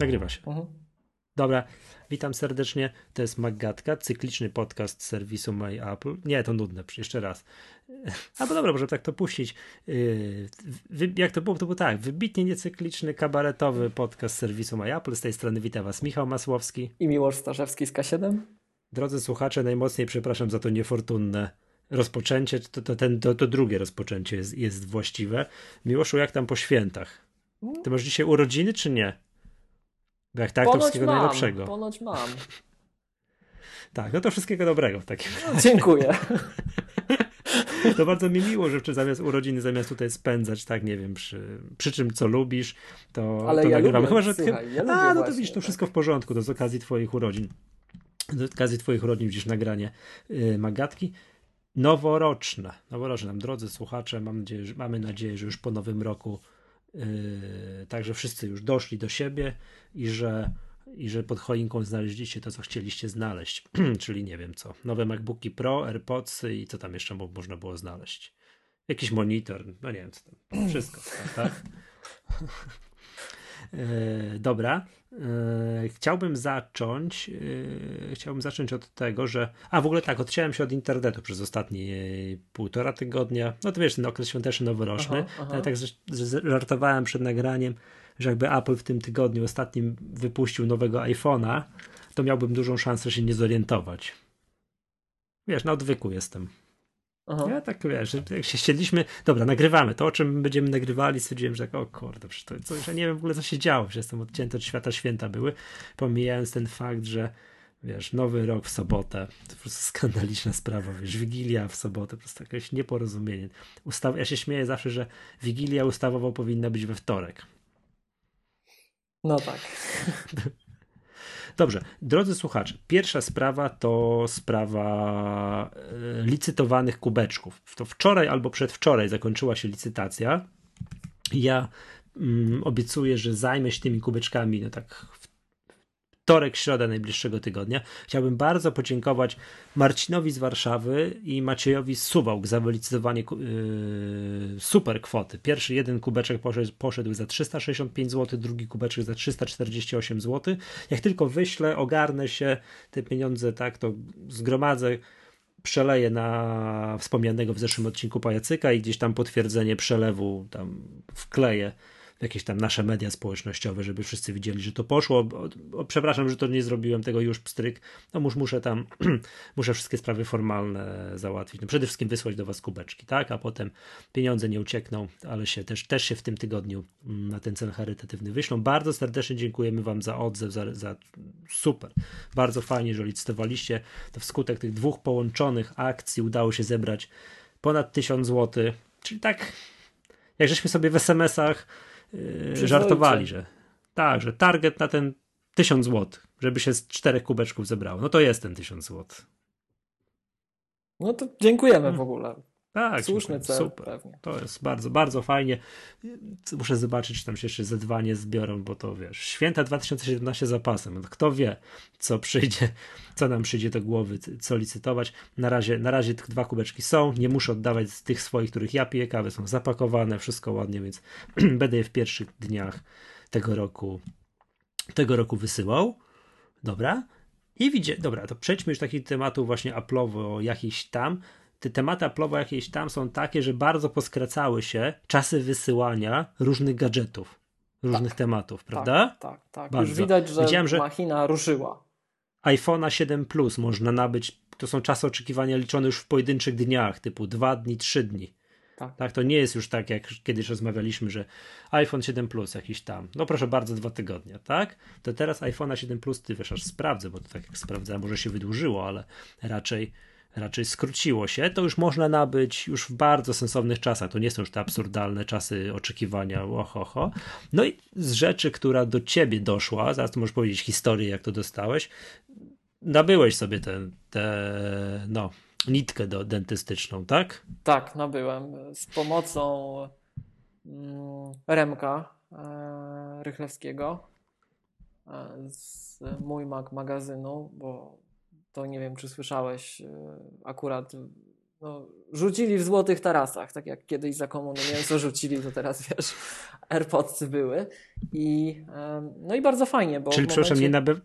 Nagrywa się. Mhm. Dobra, witam serdecznie. To jest Maggatka, cykliczny podcast serwisu My Apple. Nie, to nudne, jeszcze raz. Albo dobra, może tak to puścić. Yy, jak to było? To był tak, wybitnie niecykliczny, kabaretowy podcast serwisu My Apple. Z tej strony witam Was Michał Masłowski. I Miłosz Starzewski z K7. Drodzy słuchacze, najmocniej przepraszam za to niefortunne rozpoczęcie. To, to, ten, to, to drugie rozpoczęcie jest, jest właściwe. Miłoszu, jak tam po świętach? Ty masz dzisiaj urodziny, czy nie? Jak tak, ponoć to wszystkiego mam, najlepszego. Ponoć mam. Tak, no to wszystkiego dobrego w takim no, Dziękuję. To bardzo mi miło, że zamiast urodziny, zamiast tutaj spędzać, tak, nie wiem, przy, przy czym, co lubisz, to, Ale to ja nagrywamy. Chyba, że słuchaj, ja A, no to widzisz, to tak. wszystko w porządku, to z okazji twoich urodzin. Z okazji twoich urodzin widzisz nagranie yy, Magatki. Noworoczne, noworoczne, drodzy słuchacze, mam nadzieję, że, mamy nadzieję, że już po nowym roku także wszyscy już doszli do siebie i że, i że pod choinką znaleźliście to, co chcieliście znaleźć. Czyli nie wiem co. Nowe MacBooki Pro, AirPodsy i co tam jeszcze można było znaleźć. Jakiś monitor, no nie wiem co tam. Wszystko, tak? E, dobra. E, chciałbym zacząć. E, chciałbym zacząć od tego, że. A w ogóle tak, odciąłem się od internetu przez ostatnie półtora tygodnia. No to wiesz, ten okres świąteczny, noworoczny. Aha, aha. Tak żartowałem przed nagraniem, że jakby Apple w tym tygodniu ostatnim wypuścił nowego iPhone'a, to miałbym dużą szansę się nie zorientować. Wiesz, na odwyku jestem. Aha. Ja tak wiesz, jak się siedliśmy, dobra, nagrywamy to, o czym będziemy nagrywali, stwierdziłem, że tak, o kurde, to coś, ja nie wiem w ogóle co się działo, że jestem odcięty od świata święta były, pomijając ten fakt, że wiesz, nowy rok w sobotę, to po prostu skandaliczna sprawa, wiesz, Wigilia w sobotę, po prostu jakieś nieporozumienie. Ustaw, ja się śmieję zawsze, że Wigilia ustawowo powinna być we wtorek. No tak. Dobrze, drodzy słuchacze, pierwsza sprawa to sprawa e, licytowanych kubeczków. To wczoraj albo przedwczoraj zakończyła się licytacja. Ja mm, obiecuję, że zajmę się tymi kubeczkami no tak wtorek, środa najbliższego tygodnia. Chciałbym bardzo podziękować Marcinowi z Warszawy i Maciejowi z Suwałk za wylicytowanie yy, super kwoty. Pierwszy jeden kubeczek poszedł, poszedł za 365 zł, drugi kubeczek za 348 zł. Jak tylko wyślę, ogarnę się, te pieniądze tak to zgromadzę przeleję na wspomnianego w zeszłym odcinku pajacyka i gdzieś tam potwierdzenie przelewu tam wkleję jakieś tam nasze media społecznościowe, żeby wszyscy widzieli, że to poszło. Przepraszam, że to nie zrobiłem tego już pstryk. No musz, muszę tam, muszę wszystkie sprawy formalne załatwić. No przede wszystkim wysłać do was kubeczki, tak? A potem pieniądze nie uciekną, ale się też, też się w tym tygodniu mm, na ten cel charytatywny wyślą. Bardzo serdecznie dziękujemy wam za odzew, za, za super. Bardzo fajnie, że licytowaliście. To wskutek tych dwóch połączonych akcji udało się zebrać ponad 1000 zł. Czyli tak, jak żeśmy sobie w SMS-ach yy, żartowali, że tak, że target na ten 1000 zł, żeby się z czterech kubeczków zebrało. No to jest ten 1000 zł. No to dziękujemy hmm. w ogóle. Tak, słuszny cel. Super. Pewnie. To jest bardzo, bardzo fajnie. Muszę zobaczyć, czy tam się jeszcze Z2 zbiorą, bo to wiesz, święta 2017 zapasem. No kto wie, co przyjdzie, co nam przyjdzie do głowy, co licytować. Na razie, na razie dwa kubeczki są. Nie muszę oddawać z tych swoich, których ja piję kawę. Są zapakowane, wszystko ładnie, więc będę je w pierwszych dniach tego roku tego roku wysyłał. Dobra. I widzicie, dobra, to przejdźmy już do takich tematów właśnie Apple'owo jakichś tam te tematy Apple'owe jakieś tam są takie, że bardzo poskracały się czasy wysyłania różnych gadżetów, różnych tak, tematów, prawda? Tak, tak, tak. Bardzo. Już widać, że Widziałem, że machina ruszyła. iPhone'a 7 Plus można nabyć, to są czasy oczekiwania liczone już w pojedynczych dniach, typu 2 dni, 3 dni. Tak. tak, to nie jest już tak, jak kiedyś rozmawialiśmy, że iPhone 7 Plus jakiś tam, no proszę bardzo, dwa tygodnie, tak? To teraz iPhone'a 7 Plus, ty wiesz, aż sprawdzę, bo to tak jak sprawdzałem, może się wydłużyło, ale raczej raczej skróciło się, to już można nabyć już w bardzo sensownych czasach. To nie są już te absurdalne czasy oczekiwania, ohoho. No i z rzeczy, która do ciebie doszła, zaraz to możesz powiedzieć historię, jak to dostałeś, nabyłeś sobie tę, te, no, nitkę do, dentystyczną, tak? Tak, nabyłem. Z pomocą mm, Remka e, Rychlewskiego e, z mój Mac magazynu, bo to nie wiem, czy słyszałeś, e, akurat no, rzucili w złotych tarasach, tak jak kiedyś za komuny mięso rzucili, to teraz wiesz, AirPodsy były i no i bardzo fajnie, bo Czyli momencie... przepraszam, nie, naby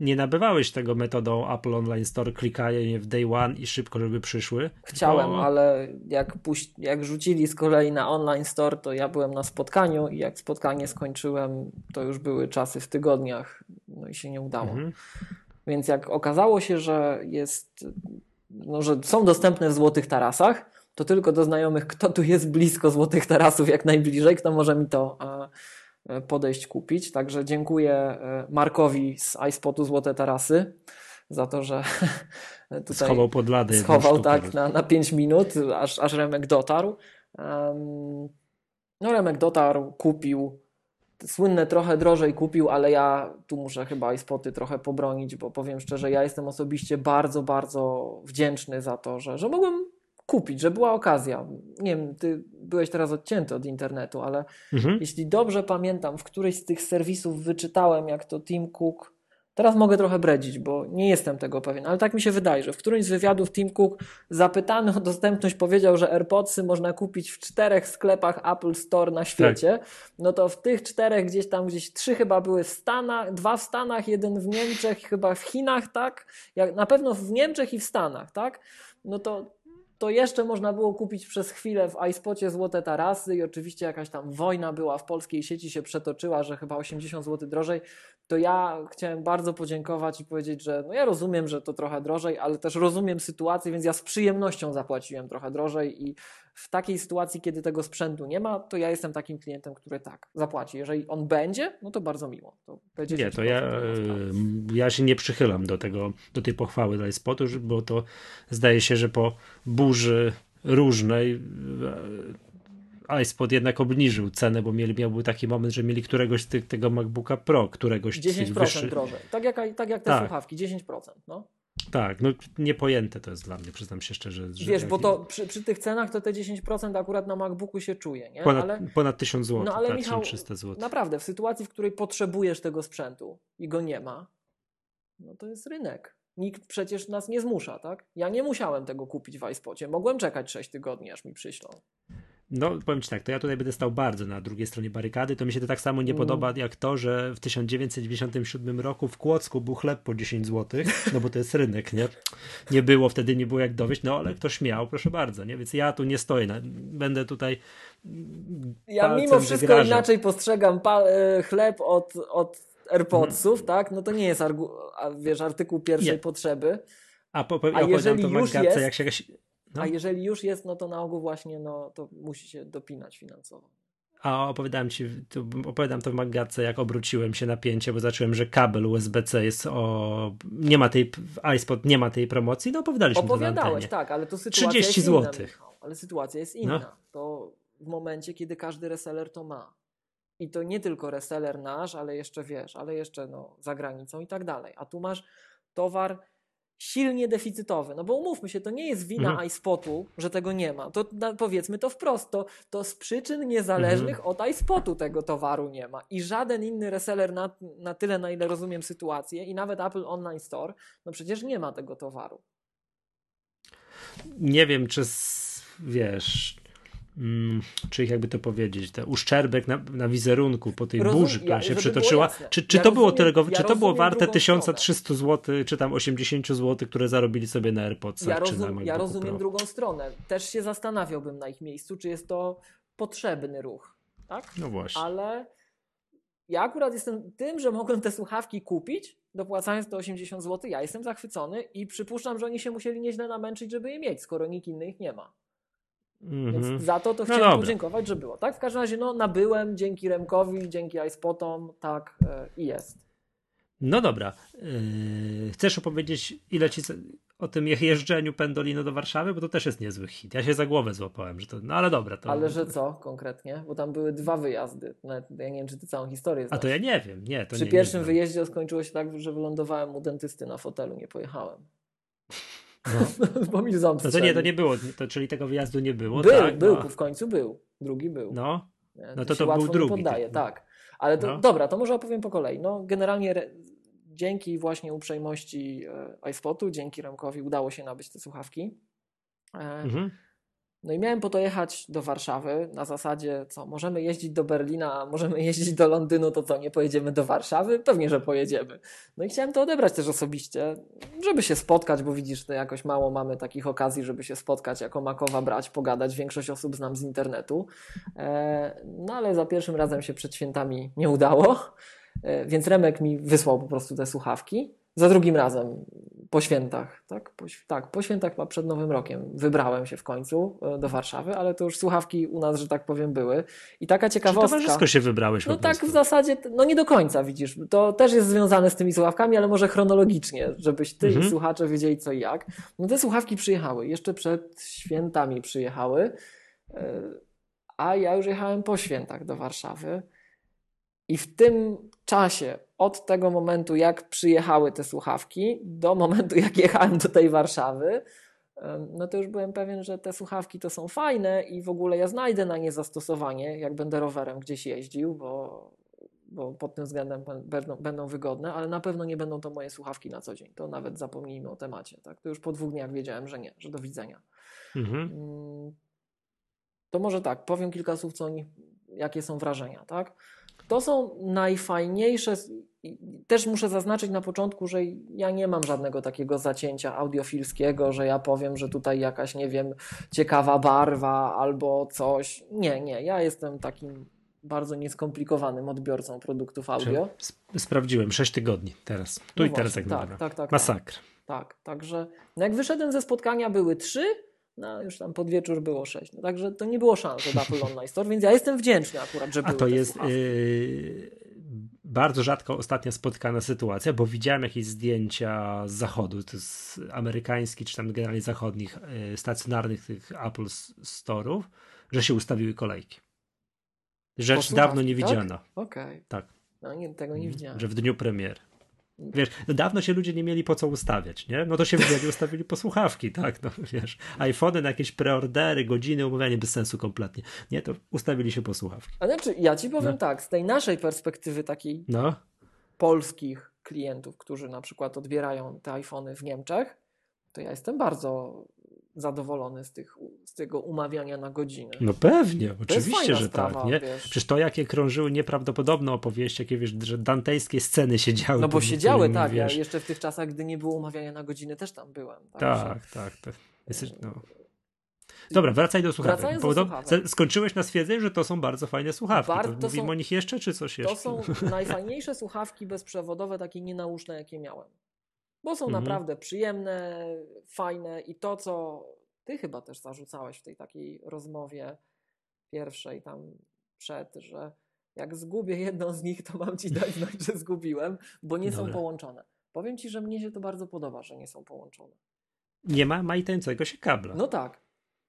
nie nabywałeś tego metodą Apple Online Store, klikanie w day one i szybko, żeby przyszły? Chciałem, ale jak, puś... jak rzucili z kolei na Online Store, to ja byłem na spotkaniu i jak spotkanie skończyłem, to już były czasy w tygodniach, no i się nie udało. Mhm. Więc jak okazało się, że jest, no, że są dostępne w Złotych Tarasach, to tylko do znajomych, kto tu jest blisko Złotych Tarasów jak najbliżej, kto może mi to e, podejść kupić. Także dziękuję e, Markowi z iSpotu Złote Tarasy za to, że tutaj schował pod ladę. Schował tak na, na 5 minut, aż, aż Remek dotarł. No Remek dotarł, kupił, słynne trochę drożej kupił, ale ja tu muszę chyba i spoty trochę pobronić, bo powiem szczerze, ja jestem osobiście bardzo, bardzo wdzięczny za to, że, że mogłem kupić, że była okazja. Nie wiem, ty byłeś teraz odcięty od internetu, ale mhm. jeśli dobrze pamiętam, w którymś z tych serwisów wyczytałem, jak to Tim Cook Teraz mogę trochę bredzić, bo nie jestem tego pewien, ale tak mi się wydaje, że w którymś z wywiadów Tim Cook zapytany o dostępność powiedział, że AirPodsy można kupić w czterech sklepach Apple Store na świecie. Tak. No to w tych czterech gdzieś tam, gdzieś trzy chyba były w Stanach, dwa w Stanach, jeden w Niemczech, chyba w Chinach, tak? Jak, na pewno w Niemczech i w Stanach, tak? No to to jeszcze można było kupić przez chwilę w iSpocie złote tarasy i oczywiście jakaś tam wojna była w polskiej sieci się przetoczyła, że chyba 80 zł drożej, to ja chciałem bardzo podziękować i powiedzieć, że no ja rozumiem, że to trochę drożej, ale też rozumiem sytuację, więc ja z przyjemnością zapłaciłem trochę drożej i w takiej sytuacji, kiedy tego sprzętu nie ma, to ja jestem takim klientem, który tak zapłaci. Jeżeli on będzie, no to bardzo miło. To nie, to ja, e, ja się nie przychylam do tego, do tej pochwały dla spotu, bo to zdaje się, że po burzy różnej e, iSpot jednak obniżył cenę, bo mieli, miał taki moment, że mieli któregoś z tych, tego MacBooka Pro, któregoś 10% wyższy... drożej. Tak jak, tak jak te tak. słuchawki, 10%. No. Tak, no niepojęte to jest dla mnie, przyznam się szczerze. Że Wiesz, bo to przy, przy, tych cenach to te 10% akurat na MacBooku się czuje, nie? Ponad, ale, ponad 1000 zł, no ale tak, Michał, 1300 zł. Naprawdę, w sytuacji, w której potrzebujesz tego sprzętu i go nie ma, no to jest rynek. Nikt przecież nas nie zmusza, tak? Ja nie musiałem tego kupić w iSpocie. Mogłem czekać 6 tygodni, aż mi przyślą. No, powiem Ci tak, to ja tutaj będę stał bardzo na drugiej stronie barykady. To mi się to tak samo nie mm. podoba jak to, że w 1997 roku w Kłodzku był chleb po 10 zł, no bo to jest rynek, nie? Nie było wtedy, nie było jak dowieść, no ale ktoś miał, proszę bardzo, nie? Więc ja tu nie stoję, na, będę tutaj. Ja mimo wszystko wygrażał. inaczej postrzegam e, chleb od, od AirPodsów, hmm. tak? No to nie jest argu, wiesz, artykuł pierwszej nie. potrzeby. A, po, po, A jeżeli to już jest, jak się no. A jeżeli już jest, no to na ogół właśnie no, to musi się dopinać finansowo. A opowiadałem ci, to, opowiadam to w Magatce, jak obróciłem się napięcie, bo zacząłem, że kabel USB-C jest o. Nie ma tej. iSpot nie ma tej promocji. No opowiadaliśmy Opowiadałeś, tak, ale to sytuacja 30 jest zł. Inna, ale sytuacja jest inna. No. To w momencie, kiedy każdy reseller to ma. I to nie tylko reseller nasz, ale jeszcze wiesz, ale jeszcze no, za granicą i tak dalej. A tu masz towar silnie deficytowy. No bo umówmy się, to nie jest wina mhm. iSpotu, że tego nie ma. To na, powiedzmy to wprost, to, to z przyczyn niezależnych mhm. od iSpotu tego towaru nie ma. I żaden inny reseller na, na tyle, na ile rozumiem sytuację i nawet Apple Online Store, no przecież nie ma tego towaru. Nie wiem, czy wiesz, Mm, czy jakby to powiedzieć, te uszczerbek na, na wizerunku po tej Rozum, burzy, która ja, się przytoczyła. Czy, czy ja to rozumiem, było tego, ja czy to było warte 1300 zł, czy tam 80 zł, które zarobili sobie na AirPodsach, ja rozum, czy na Ja rozumiem Pro. drugą stronę. Też się zastanawiałbym na ich miejscu, czy jest to potrzebny ruch. Tak? No właśnie. Ale ja akurat jestem tym, że mogłem te słuchawki kupić, dopłacając te 80 zł. Ja jestem zachwycony i przypuszczam, że oni się musieli nieźle namęczyć, żeby je mieć, skoro nikt innych nie ma. Mm -hmm. Więc mhm. za to to no chciałem podziękować, że było. Tak, w każdym razie no, nabyłem dzięki Remkowi, dzięki iSpotom, tak e, i jest. No dobra. Yy, chcesz opowiedzieć, ile ci o tym jeżdżeniu Pendolino do Warszawy? Bo to też jest niezły hit. Ja się za głowę złapałem, że to. No ale dobra. To... Ale że co konkretnie? Bo tam były dwa wyjazdy. Nawet ja nie wiem, czy ty całą historię znasz. A to ja nie wiem. Nie, Przy nie, pierwszym nie wyjeździe skończyło się tak, że wylądowałem u dentysty na fotelu, nie pojechałem. No. Bo mi ząb no to nie, to nie było, to, czyli tego wyjazdu nie było. Był, tak? był, no. w końcu był. Drugi był. No, no to to, to był drugi. Poddaje, tak. Ale to, no. dobra, to może opowiem po kolei. No, generalnie re, dzięki właśnie uprzejmości e, iSpotu, dzięki Remkowi udało się nabyć te słuchawki. E, mhm. No i miałem po to jechać do Warszawy na zasadzie, co możemy jeździć do Berlina, możemy jeździć do Londynu, to co, nie pojedziemy do Warszawy? Pewnie, że pojedziemy. No i chciałem to odebrać też osobiście, żeby się spotkać, bo widzisz, to jakoś mało mamy takich okazji, żeby się spotkać, jako Makowa brać, pogadać. Większość osób znam z internetu. E, no ale za pierwszym razem się przed świętami nie udało, e, więc Remek mi wysłał po prostu te słuchawki. Za drugim razem po świętach, tak? Po, tak, po świętach przed Nowym Rokiem wybrałem się w końcu e, do Warszawy, ale to już słuchawki u nas, że tak powiem, były. I taka ciekawostka. Czy towarzysko się wybrałeś No tak w zasadzie, no nie do końca widzisz. To też jest związane z tymi słuchawkami, ale może chronologicznie, żebyś ty mhm. i słuchacze wiedzieli co i jak. No te słuchawki przyjechały, jeszcze przed świętami przyjechały, e, a ja już jechałem po świętach do Warszawy. I w tym czasie, od tego momentu, jak przyjechały te słuchawki, do momentu, jak jechałem do tej Warszawy, no to już byłem pewien, że te słuchawki to są fajne i w ogóle ja znajdę na nie zastosowanie, jak będę rowerem gdzieś jeździł, bo, bo pod tym względem będą, będą wygodne, ale na pewno nie będą to moje słuchawki na co dzień. To nawet zapomnijmy o temacie. Tak? To już po dwóch dniach wiedziałem, że nie, że do widzenia. Mhm. Mm, to może tak, powiem kilka słów, co oni, jakie są wrażenia. Tak? To są najfajniejsze. Też muszę zaznaczyć na początku, że ja nie mam żadnego takiego zacięcia audiofilskiego, że ja powiem, że tutaj jakaś, nie wiem, ciekawa barwa albo coś. Nie, nie. Ja jestem takim bardzo nieskomplikowanym odbiorcą produktów audio. Sprawdziłem, 6 tygodni teraz. Tu no i teraz jak tak, tak, tak, tak, Masakra. Tak, także no jak wyszedłem ze spotkania były trzy, no już tam pod wieczór było 6. No, także to nie było szans od Apple Online Store, więc ja jestem wdzięczny akurat, że A to jest yy, bardzo rzadko ostatnia spotkana sytuacja, bo widziałem jakieś zdjęcia z zachodu, to z amerykańskich czy tam generalnie zachodnich yy, stacjonarnych tych Apple Store'ów, że się ustawiły kolejki. Rzecz dawno nie widziana. Tak? Okej. Okay. Tak. No, nie, tego nie widziałem. Że w dniu premiery. Wiesz, no dawno się ludzie nie mieli po co ustawiać, nie? No to się wzięli, ustawili po słuchawki, tak? No wiesz, iPhony na jakieś preordery, godziny, umawianie bez sensu kompletnie. Nie, to ustawili się po słuchawki. A znaczy, ja ci powiem no. tak, z tej naszej perspektywy takiej no. polskich klientów, którzy na przykład odbierają te iPhony w Niemczech, to ja jestem bardzo zadowolony z, tych, z tego umawiania na godzinę. No pewnie, oczywiście, że sprawa, tak. Nie? Wiesz. Przecież to, jakie krążyły nieprawdopodobne opowieści, jakie wiesz, że dantejskie sceny się działy. No bo się działy, tak. Wiesz. Ja jeszcze w tych czasach, gdy nie było umawiania na godzinę, też tam byłem. Tak, tak. tak, tak. Jesteś, no. Dobra, wracaj do słuchawek. Wracając do słuchawek. Skończyłeś na stwierdzenie, że to są bardzo fajne słuchawki. Bar to mówimy są, o nich jeszcze, czy coś jeszcze? To są najfajniejsze słuchawki bezprzewodowe, takie nienauszne, jakie miałem bo są mhm. naprawdę przyjemne, fajne i to, co ty chyba też zarzucałeś w tej takiej rozmowie pierwszej tam przed, że jak zgubię jedną z nich, to mam ci dać znać, że zgubiłem, bo nie Dobra. są połączone. Powiem ci, że mnie się to bardzo podoba, że nie są połączone. Nie ma majtającego się kabla. No tak.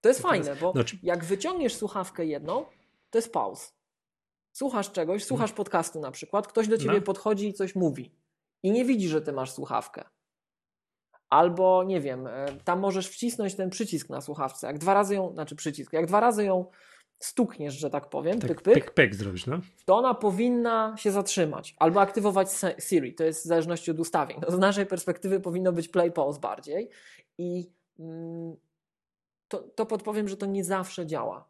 To jest to fajne, jest... bo no, czy... jak wyciągniesz słuchawkę jedną, to jest pauz. Słuchasz czegoś, słuchasz no. podcastu na przykład, ktoś do ciebie no. podchodzi i coś mówi. I nie widzi, że ty masz słuchawkę. Albo nie wiem, e, tam możesz wcisnąć ten przycisk na słuchawce. Jak dwa razy ją, znaczy przycisk, jak dwa razy ją stukniesz, że tak powiem, tak, pyk, pyk, pyk, pyk zrobisz, no? to ona powinna się zatrzymać albo aktywować Siri. To jest w zależności od ustawień. No, z naszej perspektywy powinno być play pause bardziej i mm, to, to podpowiem, że to nie zawsze działa.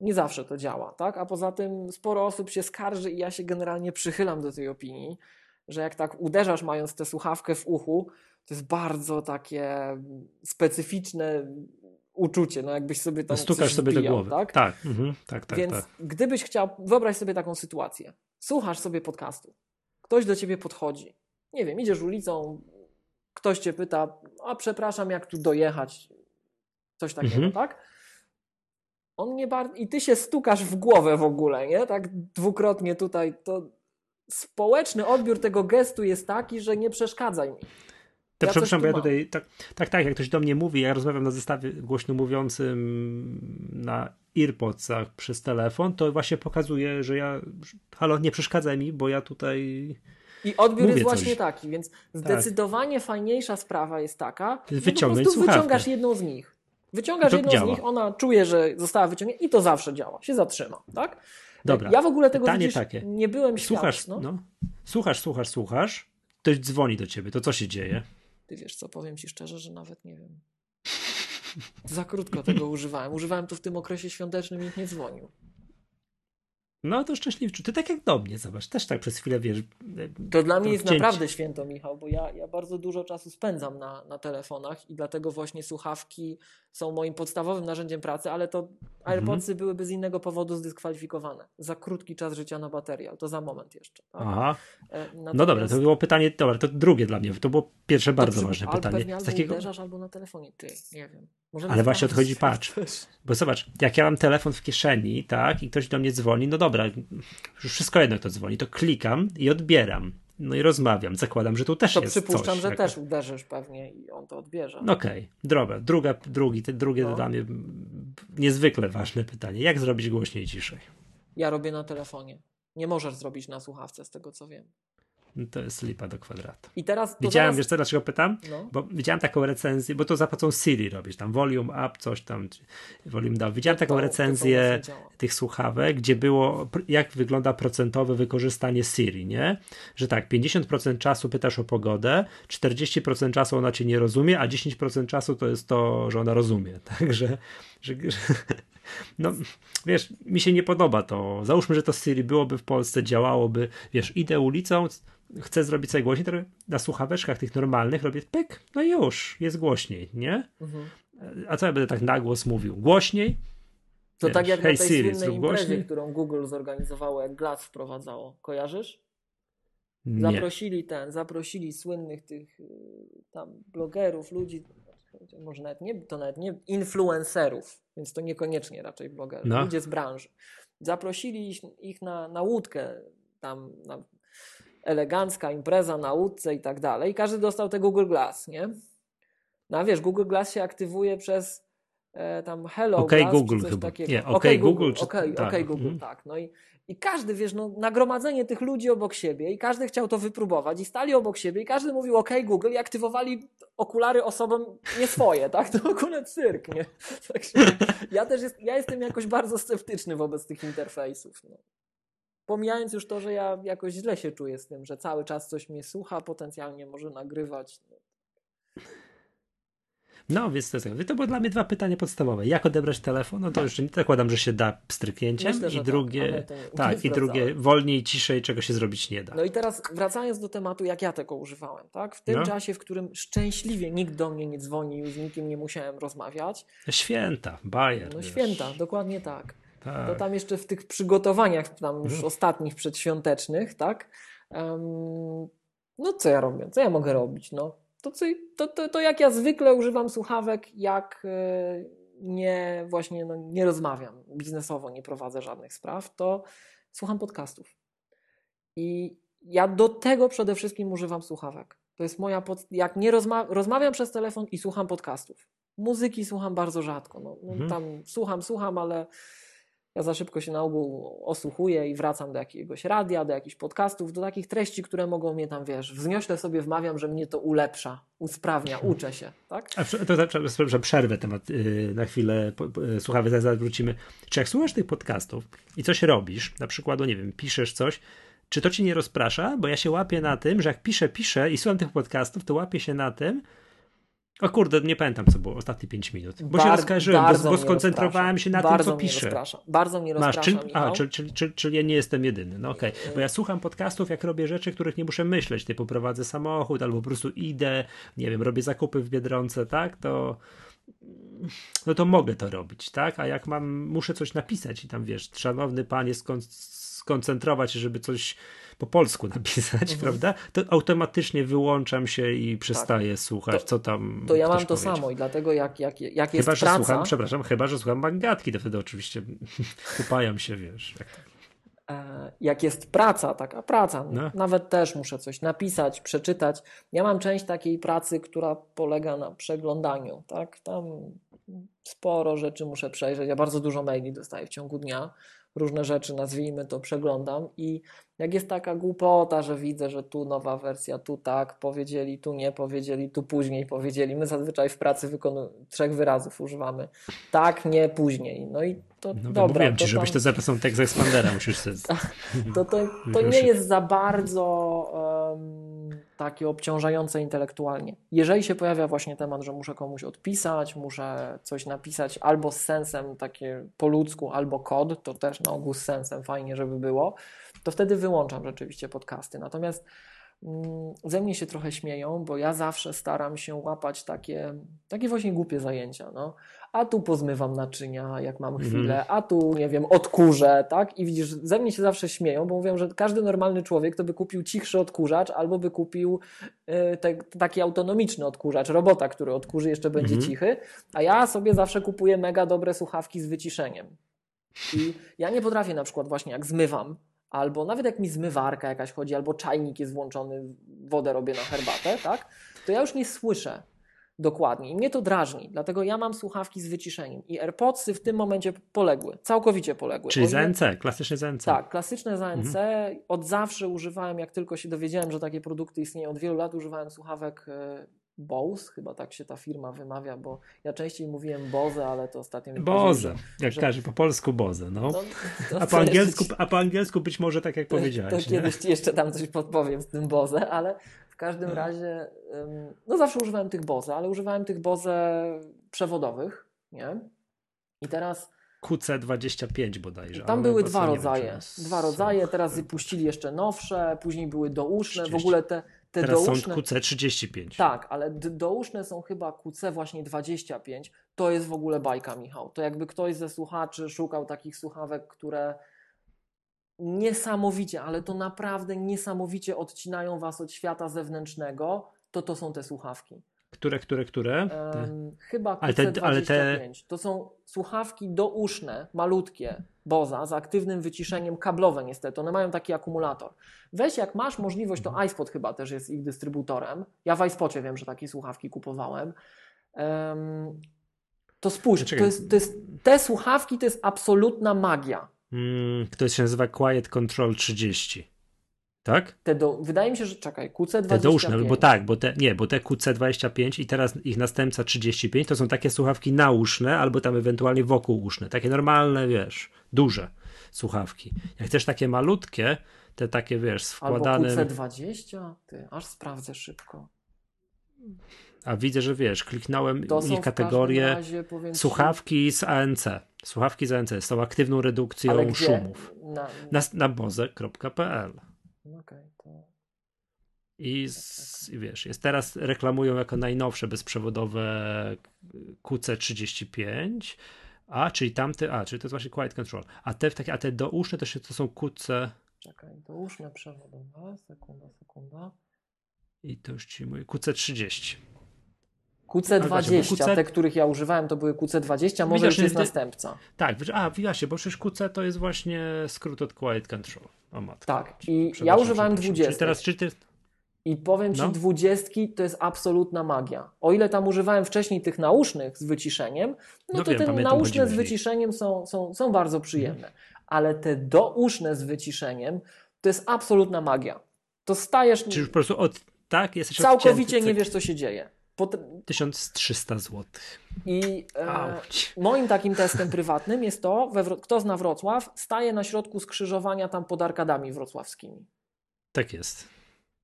Nie zawsze to działa, tak? A poza tym sporo osób się skarży i ja się generalnie przychylam do tej opinii, że jak tak uderzasz mając tę słuchawkę w uchu, to jest bardzo takie specyficzne uczucie, no jakbyś sobie tam Stukasz sobie wbijał, do głowy. Tak, tak, mhm, tak, tak. Więc tak. gdybyś chciał, wyobraź sobie taką sytuację. Słuchasz sobie podcastu. Ktoś do ciebie podchodzi. Nie wiem, idziesz ulicą, ktoś cię pyta, a przepraszam, jak tu dojechać? Coś takiego, mhm. tak? On nie bardzo... I ty się stukasz w głowę w ogóle, nie? Tak dwukrotnie tutaj, to społeczny odbiór tego gestu jest taki, że nie przeszkadzaj mi. To ja przepraszam, bo ja tutaj, tak, tak, tak, jak ktoś do mnie mówi, ja rozmawiam na zestawie głośno mówiącym na earpodsach przez telefon, to właśnie pokazuje, że ja, halo, nie przeszkadzaj mi, bo ja tutaj i odbiór jest właśnie taki, więc tak. zdecydowanie tak. fajniejsza sprawa jest taka, że Wyciągnąć po prostu wyciągasz jedną z nich. Wyciągasz jedną działa. z nich, ona czuje, że została wyciągnięta i to zawsze działa, się zatrzyma, tak? Dobra. Ja w ogóle tego widzisz, takie. nie byłem słuchasz, no. no. Słuchasz, słuchasz, słuchasz, ktoś dzwoni do ciebie, to co się dzieje? Ty wiesz co, powiem ci szczerze, że nawet nie wiem. Za krótko tego używałem. Używałem to w tym okresie świątecznym i nikt nie dzwonił. No to szczęśliwczy. Ty tak jak do mnie, zobacz, też tak przez chwilę wiesz. To dla mnie jest naprawdę święto, Michał, bo ja, ja bardzo dużo czasu spędzam na, na telefonach i dlatego właśnie słuchawki są moim podstawowym narzędziem pracy, ale to AirPodsy mhm. byłyby z innego powodu zdyskwalifikowane. Za krótki czas życia na baterię, to za moment jeszcze. Tak? Aha. Natomiast... No dobra, to było pytanie, dobra, to drugie dla mnie, to było pierwsze bardzo ważne albo pytanie. Pewnie albo takiego... uderzasz, albo na telefonie, ty, nie wiem. Możemy ale właśnie odchodzi, patrz, bo zobacz, jak ja mam telefon w kieszeni, tak, i ktoś do mnie dzwoni, no dobra, już wszystko jedno to dzwoni, to klikam i odbieram. No i rozmawiam. Zakładam, że tu też to jest przypuszczam, coś, że też uderzysz pewnie i on to odbierze. Okej, okay. droga. Druga, drugi, te, drugie no. dla mnie niezwykle ważne pytanie. Jak zrobić głośniej ciszej? Ja robię na telefonie. Nie możesz zrobić na słuchawce, z tego co wiem. No to jest lipa do kwadratu. I teraz widziałem, zaraz... wiesz co, dlaczego pytam? No. Bo widziałem taką recenzję, bo to za pomocą Siri robisz, tam volume up, coś tam, volume down. Widziałem taką to, recenzję to tych słuchawek, gdzie było, jak wygląda procentowe wykorzystanie Siri, nie? Że tak, 50% czasu pytasz o pogodę, 40% czasu ona cię nie rozumie, a 10% czasu to jest to, że ona rozumie. Także, że, że no, wiesz, mi się nie podoba to. Załóżmy, że to Siri byłoby w Polsce, działałoby, wiesz, idę ulicą, chcę zrobić sobie głośniej, to na słuchaweczkach tych normalnych robię pyk, no już, jest głośniej, nie? Mhm. A co ja będę tak na głos mówił? Głośniej? To wiesz, tak jak hey na tej Siri, słynnej imprezie, głośniej? którą Google zorganizowało, jak Glass wprowadzało. Kojarzysz? Nie. Zaprosili ten, zaprosili słynnych tych y, tam blogerów, ludzi, może nawet nie, to nawet nie influencerów, więc to niekoniecznie raczej blogerów, no. ludzie z branży. Zaprosili ich na, na łódkę, tam na elegancka impreza na łódce i tak dalej. I każdy dostał te Google Glass, nie? No a wiesz, Google Glass się aktywuje przez e, tam Hello okay, Glass, Google coś chyba. takiego. Nie, OK, okay Google. Google, okay, tak. okay Google, mm. tak. No i, i każdy, wiesz, no, nagromadzenie tych ludzi obok siebie i każdy chciał to wypróbować i stali obok siebie i każdy mówił OK Google i aktywowali okulary osobom nie swoje, tak? To w cyrk, nie? Także ja też jest, ja jestem jakoś bardzo sceptyczny wobec tych interfejsów. No. Pomijając już to, że ja jakoś źle się czuję z tym, że cały czas coś mnie słucha, potencjalnie może nagrywać. No, więc to, jest, to były dla mnie dwa pytania podstawowe. Jak odebrać telefon? No to jeszcze nie zakładam, że się da stryknięciem. Myślę, I tak, drugie, tak, tak i drugie wolniej, ciszej, czego się zrobić nie da. No i teraz wracając do tematu, jak ja tego używałem, tak? W tym no. czasie, w którym szczęśliwie nikt do mnie nie dzwonił, z nikim nie musiałem rozmawiać. Święta, bajer. No wiesz. święta, dokładnie tak. Tak. To tam jeszcze w tych przygotowaniach tam już mhm. ostatnich przedświątecznych, tak? Um, no co ja robię? Co ja mogę robić? No, to, to, to, to jak ja zwykle używam słuchawek, jak e, nie właśnie no, nie rozmawiam biznesowo, nie prowadzę żadnych spraw, to słucham podcastów. I ja do tego przede wszystkim używam słuchawek. To jest moja, pod... jak nie rozma... rozmawiam przez telefon i słucham podcastów. Muzyki słucham bardzo rzadko. No, no mhm. Tam słucham, słucham, ale ja za szybko się na ogół osłuchuję i wracam do jakiegoś radia, do jakichś podcastów, do takich treści, które mogą mnie tam, wiesz, wzniośle sobie wmawiam, że mnie to ulepsza, usprawnia, uczę się, tak? A to, to, to przerwę temat yy, na chwilę, słuchamy, zaraz wrócimy. Czy jak słuchasz tych podcastów i coś robisz, na przykład, no nie wiem, piszesz coś, czy to ci nie rozprasza? Bo ja się łapię na tym, że jak piszę, piszę i słucham tych podcastów, to łapię się na tym, o kurde, nie pamiętam, co było ostatnie 5 minut. Bo Bar się rozkażyłem, bo, bo skoncentrowałem się na bardzo tym, co piszę. Rozprasza. Bardzo mnie rozprasza, Masz, czy, a, czyli, czyli, czyli, czyli ja nie jestem jedyny. No okej, okay. bo ja słucham podcastów, jak robię rzeczy, których nie muszę myśleć, typu prowadzę samochód, albo po prostu idę, nie wiem, robię zakupy w Biedronce, tak, to no to mogę to robić, tak, a jak mam, muszę coś napisać i tam, wiesz, szanowny panie, skon skoncentrować się, żeby coś po polsku napisać, mhm. prawda? To automatycznie wyłączam się i przestaję tak. słuchać, to, co tam. To ja mam to samo i dlatego jak, jak, jak jest chyba, że praca... Słucham, przepraszam, chyba, że słucham mangatki, to wtedy oczywiście upajam się, wiesz. Jak, e, jak jest praca, taka praca, no. nawet też muszę coś napisać, przeczytać. Ja mam część takiej pracy, która polega na przeglądaniu, tak? Tam sporo rzeczy muszę przejrzeć. Ja bardzo dużo maili dostaję w ciągu dnia różne rzeczy, nazwijmy to, przeglądam i jak jest taka głupota, że widzę, że tu nowa wersja, tu tak powiedzieli, tu nie powiedzieli, tu później powiedzieli. My zazwyczaj w pracy trzech wyrazów używamy. Tak, nie, później. No i to no, dobra. Mówiłem ci, to żebyś to zapisał tekst Expandera, musisz sobie... To, to, to nie jest za bardzo um, takie obciążające intelektualnie. Jeżeli się pojawia właśnie temat, że muszę komuś odpisać, muszę coś napisać albo z sensem takie po ludzku, albo kod, to też na ogół z sensem fajnie, żeby było, to wtedy wyłączam rzeczywiście podcasty. Natomiast mm, ze mnie się trochę śmieją, bo ja zawsze staram się łapać takie, takie właśnie głupie zajęcia. No a tu pozmywam naczynia, jak mam mhm. chwilę, a tu, nie wiem, odkurzę, tak? I widzisz, ze mnie się zawsze śmieją, bo mówią, że każdy normalny człowiek to by kupił cichszy odkurzacz albo by kupił y, te, taki autonomiczny odkurzacz, robota, który odkurzy, jeszcze będzie mhm. cichy, a ja sobie zawsze kupuję mega dobre słuchawki z wyciszeniem. I ja nie potrafię na przykład właśnie jak zmywam, albo nawet jak mi zmywarka jakaś chodzi, albo czajnik jest włączony, wodę robię na herbatę, tak? To ja już nie słyszę dokładnie. I mnie to drażni, dlatego ja mam słuchawki z wyciszeniem i AirPodsy w tym momencie poległy, całkowicie poległy. Czyli ZNC, klasyczne ZNC. Tak, klasyczne ZNC. Mhm. Od zawsze używałem, jak tylko się dowiedziałem, że takie produkty istnieją, od wielu lat używałem słuchawek e, Bose, chyba tak się ta firma wymawia, bo ja częściej mówiłem Boze, ale to ostatnio Boze, jak że... każe po polsku Boze, no. no a, po angielsku, a po angielsku być może tak jak powiedziałeś. To, to kiedyś jeszcze tam coś podpowiem z tym Boze, ale każdym hmm. razie, no zawsze używałem tych Boze, ale używałem tych Boze przewodowych, nie? I teraz... QC25 bodajże. Tam były dwa rodzaje. Dwa rodzaje, teraz puścili jeszcze nowsze, później były douszne, 30. w ogóle te, te teraz douszne... są QC35. Tak, ale douszne są chyba QC właśnie 25. To jest w ogóle bajka, Michał. To jakby ktoś ze słuchaczy szukał takich słuchawek, które niesamowicie, ale to naprawdę niesamowicie odcinają Was od świata zewnętrznego, to to są te słuchawki. Które, które, które? Chyba QC25. Ale te, ale te... To są słuchawki douszne, malutkie, Boza, z aktywnym wyciszeniem kablowe niestety. One mają taki akumulator. Weź jak masz możliwość, to iSpot chyba też jest ich dystrybutorem. Ja w iSpocie wiem, że takie słuchawki kupowałem. To spójrz, to jest, to jest, te słuchawki to jest absolutna magia. To się nazywa Quiet Control 30. Tak? Te do, wydaje mi się, że czekaj, QC25. Te douszne, bo tak, bo te, nie, bo te QC25 i teraz ich następca 35 to są takie słuchawki nauszne albo tam ewentualnie wokół uszne. Takie normalne, wiesz, duże słuchawki. Jak chcesz takie malutkie, te takie, wiesz, wkładane... Albo QC20? Ty, aż sprawdzę szybko. A widzę, że wiesz, kliknąłem to ich kategorię razie, słuchawki z ANC. Słuchawki z ANC z tą aktywną redukcją szumów. Na, na, na boze.pl. Okay, to... I, z, I wiesz, jest teraz reklamują jako najnowsze bezprzewodowe QC35. A, czyli tamte, a, czyli to jest właśnie Quiet Control. A te, takie, a te douszne to, się, to są QC. Czekaj, douszne przewodowe, sekunda, sekunda. I to już ci mówię, QC30. QC20, QC... te, których ja używałem, to były QC20, może już jest następca. Tak, a właśnie, bo przecież QC to jest właśnie skrót od Quiet Control. O matko. Tak, i ja używałem 20. teraz czy ty... I powiem Ci, no. dwudziestki to jest absolutna magia. O ile tam używałem wcześniej tych nausznych z wyciszeniem, no, no to wiem, te nauszne z wyciszeniem są, są, są bardzo przyjemne. Hmm. Ale te douszne z wyciszeniem to jest absolutna magia. To stajesz... Czy po prostu od... Tak? Jesteś Całkowicie odcięty. nie wiesz, co się dzieje. 1300 zł. I e, moim takim testem prywatnym jest to, we, kto zna Wrocław, staje na środku skrzyżowania tam pod arkadami wrocławskimi. Tak jest.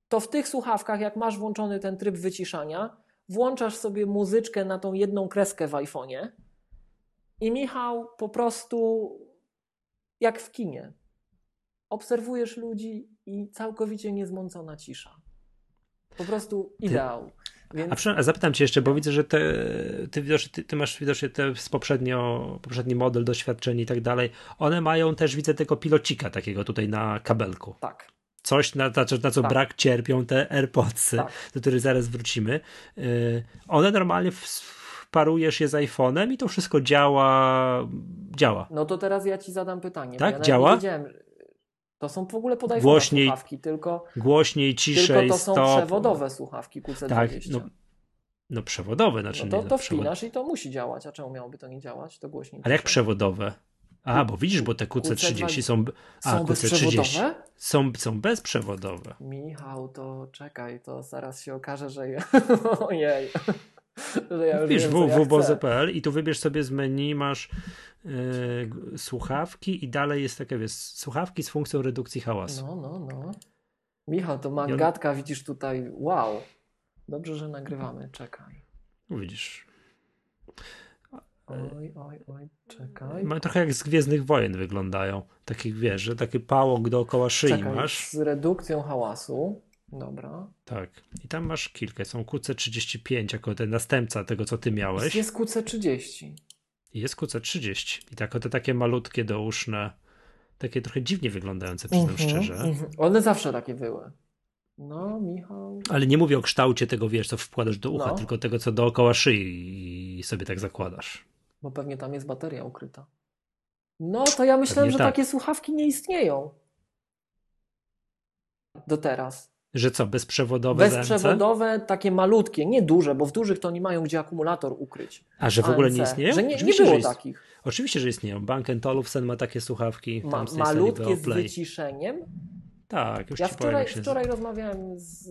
To w tych słuchawkach, jak masz włączony ten tryb wyciszania, włączasz sobie muzyczkę na tą jedną kreskę w iPhone'ie i Michał po prostu jak w kinie. Obserwujesz ludzi i całkowicie niezmącona cisza. Po prostu ideał. Więc... A, a zapytam cię jeszcze, bo widzę, że te, ty, ty, ty masz widocznie te z poprzednio, poprzedni model, doświadczeń i tak dalej. One mają też, widzę, tego pilocika takiego tutaj na kabelku. Tak. Coś, na, na, na co tak. brak cierpią te AirPodsy, tak. do których zaraz wrócimy. Yy, one normalnie parujesz je z iPhone'em i to wszystko działa. działa. No to teraz ja ci zadam pytanie. Tak, ja działa? To są w ogóle podajwane głośniej, słuchawki, tylko głośniej, ciszej, tylko to są stop. przewodowe słuchawki QC20. Tak, no, no przewodowe, znaczy no to, nie, to wpinasz i to musi działać, a czemu miałoby to nie działać? To głośniej. Ale jak przewodowe? A, bo widzisz, bo te QC30 są. A, są QC30 są, są bezprzewodowe. Michał, to czekaj, to zaraz się okaże, że. Ojej. Że ja Wpisz www.boze.pl i tu wybierz sobie z menu, masz yy, słuchawki i dalej jest takie, wiesz, słuchawki z funkcją redukcji hałasu. No, no, no. Michał, to magatka, on... widzisz tutaj, wow. Dobrze, że nagrywamy, czekaj. No widzisz. Oj, oj, oj, czekaj. Mają trochę jak z Gwiezdnych Wojen wyglądają. Takich, wiesz, że taki pałok dookoła szyi czekaj, masz. Z redukcją hałasu. Dobra. Tak. I tam masz kilka. Są QC35 jako ten następca tego, co ty miałeś. Jest QC30. Jest QC30. I tak, te takie malutkie, douszne, takie trochę dziwnie wyglądające, przyznam uh mhm, -huh, szczerze. Uh -huh. One zawsze takie były. No, Michał. Ale nie mówię o kształcie tego, wiesz, co wkładasz do ucha, no. tylko tego, co dookoła szyi i sobie tak zakładasz. Bo pewnie tam jest bateria ukryta. No, to ja myślałem, że tak. takie słuchawki nie istnieją. Do teraz. Że co, bezprzewodowe? Bezprzewodowe, takie malutkie, nie duże, bo w dużych to oni mają gdzie akumulator ukryć. A że w ogóle nie istnieją? Że nie, nie było takich. Oczywiście, że istnieją. Bank Olufsen ma takie słuchawki. Ma, malutkie z wyciszeniem. Tak, już ja wczoraj, powiem, wczoraj rozmawiałem z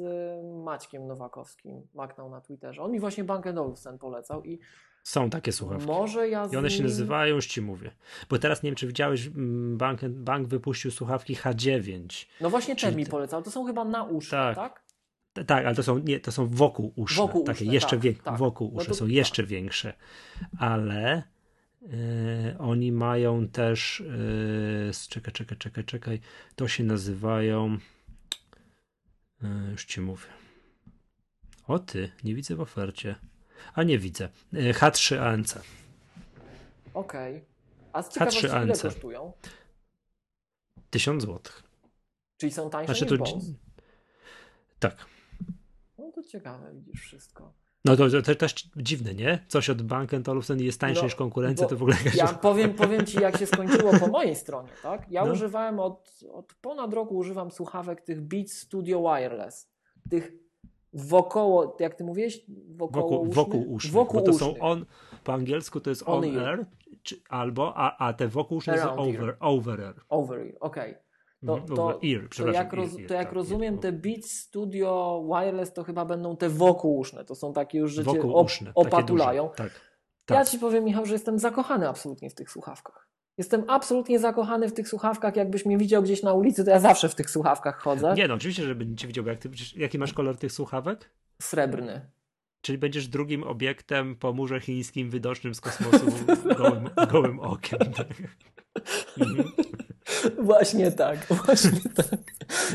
Maćkiem Nowakowskim, Maknał na Twitterze. On mi właśnie Bank Olufsen polecał i są takie słuchawki. Może ja I one się nazywają, już ci mówię. Bo teraz nie wiem, czy widziałeś, mm, bank, bank wypuścił słuchawki H9. No właśnie ten mi polecał. To są chyba na uszy, tak? tak? Tak, ale to są, nie, to są wokół uszy. Wokół takie jeszcze tak, tak. Wokół uszy no to, są jeszcze tak. większe. Ale yy, oni mają też. Yy, czekaj, czekaj, czekaj, czekaj. To się nazywają. Yy, już ci mówię. O ty, nie widzę w ofercie. A nie widzę. E, H3 ANC. Okej. Okay. A z ciekawości H3 ile kosztują? 1000 zł. Czyli są tańsze znaczy, niż to... Tak. No to ciekawe, widzisz wszystko. No to, to, też dziwne, nie? Coś od Bank Olufsen jest tańsze no, niż konkurencja, to w ogóle Ja powiem, powiem Ci, jak się skończyło po mojej stronie, tak? Ja no. używałem od, od ponad roku używam słuchawek tych Beats Studio Wireless. Tych wokoło, jak ty mówiłeś? Wokoło wokół usznych. Wokół bo to są on, po angielsku to jest on, on air, czy, albo, a, a te wokół uszne są over, over air. Over ear, okej. Okay. To, mhm, to, ear, to, jak, roz, to jak tak, rozumiem, te Beats Studio Wireless to chyba będą te wokół uszne. To są takie już, że cię op, opatulają. Tak, tak. Ja ci powiem, Michał, że jestem zakochany absolutnie w tych słuchawkach. Jestem absolutnie zakochany w tych słuchawkach. Jakbyś mnie widział gdzieś na ulicy, to ja zawsze w tych słuchawkach chodzę. Nie, no oczywiście, żebym cię widział. Jak ty, jaki masz kolor tych słuchawek? Srebrny. Czyli będziesz drugim obiektem po murze chińskim widocznym z kosmosu gołym, gołym okiem. Tak? Mhm. Właśnie tak, właśnie tak.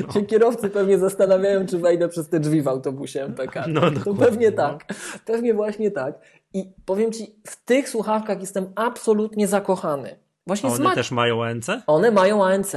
No. Się kierowcy pewnie zastanawiają, czy wejdę przez te drzwi w autobusie MPK. No, to pewnie no. tak. Pewnie właśnie tak. I powiem ci, w tych słuchawkach jestem absolutnie zakochany. Właśnie one też mają ANC? One mają ANC.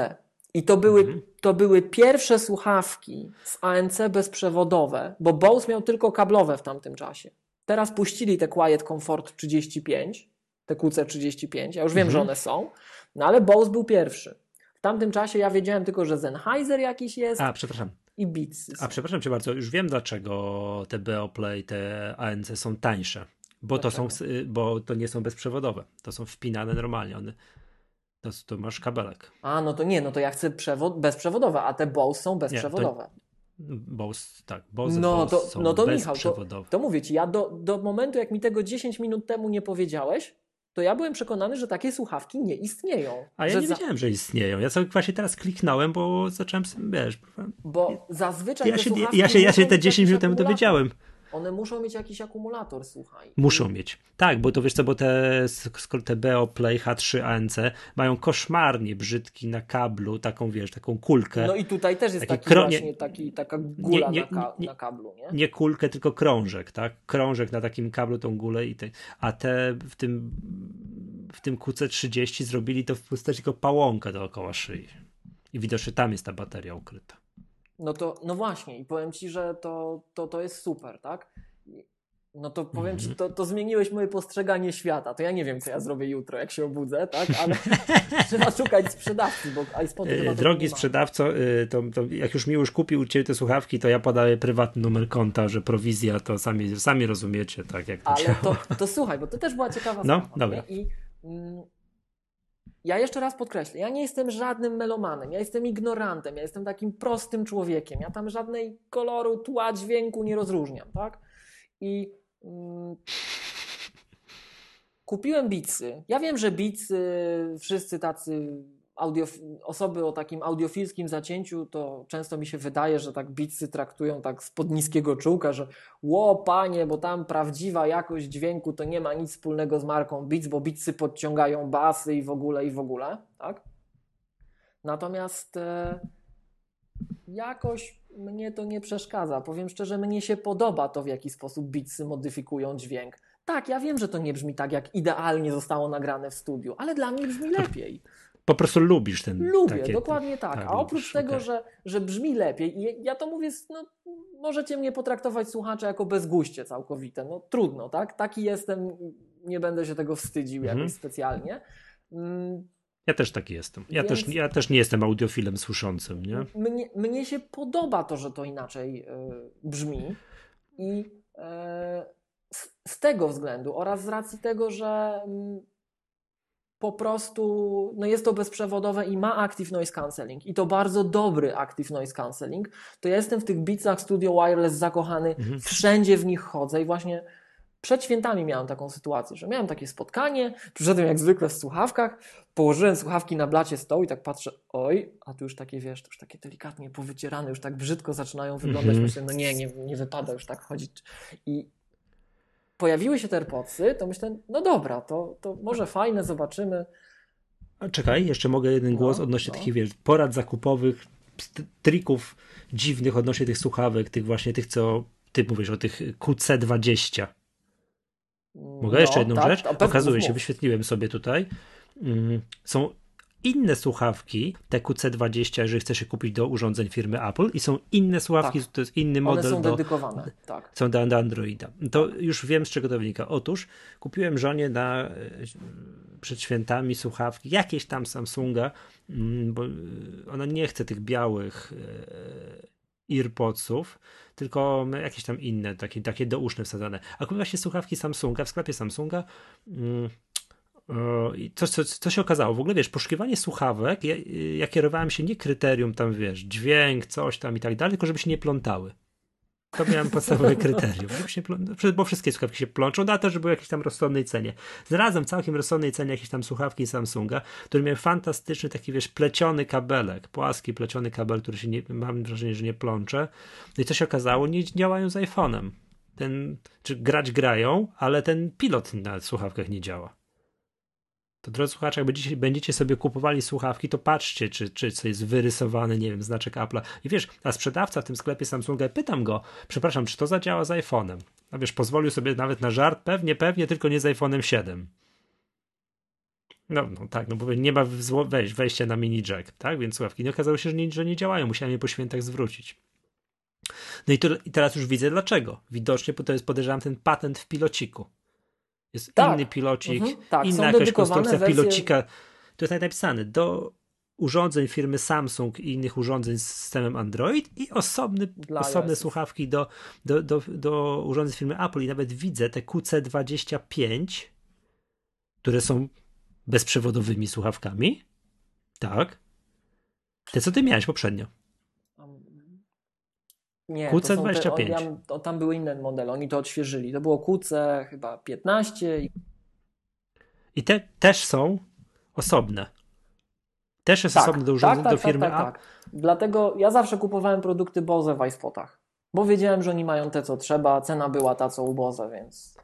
I to były, mhm. to były pierwsze słuchawki z ANC bezprzewodowe, bo Bose miał tylko kablowe w tamtym czasie. Teraz puścili te Quiet Comfort 35, te QC35, ja już wiem, mhm. że one są, no ale Bose był pierwszy. W tamtym czasie ja wiedziałem tylko, że Sennheiser jakiś jest. A, przepraszam. I Beats. A przepraszam cię bardzo, już wiem dlaczego te Beoplay, te ANC są tańsze. Bo to, są, bo to nie są bezprzewodowe. To są wpinane normalnie. One to, to masz kabelek. A, no to nie, no to ja chcę przewod bezprzewodowe, a te Bose są bezprzewodowe. Nie, to... Bose, tak, Bose, no, Bose to, no to Michał, to, to mówię ci, ja do, do momentu, jak mi tego 10 minut temu nie powiedziałeś, to ja byłem przekonany, że takie słuchawki nie istnieją. A ja nie za... wiedziałem, że istnieją. Ja sobie właśnie teraz kliknąłem, bo zacząłem, wiesz... Bo zazwyczaj ja się, ja się, ja się te 10 minut temu dowiedziałem. One muszą mieć jakiś akumulator, słuchaj. Muszą mieć. Tak, bo to wiesz co, bo te, te BO Play H3 ANC mają koszmarnie brzydki na kablu, taką wiesz, taką kulkę. No i tutaj też jest taki, taki właśnie, taki, taka gula nie, nie, na, ka na, kablu, nie? Nie kulkę, tylko krążek, tak? Krążek na takim kablu, tą gulę i te, a te w tym w tym QC30 zrobili to w postaci tylko pałąka dookoła szyi. I widocznie tam jest ta bateria ukryta. No to, no właśnie, i powiem ci, że to, to, to jest super, tak? No to powiem ci, mhm. to, to zmieniłeś moje postrzeganie świata. To ja nie wiem, co ja zrobię jutro, jak się obudzę, tak? Ale trzeba szukać sprzedawcy, bo iSpoty chyba Drogi sprzedawco, y, to, to, jak już mi już kupił u Ciebie te słuchawki, to ja podaję prywatny numer konta, że prowizja to sami, sami rozumiecie, tak? Jak to Ale to, to, słuchaj, bo to też była ciekawa no, sprawa. Dobra. I mm, ja jeszcze raz podkreślę, ja nie jestem żadnym melomanem, ja jestem ignorantem, ja jestem takim prostym człowiekiem, ja tam żadnej koloru, tła, dźwięku nie rozróżniam, tak? I mm, kupiłem bicy. Ja wiem, że bicy, wszyscy tacy osoby o takim audiofilskim zacięciu, to często mi się wydaje, że tak bitsy traktują tak spod niskiego czułka, że ło panie, bo tam prawdziwa jakość dźwięku to nie ma nic wspólnego z marką Beats, bo bitsy podciągają basy i w ogóle, i w ogóle, tak? Natomiast e, jakoś mnie to nie przeszkadza. Powiem szczerze, mnie się podoba to, w jaki sposób bitsy modyfikują dźwięk. Tak, ja wiem, że to nie brzmi tak, jak idealnie zostało nagrane w studiu, ale dla mnie brzmi lepiej. Po prostu lubisz ten. Lubię, takie, dokładnie tak. tak A oprócz lubisz, tego, okay. że, że brzmi lepiej, i ja to mówię, no, możecie mnie potraktować słuchacze jako bezguście całkowite. No trudno, tak? Taki jestem, nie będę się tego wstydził mhm. jakoś specjalnie. Mm, ja też taki jestem. Ja, Więc... też, ja też nie jestem audiofilem słyszącym. Nie? Mnie, mnie się podoba to, że to inaczej y, brzmi. I y, z, z, tego względu oraz z racji tego, że y, po prostu no jest to bezprzewodowe i ma Active Noise Cancelling i to bardzo dobry Active Noise Cancelling, to ja jestem w tych Beatsach Studio Wireless zakochany, mhm. wszędzie w nich chodzę i właśnie przed świętami miałem taką sytuację, że miałem takie spotkanie, przyszedłem jak zwykle w słuchawkach, położyłem słuchawki na blacie stołu i tak patrzę, oj, a tu już takie, wiesz, to już takie delikatnie powycierane, już tak brzydko zaczynają wyglądać. Mm -hmm. Myślę, no nie, nie, nie wypada już tak chodzić. I pojawiły się te AirPodsy, to myślę, no dobra, to, to może fajne, zobaczymy. A czekaj, jeszcze mogę jeden głos no, odnośnie no. takich, wiesz, porad zakupowych, trików dziwnych odnośnie tych słuchawek, tych właśnie tych, co ty mówisz o tych QC20. Mogę no, jeszcze jedną tak, rzecz? Okazuje się, wyświetliłem sobie tutaj. Mm, są inne słuchawki, te QC20, jeżeli chcesz je kupić do urządzeń firmy Apple i są inne słuchawki, tak. to jest inny model. One są do, dedykowane, tak. Są do, do Androida. To już wiem, z czego to wynika. Otóż kupiłem żonie na, e, przed świętami słuchawki, jakieś tam Samsunga, mm, bo ona nie chce tych białych e, earpodsów, tylko jakieś tam inne, takie, takie douszne wsadzane. A kupiła się słuchawki Samsunga w sklepie Samsunga. Mm, co, co, co się okazało? W ogóle wiesz, poszukiwanie słuchawek, ja, ja kierowałem się nie kryterium tam, wiesz, dźwięk, coś tam i tak dalej, tylko żeby się nie plątały. To miałem podstawowe kryterium. Bo wszystkie słuchawki się plączą, no a też, żeby były jakieś tam rozsądnej cenie. Znalazłem całkiem rozsądnej cenie jakieś tam słuchawki Samsunga, które miały fantastyczny taki, wiesz, pleciony kabelek, płaski pleciony kabel, który się nie, mam wrażenie, że nie plącze. No i co się okazało? Nie działają z iPhone'em. Ten, czy grać grają, ale ten pilot na słuchawkach nie działa to drodzy słuchacze, jak będziecie, będziecie sobie kupowali słuchawki, to patrzcie, czy, czy co jest wyrysowany, nie wiem, znaczek Apple'a. I wiesz, a sprzedawca w tym sklepie Samsunga, pytam go, przepraszam, czy to zadziała z iPhone'em? A wiesz, pozwolił sobie nawet na żart, pewnie, pewnie, tylko nie z iPhone'em 7. No, no tak, no bo nie ma wejść, wejścia na mini jack, tak? Więc słuchawki nie okazało się, że nie, że nie działają. Musiałem je po świętach zwrócić. No i, to, i teraz już widzę dlaczego. Widocznie, bo to jest podejrzewam ten patent w pilociku. Jest tak. inny pilocik, mhm. tak. inna jakaś konstrukcja wersje... pilocika. To jest napisane do urządzeń firmy Samsung i innych urządzeń z systemem Android i osobny, osobne słuchawki do, do, do, do urządzeń firmy Apple. I nawet widzę te QC25, które są bezprzewodowymi słuchawkami. Tak. Te, co ty miałeś poprzednio. Nie, QC25. Te, on, tam były inne modele, oni to odświeżyli. To było QC chyba 15. I, te też są osobne. Też jest tak, osobne do urządzeń, tak, tak, do firmy tak, tak, tak. Dlatego ja zawsze kupowałem produkty Boze w iSpotach, bo wiedziałem, że oni mają te, co trzeba, cena była ta, co u Boze, więc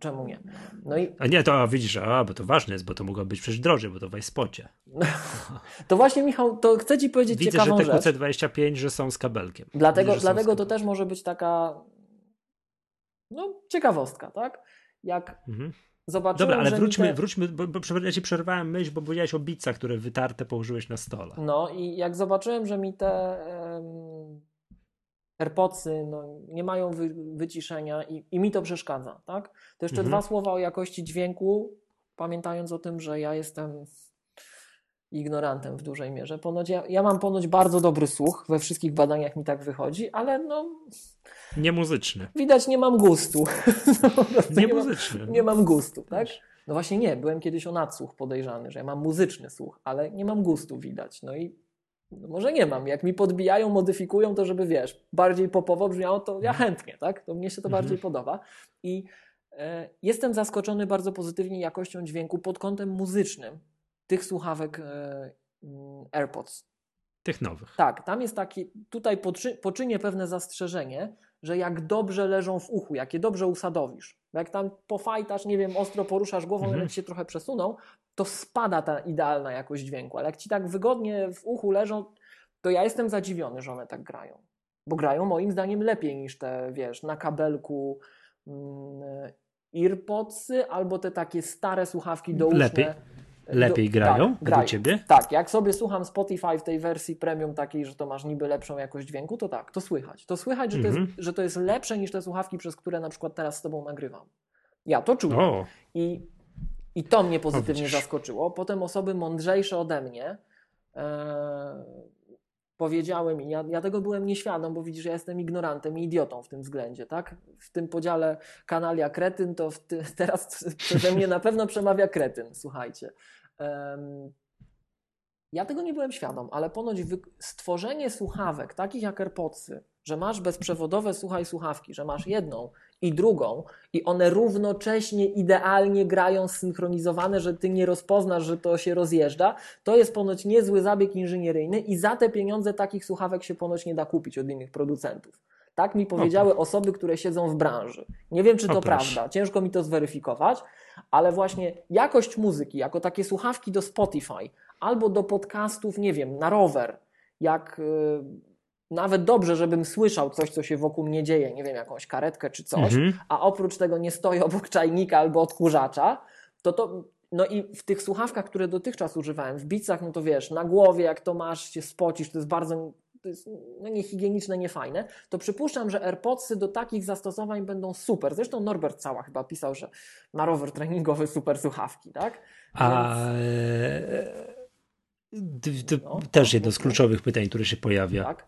Czemu nie? No i... A nie, to a widzisz, a, bo to ważne jest, bo to mogło być przecież drożej, bo to w iSpocie. to właśnie, Michał, to chcę Ci powiedzieć Widzę, ciekawą że te QC25, że są z kabelkiem. Dlatego, Widzę, dlatego to też może być taka no, ciekawostka, tak? Jak mhm. zobaczyłem, Dobra, ale wróćmy, te... wróćmy bo, bo ja Ci przerwałem myśl, bo powiedziałeś o bicach, które wytarte położyłeś na stole. No i jak zobaczyłem, że mi te... AirPodsy no, nie mają wy, wyciszenia i, i, mi to przeszkadza. Tak? To jeszcze mhm. dwa słowa o jakości dźwięku, pamiętając o tym, że ja jestem ignorantem w dużej mierze. Ponoć ja, ja mam ponoć bardzo dobry słuch, we wszystkich badaniach mi tak wychodzi, ale no... Nie muzyczny. Widać, nie mam gustu. no, nie, nie muzyczny. Mam, nie mam gustu, tak? No właśnie nie, byłem kiedyś o nadsłuch podejrzany, że ja mam muzyczny słuch, ale nie mam gustu widać. No i no może nie mam. Jak mi podbijają, modyfikują to, żeby wiesz, bardziej popowo brzmiało, to ja mhm. chętnie, tak? To mnie się to mhm. bardziej podoba. I e, jestem zaskoczony bardzo pozytywnie jakością dźwięku pod kątem muzycznym tych słuchawek e, mm, AirPods. Tych nowych. Tak, tam jest taki, tutaj poczynię pewne zastrzeżenie, że jak dobrze leżą w uchu, jak je dobrze usadowisz, jak tam pofajtasz, nie wiem, ostro poruszasz głową, mhm. nawet się trochę przesuną, to spada ta idealna jakość dźwięku, ale jak ci tak wygodnie w uchu leżą, to ja jestem zadziwiony, że one tak grają. Bo grają moim zdaniem lepiej niż te, wiesz, na kabelku mm, earpodsy albo te takie stare słuchawki douszne. Lepiej, lepiej do, grają tak, grają. ciebie? Tak, jak sobie słucham Spotify w tej wersji premium takiej, że to masz niby lepszą jakość dźwięku, to tak, to słychać. To słychać, że, to, jest, mhm. że to jest lepsze niż te słuchawki, przez które na przykład teraz z tobą nagrywam. Ja to czuję. O. I, I to mnie pozytywnie zaskoczyło. Potem osoby mądrzejsze ode mnie e, powiedziałem i ja, ja tego byłem nieświadom, bo widzisz, ja jestem ignorantem i idiotą w tym względzie, tak? W tym podziale kanalia kretyn, to ty, teraz przeze mnie na pewno przemawia kretyn, słuchajcie. Ja tego nie byłem świadom, ale ponoć stworzenie słuchawek, takich jak AirPodsy, że masz bezprzewodowe słuchaj słuchawki, że masz jedną i drugą i one równocześnie idealnie grają synchronizowane, że ty nie rozpoznasz, że to się rozjeżdża, to jest ponoć niezły zabieg inżynieryjny i za te pieniądze takich słuchawek się ponoć nie da kupić od innych producentów. Tak mi powiedziały osoby, które siedzą w branży. Nie wiem, czy to prawda, ciężko mi to zweryfikować, ale właśnie jakość muzyki, jako takie słuchawki do Spotify albo do podcastów, nie wiem, na rower, jak y, nawet dobrze, żebym słyszał coś, co się wokół mnie dzieje, nie wiem, jakąś karetkę czy coś, mhm. a oprócz tego nie stoję obok czajnika albo odkurzacza, to to. No i w tych słuchawkach, które dotychczas używałem, w bicach, no to wiesz, na głowie, jak to masz, się spocisz, to jest bardzo to jest no, niehigieniczne, niefajne, to przypuszczam, że AirPodsy do takich zastosowań będą super. Zresztą Norbert Cała chyba pisał, że na rower treningowy super słuchawki, tak? A Więc... no, też jedno z kluczowych pytań, które się pojawia. Tak?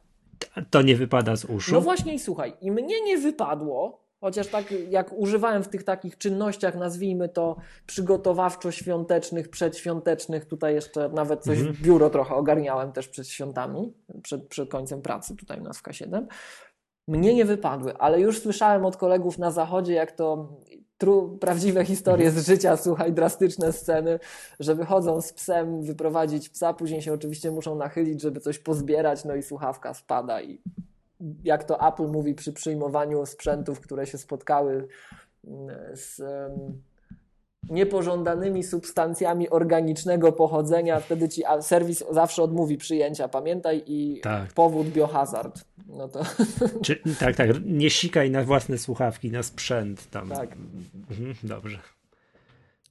To nie wypada z uszu? No właśnie i słuchaj, i mnie nie wypadło, chociaż tak jak używałem w tych takich czynnościach, nazwijmy to przygotowawczo-świątecznych, przedświątecznych, tutaj jeszcze nawet coś mhm. w biuro trochę ogarniałem też przed świątami, przed, przed końcem pracy tutaj u nas w K7. Mnie nie wypadły, ale już słyszałem od kolegów na zachodzie, jak to tru, prawdziwe historie z życia, słuchaj, drastyczne sceny, że wychodzą z psem wyprowadzić psa, później się oczywiście muszą nachylić, żeby coś pozbierać, no i słuchawka spada i jak to Apple mówi przy przyjmowaniu sprzętów, które się spotkały mm, z niepożądanymi substancjami organicznego pochodzenia, wtedy ci serwis zawsze odmówi przyjęcia, pamiętaj, i tak. powód biohazard. No to... Czy, tak, tak, nie sikaj na własne słuchawki, na sprzęt tam. Tak. Mhm, dobrze.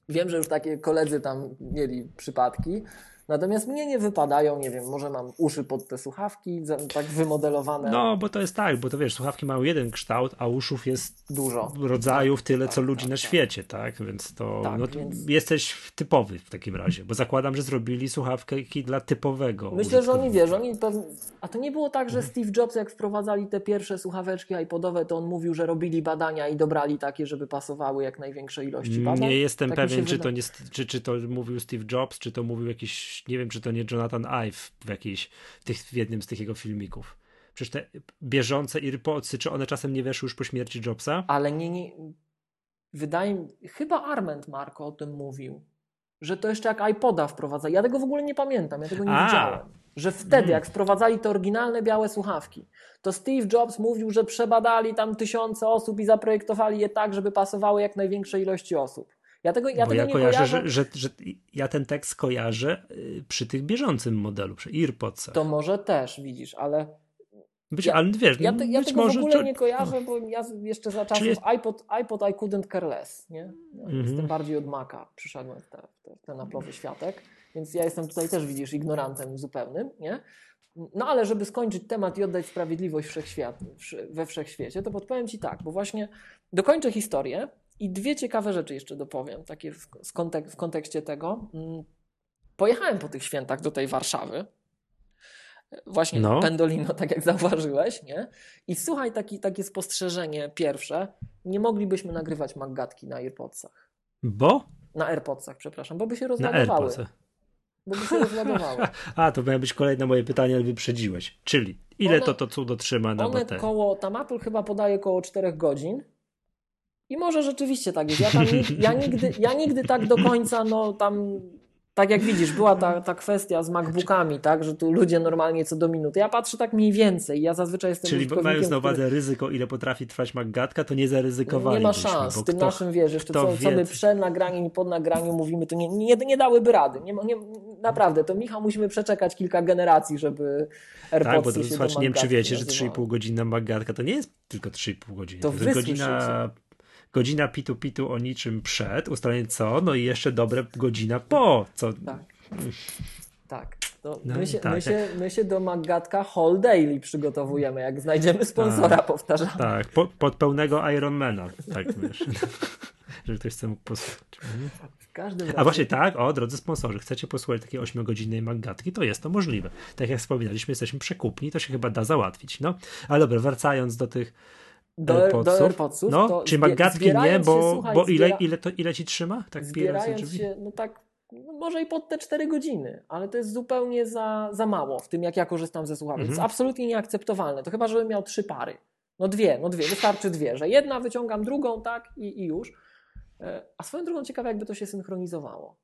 Wiem, że już takie koledzy tam mieli przypadki, Natomiast mnie nie wypadają, nie wiem, może mam uszy pod te słuchawki, tak wymodelowane. No, bo to jest tak, bo to wiesz, słuchawki mają jeden kształt, a uszów jest dużo rodzajów tak, tyle, tak, co ludzi tak, na tak. świecie, tak? Więc to, tak, no, to więc... jesteś typowy w takim razie, bo zakładam, że zrobili słuchawki dla typowego. Myślę, że oni wiesz, oni pewnie... A to nie było tak, że Steve Jobs, jak wprowadzali te pierwsze słuchaweczki iPodowe, to on mówił, że robili badania i dobrali takie, żeby pasowały jak największej ilości badań? Nie jestem tak pewien, czy to, nie, czy, czy to mówił Steve Jobs, czy to mówił jakiś nie wiem, czy to nie Jonathan Ive w jakiejś, w, tych, w jednym z tych jego filmików. Przecież te bieżące AirPodsy, czy one czasem nie weszły już po śmierci Jobsa? Ale nie, nie. Wydaje mi chyba Arment Marko o tym mówił, że to jeszcze jak iPoda wprowadza. Ja tego w ogóle nie pamiętam, ja tego nie A. widziałem. Że wtedy, hmm. jak wprowadzali te oryginalne białe słuchawki, to Steve Jobs mówił, że przebadali tam tysiące osób i zaprojektowali je tak, żeby pasowały jak największej ilości osób. Ja tego, ja Bo tego ja nie kojarzę, kojarzę. Że, że, że, ja ten tekst kojarzę y, przy tych bieżącym modelu, przy AirPodsach. To może też, widzisz, ale być, ja, ale wiesz, ja, te, ja być tego może, w ogóle to... nie kojarzę, bo ja jeszcze za czasów jest... iPod, iPod I couldn't care less, nie? Ja mm -hmm. Jestem bardziej od Maca, przyszedłem w, te, ten Apple'owy światek, więc ja jestem tutaj też, widzisz, ignorantem zupełnym, nie? No ale żeby skończyć temat i oddać sprawiedliwość wszechświat, we wszechświecie, to podpowiem Ci tak, bo właśnie dokończę historię i dwie ciekawe rzeczy jeszcze dopowiem, takie w, kontek w kontekście tego. Mm, pojechałem po tych świętach do tej Warszawy. Właśnie no. Pendolino, tak jak zauważyłeś, nie? I słuchaj, taki, takie spostrzeżenie pierwsze. Nie moglibyśmy nagrywać Maggatki na AirPodsach. Bo? Na AirPodsach, przepraszam, bo by się rozładowały. Na bo by się rozładowały. A, to miało być kolejne moje pytanie, ale wyprzedziłeś. Czyli ile one, to to cudo trzyma na one baterii? koło, tam Apple chyba podaje około 4 godzin i może rzeczywiście tak jest. Ja, tam, ja, nigdy, ja nigdy tak do końca, no tam tak jak widzisz, była ta, ta kwestia z MacBookami, tak, że tu ludzie normalnie co do minuty. Ja patrzę tak mniej więcej. Ja zazwyczaj jestem Czyli mając na uwadze który... ryzyko, ile potrafi trwać MacGatka, to nie zaryzykowali. Nie ma szans. Z tym kto, naszym, wiesz, jeszcze co, co my przed nagraniem i pod nagraniem mówimy, to nie, nie, nie dałyby rady. Nie, nie, naprawdę, to Michał musimy przeczekać kilka generacji, żeby AirPodsy tak, bo to, się słuchaj, nie wiem, czy wiecie, że 3,5 godziny MacGatka to nie jest tylko 3,5 godziny. To, to jest godzina godzina pitu pitu o niczym przed, ustalenie co, no i jeszcze dobre godzina po, co... Tak. Tak. No, my, się, tak, my, się, my się do Magatka Hall Daily przygotowujemy, jak znajdziemy sponsora, tak, powtarzam. Tak, po, pod pełnego Ironmana, tak wiesz. Żeby ktoś chce mógł posłuchać. A właśnie tak, o drodzy sponsorzy, chcecie posłuchać takiej 8-godzinnej magatki, to jest to możliwe. Tak jak wspominaliśmy, jesteśmy przekupni, to się chyba da załatwić. No, ale dobra, wracając do tych do, AirPodsów. do AirPodsów. No, czy magatki nie, bo, się, słuchaj, bo ile, ile, to, ile ci trzyma? Tak zbierając się, no tak, no może i pod te 4 godziny, ale to jest zupełnie za, za mało w tym, jak ja korzystam ze słuchawek. Mhm. To jest absolutnie nieakceptowalne. To chyba, żebym miał trzy pary. No dwie, no dwie, wystarczy dwie, że jedna wyciągam drugą, tak i, i już. E, a swoją drugą ciekawe, jakby to się synchronizowało.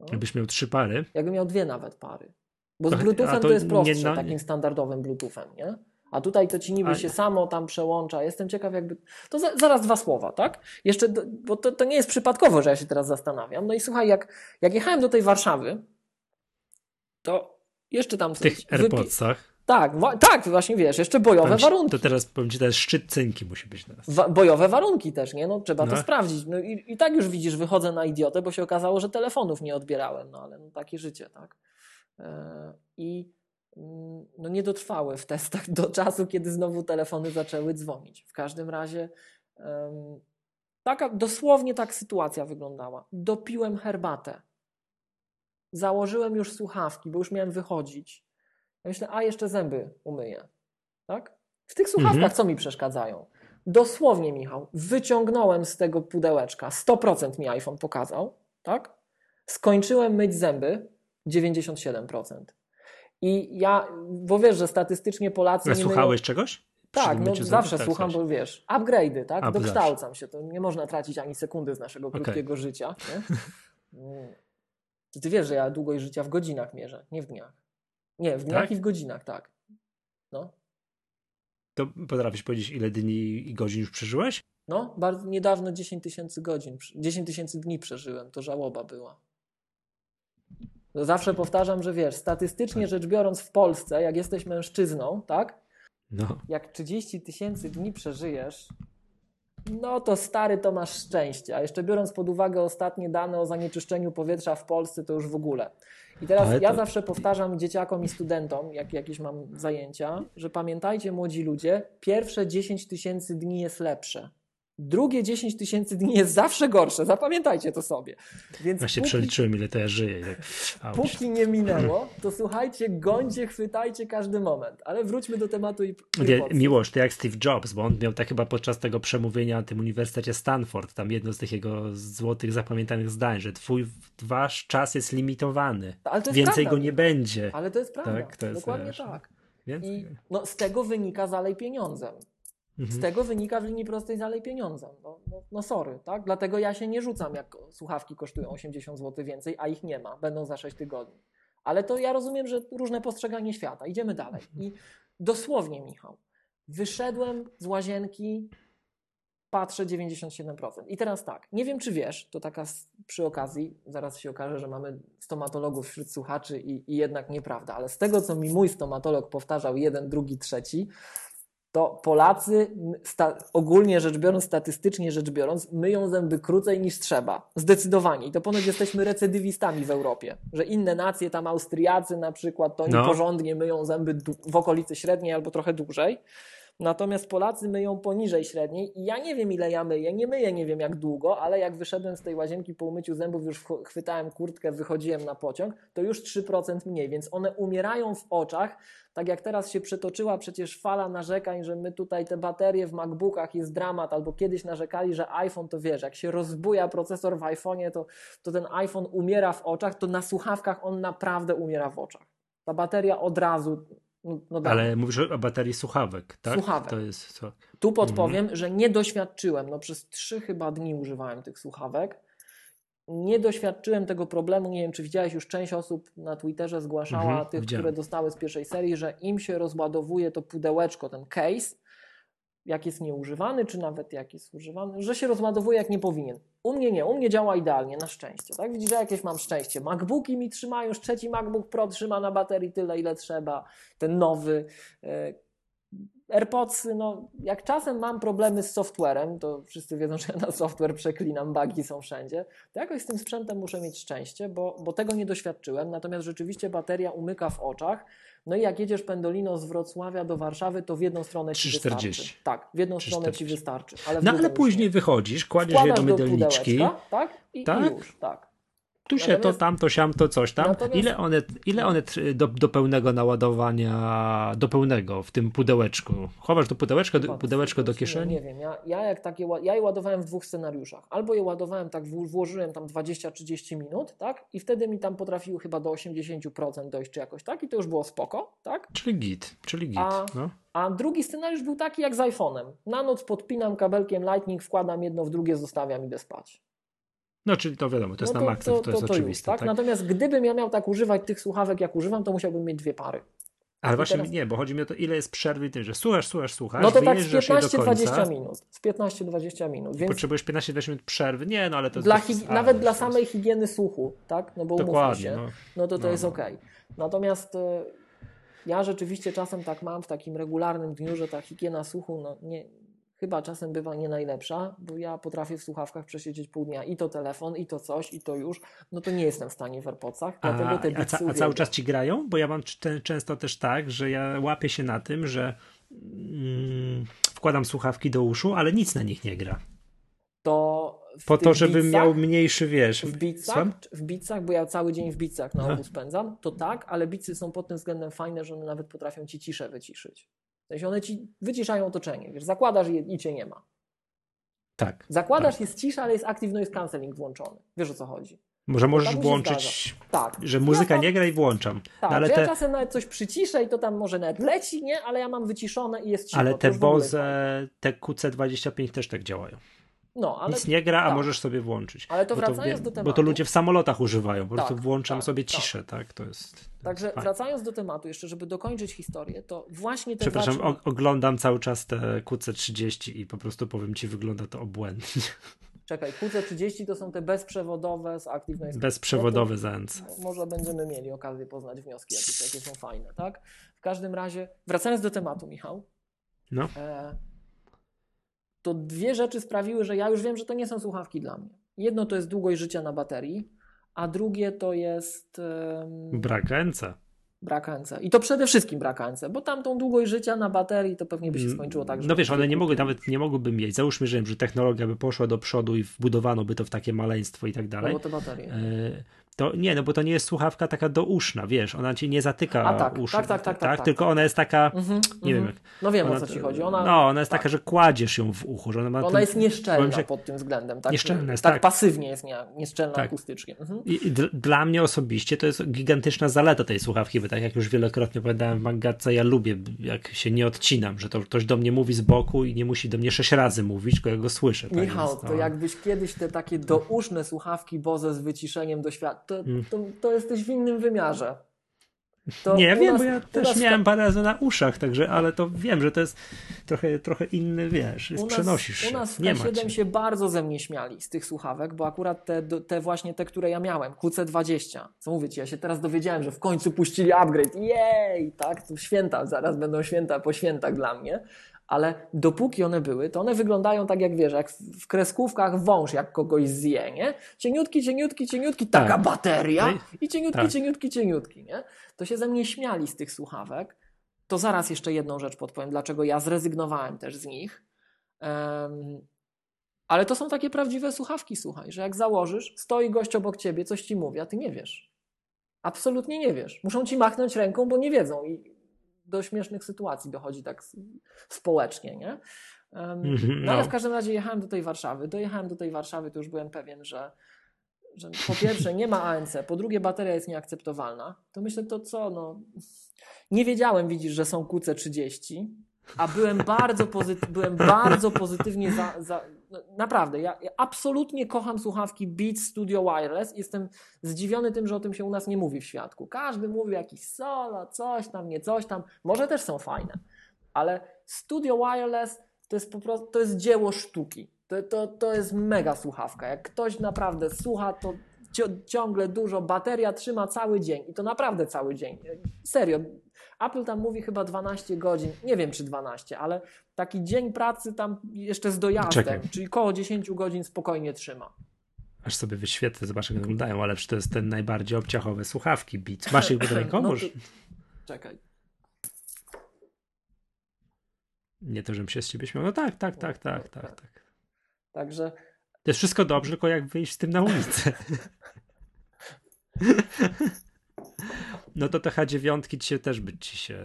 No. Jakbyś miał trzy pary? Jakbym miał dwie nawet pary. Bo z Bluetoothem to, to, jest prostsze, nie, no, takim standardowym Bluetoothem, nie? A tutaj to ci niby się samo tam przełącza. Jestem ciekaw, jakby. To za, zaraz dwa słowa, tak? Jeszcze, do, bo to, to nie jest przypadkowo, że ja się teraz zastanawiam. No i słuchaj, jak, jak jechałem do tej Warszawy, to jeszcze tam. W tych AirPodsach. Tak, tak, właśnie wiesz, jeszcze bojowe warunki. To teraz powiem ci, teraz szczyt cynki musi być teraz. Wa bojowe warunki też, nie? No trzeba no. to sprawdzić. No i, i, tak już widzisz, wychodzę na idiotę, bo się okazało, że telefonów nie odbierałem, no ale no, takie życie, tak? Yy, I no nie dotrwały w testach do czasu, kiedy znowu telefony zaczęły dzwonić. W każdym razie taka, dosłownie tak sytuacja wyglądała. Dopiłem herbatę. Założyłem już słuchawki, bo już miałem wychodzić. Ja myślę, a jeszcze zęby umyję. Tak? W tych słuchawkach mhm. co mi przeszkadzają? Dosłownie, Michał, wyciągnąłem z tego pudełeczka, 100% mi iPhone pokazał, tak? Skończyłem myć zęby, 97%. I ja, bo wiesz, że statystycznie Polacy. A słuchałeś myją... czegoś? Tak, no zawsze słucham, bo wiesz, upgrade'y, tak? A, Dokształcam się. To nie można tracić ani sekundy z naszego krótkiego okay. życia. Nie? Mm. Ty, ty wiesz, że ja długość życia w godzinach mierzę, nie w dniach. Nie, w dniach tak? i w godzinach, tak. No. To potrafisz powiedzieć, ile dni i godzin już przeżyłeś? No, bardzo niedawno 10 tysięcy godzin, 10 tysięcy dni przeżyłem, to żałoba była. Zawsze powtarzam, że wiesz, statystycznie rzecz biorąc w Polsce, jak jesteś mężczyzną, tak? No. Jak 30 tysięcy dni przeżyjesz, no to stary to masz szczęście. A jeszcze biorąc pod uwagę ostatnie dane o zanieczyszczeniu powietrza w Polsce, to już w ogóle. I teraz Ale ja to... zawsze powtarzam dzieciakom i studentom, jak jakieś mam zajęcia, że pamiętajcie, młodzi ludzie, pierwsze 10 tysięcy dni jest lepsze. Drugie 10 tysięcy dni jest zawsze gorsze, zapamiętajcie to sobie. Więc Właśnie póki, przeliczyłem, ile to ja żyję. Tak, póki nie minęło, to słuchajcie, gońcie, chwytajcie każdy moment. Ale wróćmy do tematu i. Nie, miłość, to jak Steve Jobs, bo on miał tak chyba podczas tego przemówienia na tym Uniwersytecie Stanford, tam jedno z tych jego złotych, zapamiętanych zdań, że twój wasz czas jest limitowany. Jest Więcej prawda. go nie będzie. Ale to jest prawda. Tak, to jest, Dokładnie wiesz, tak. I no, z tego wynika zalej pieniądzem. Mhm. Z tego wynika w linii prostej zalej pieniądzem. No, no, no, sorry, tak? Dlatego ja się nie rzucam, jak słuchawki kosztują 80 zł więcej, a ich nie ma, będą za 6 tygodni. Ale to ja rozumiem, że różne postrzeganie świata. Idziemy dalej. I dosłownie, Michał, wyszedłem z łazienki, patrzę 97%. I teraz tak, nie wiem czy wiesz, to taka przy okazji, zaraz się okaże, że mamy stomatologów wśród słuchaczy i, i jednak nieprawda, ale z tego, co mi mój stomatolog powtarzał jeden, drugi, trzeci, to Polacy ogólnie rzecz biorąc, statystycznie rzecz biorąc, myją zęby krócej niż trzeba. Zdecydowanie. I to ponoć jesteśmy recydywistami w Europie. Że inne nacje, tam Austriacy na przykład, to oni no. porządnie myją zęby w okolicy średniej albo trochę dłużej. Natomiast Polacy myją poniżej średniej i ja nie wiem ile ja myję, nie myję nie wiem jak długo, ale jak wyszedłem z tej łazienki po umyciu zębów, już chwytałem kurtkę, wychodziłem na pociąg, to już 3% mniej, więc one umierają w oczach, tak jak teraz się przetoczyła przecież fala narzekań, że my tutaj te baterie w MacBookach jest dramat, albo kiedyś narzekali, że iPhone to wiesz, jak się rozbuja procesor w iPhone'ie, to, to ten iPhone umiera w oczach, to na słuchawkach on naprawdę umiera w oczach. Ta bateria od razu no, no Ale mówisz o baterii słuchawek, tak? Słuchawek. To jest co? Tu podpowiem, mhm. że nie doświadczyłem. No przez trzy chyba dni używałem tych słuchawek nie doświadczyłem tego problemu. Nie wiem, czy widziałeś, już część osób na Twitterze zgłaszała, Mhm, tych, widziałem. które dostały z pierwszej serii, że im się rozładowuje to pudełeczko, ten case, jak jest nieużywany, czy nawet jak jest używany, że się rozładowuje jak nie powinien. U mnie nie, u mnie działa idealnie, na szczęście. Tak? Że jakieś mam szczęście. MacBooki mi trzymają, już trzeci MacBook Pro trzyma na baterii tyle, ile trzeba. Ten nowy. e, AirPodsy, no jak czasem mam problemy z softwarem, to wszyscy wiedzą, że ja na software przeklinam, bugi są wszędzie, to jakoś z tym sprzętem muszę mieć szczęście, bo, bo tego nie doświadczyłem, natomiast rzeczywiście bateria umyka w oczach, no i jak jedziesz Pendolino z Wrocławia do Warszawy, to w jedną stronę ci 3,40. wystarczy. Tak, w jedną stronę ci 3,40. wystarczy. Ale No ale później nie. wychodzisz, kładziesz je do do mydelniczki. pudełeczka, tak? I, Tak? I już, tak. Tu się to, Natomiast- tam, to siam, to coś tam. Natomiast- Ile one, ile one do, do pełnego naładowania, do pełnego w tym pudełeczku? Chowasz do pudełeczka, do, pudełeczko do kieszeni? Nie, wiem, ja, ja jak takie, ja je ładowałem w dwóch scenariuszach. Albo je ładowałem tak, włożyłem tam 20-30 minut, tak? I wtedy mi tam potrafiły chyba do 80% dojść, czy jakoś tak, i to już było spoko, tak? Czyli git, czyli git. A- No. A drugi scenariusz był taki jak z iPhone'em. Na noc podpinam kabelkiem Lightning, wkładam jedno w drugie, zostawiam, idę spać. No czyli to wiadomo, to jest No na maksa, to, jest już, oczywiste. tak? tak? Natomiast gdybym ja miał tak używać tych słuchawek, jak używam, to musiałbym mieć dwie pary. Ale właśnie teraz- nie, bo chodzi mi o to, ile jest przerwy, ty, że słuchasz, słuchasz, słuchasz, No to tak z wyjeżdżasz je do 15-20 końca, minut. Z 15-20 minut. Więc potrzebujesz 15-20 minut przerwy, nie, no ale to dla jest... higi- nawet to dla jest- samej higieny słuchu, tak? No bo umówmy Dokładnie, się, no. no to to No, jest no. ok. Natomiast e, ja rzeczywiście czasem tak mam w takim regularnym dniu, że ta higiena słuchu no nie, chyba czasem bywa nie najlepsza, bo ja potrafię w słuchawkach przesiedzieć pół dnia i to telefon, i to coś, i to już. No to nie jestem w stanie w AirPodsach, dlatego A, te a, ca, a cały czas ci grają? Bo ja mam c- często też tak, że ja łapię się na tym, że mm, wkładam słuchawki do uszu, ale nic na nich nie gra. To Po to, żebym miał mniejszy, wiesz... W bicach, w bicach, bo ja cały dzień w bicach na Aha. ogół spędzam, to tak, ale bicy są pod tym względem fajne, że one nawet potrafią ci ciszę wyciszyć. W sensie one ci wyciszają otoczenie, wiesz, zakładasz je i cię nie ma. Tak. Zakładasz, tak. jest cisza, ale jest active noise cancelling włączony. Wiesz o co chodzi. Może możesz tak włączyć, Tak. że muzyka ja nie gra i włączam. Tak, No, ale ja te, czasem nawet coś przyciszę i to tam może nawet leci, nie? Ale ja mam wyciszone i jest cicho. ale te. Boze, te QC25 też tak działają. No, ale Nic nie gra, a tak. możesz sobie włączyć. Ale to wracając wie- do Bo to tematu. ludzie w samolotach używają. Po prostu Tak, włączam tak, sobie tak. ciszę, tak? To jest. to Także wracając do tematu, jeszcze żeby dokończyć historię, to właśnie te Przepraszam, oglądam cały czas te QC30 i po prostu powiem ci, wygląda to obłędnie. Czekaj, QC30 to są te bezprzewodowe z Bezprzewodowy ZNC. No to Może będziemy mieli okazję poznać wnioski, jakie, jakie są fajne, tak? W każdym razie, wracając do tematu, Michał, No. e, to dwie rzeczy sprawiły, że ja już wiem, że to nie są słuchawki dla mnie. Jedno to jest długość życia na baterii, a drugie to jest em, Brak NC. brak ANC. I to przede wszystkim brak ANC, bo tamtą długość życia na baterii to pewnie by się skończyło tak, że... No wiesz, one nie mogły, nawet nie mogłyby mieć. Załóżmy, że, że technologia by poszła do przodu i wbudowano by to w takie maleństwo i tak No dalej. bo te baterie. To nie, no bo to nie jest słuchawka taka do uszna, wiesz, ona ci nie zatyka A tak, uszy. tak, tak, tak, tak, tak. Tylko ona jest taka, Mhm, nie wiem mhm. jak. No wiem ona, o co ci chodzi. Ona, no, ona jest tak. taka, że kładziesz ją w uchu, że ona ma Ona ten- jest nieszczelna że- pod tym względem. Tak, Nieszczelna jest, tak, tak. pasywnie jest nie, nieszczelna Tak. akustycznie. Mhm. I, i d- dla mnie osobiście to jest gigantyczna zaleta tej słuchawki, bo tak jak już wielokrotnie opowiadałem w Mangatce, ja lubię, jak się nie odcinam, że to ktoś do mnie mówi z boku i nie musi do mnie sześć razy mówić, tylko ja go słyszę. Tak Michał, więc, to no. jakbyś kiedyś te takie douszne słuchawki Bose z wyciszeniem do świata, to, Mm. to, to jesteś w innym wymiarze. To Nie, ja wiem, nas- bo ja też nas- miałem parę razy na uszach, także, ale to wiem, że to jest trochę, trochę inny, wiesz, jest, u nas, przenosisz się, U nas w nie ma K7 cię. się bardzo ze mnie śmiali z tych słuchawek, bo akurat te, te właśnie te, które ja miałem, QC20, co mówię ci, ja się teraz dowiedziałem, że w końcu puścili upgrade, jej, tak, to święta, zaraz będą święta po świętach dla mnie, ale dopóki one były, to one wyglądają tak jak wiesz, jak w kreskówkach wąż, jak kogoś zje, nie? Cieniutki, cieniutki, cieniutki, taka Tak. bateria No i- cieniutki, tak. cieniutki, cieniutki, nie? To się ze mnie śmiali z tych słuchawek. To zaraz jeszcze jedną rzecz podpowiem, dlaczego ja zrezygnowałem też z nich. Em, ale to są takie prawdziwe słuchawki, słuchaj, że jak założysz, stoi gość obok ciebie, coś ci mówi, a ty nie wiesz. Absolutnie nie wiesz. Muszą ci machnąć ręką, bo nie wiedzą i do śmiesznych sytuacji dochodzi tak społecznie, nie? Mhm, no ale no. w każdym razie jechałem do tej Warszawy. Dojechałem do tej Warszawy, to już byłem pewien, że, że po pierwsze nie ma ANC, po drugie bateria jest nieakceptowalna. To myślę, to co, no... Nie wiedziałem, widzisz, że są QC30. A byłem bardzo, pozyty- byłem bardzo pozytywnie za, za naprawdę, ja, ja, absolutnie kocham słuchawki Beats Studio Wireless. Jestem zdziwiony tym, że o tym się u nas nie mówi w świadku. Każdy mówi jakiś solo, coś tam, nie coś tam. Może też są fajne, ale Studio Wireless to jest po prostu, to jest dzieło sztuki. To, to, to jest mega słuchawka. Jak ktoś naprawdę słucha, to ciągle dużo, bateria trzyma cały dzień i to naprawdę cały dzień. Serio. Apple tam mówi chyba 12 godzin, nie wiem czy 12, ale taki dzień pracy tam jeszcze z dojazdem, Czekaj. czyli koło 10 godzin spokojnie trzyma. Aż sobie wyświetlę, zobaczę jak wyglądają, ale to jest ten najbardziej obciachowe słuchawki Beats. Masz ich pod ręką? No to... Czekaj. Nie to, żebym się z ciebie śmiał. No tak, tak, tak, tak, tak, tak. Także to jest wszystko dobrze, tylko jak wyjść z tym na ulicę. No to te H9 ci też by ci się,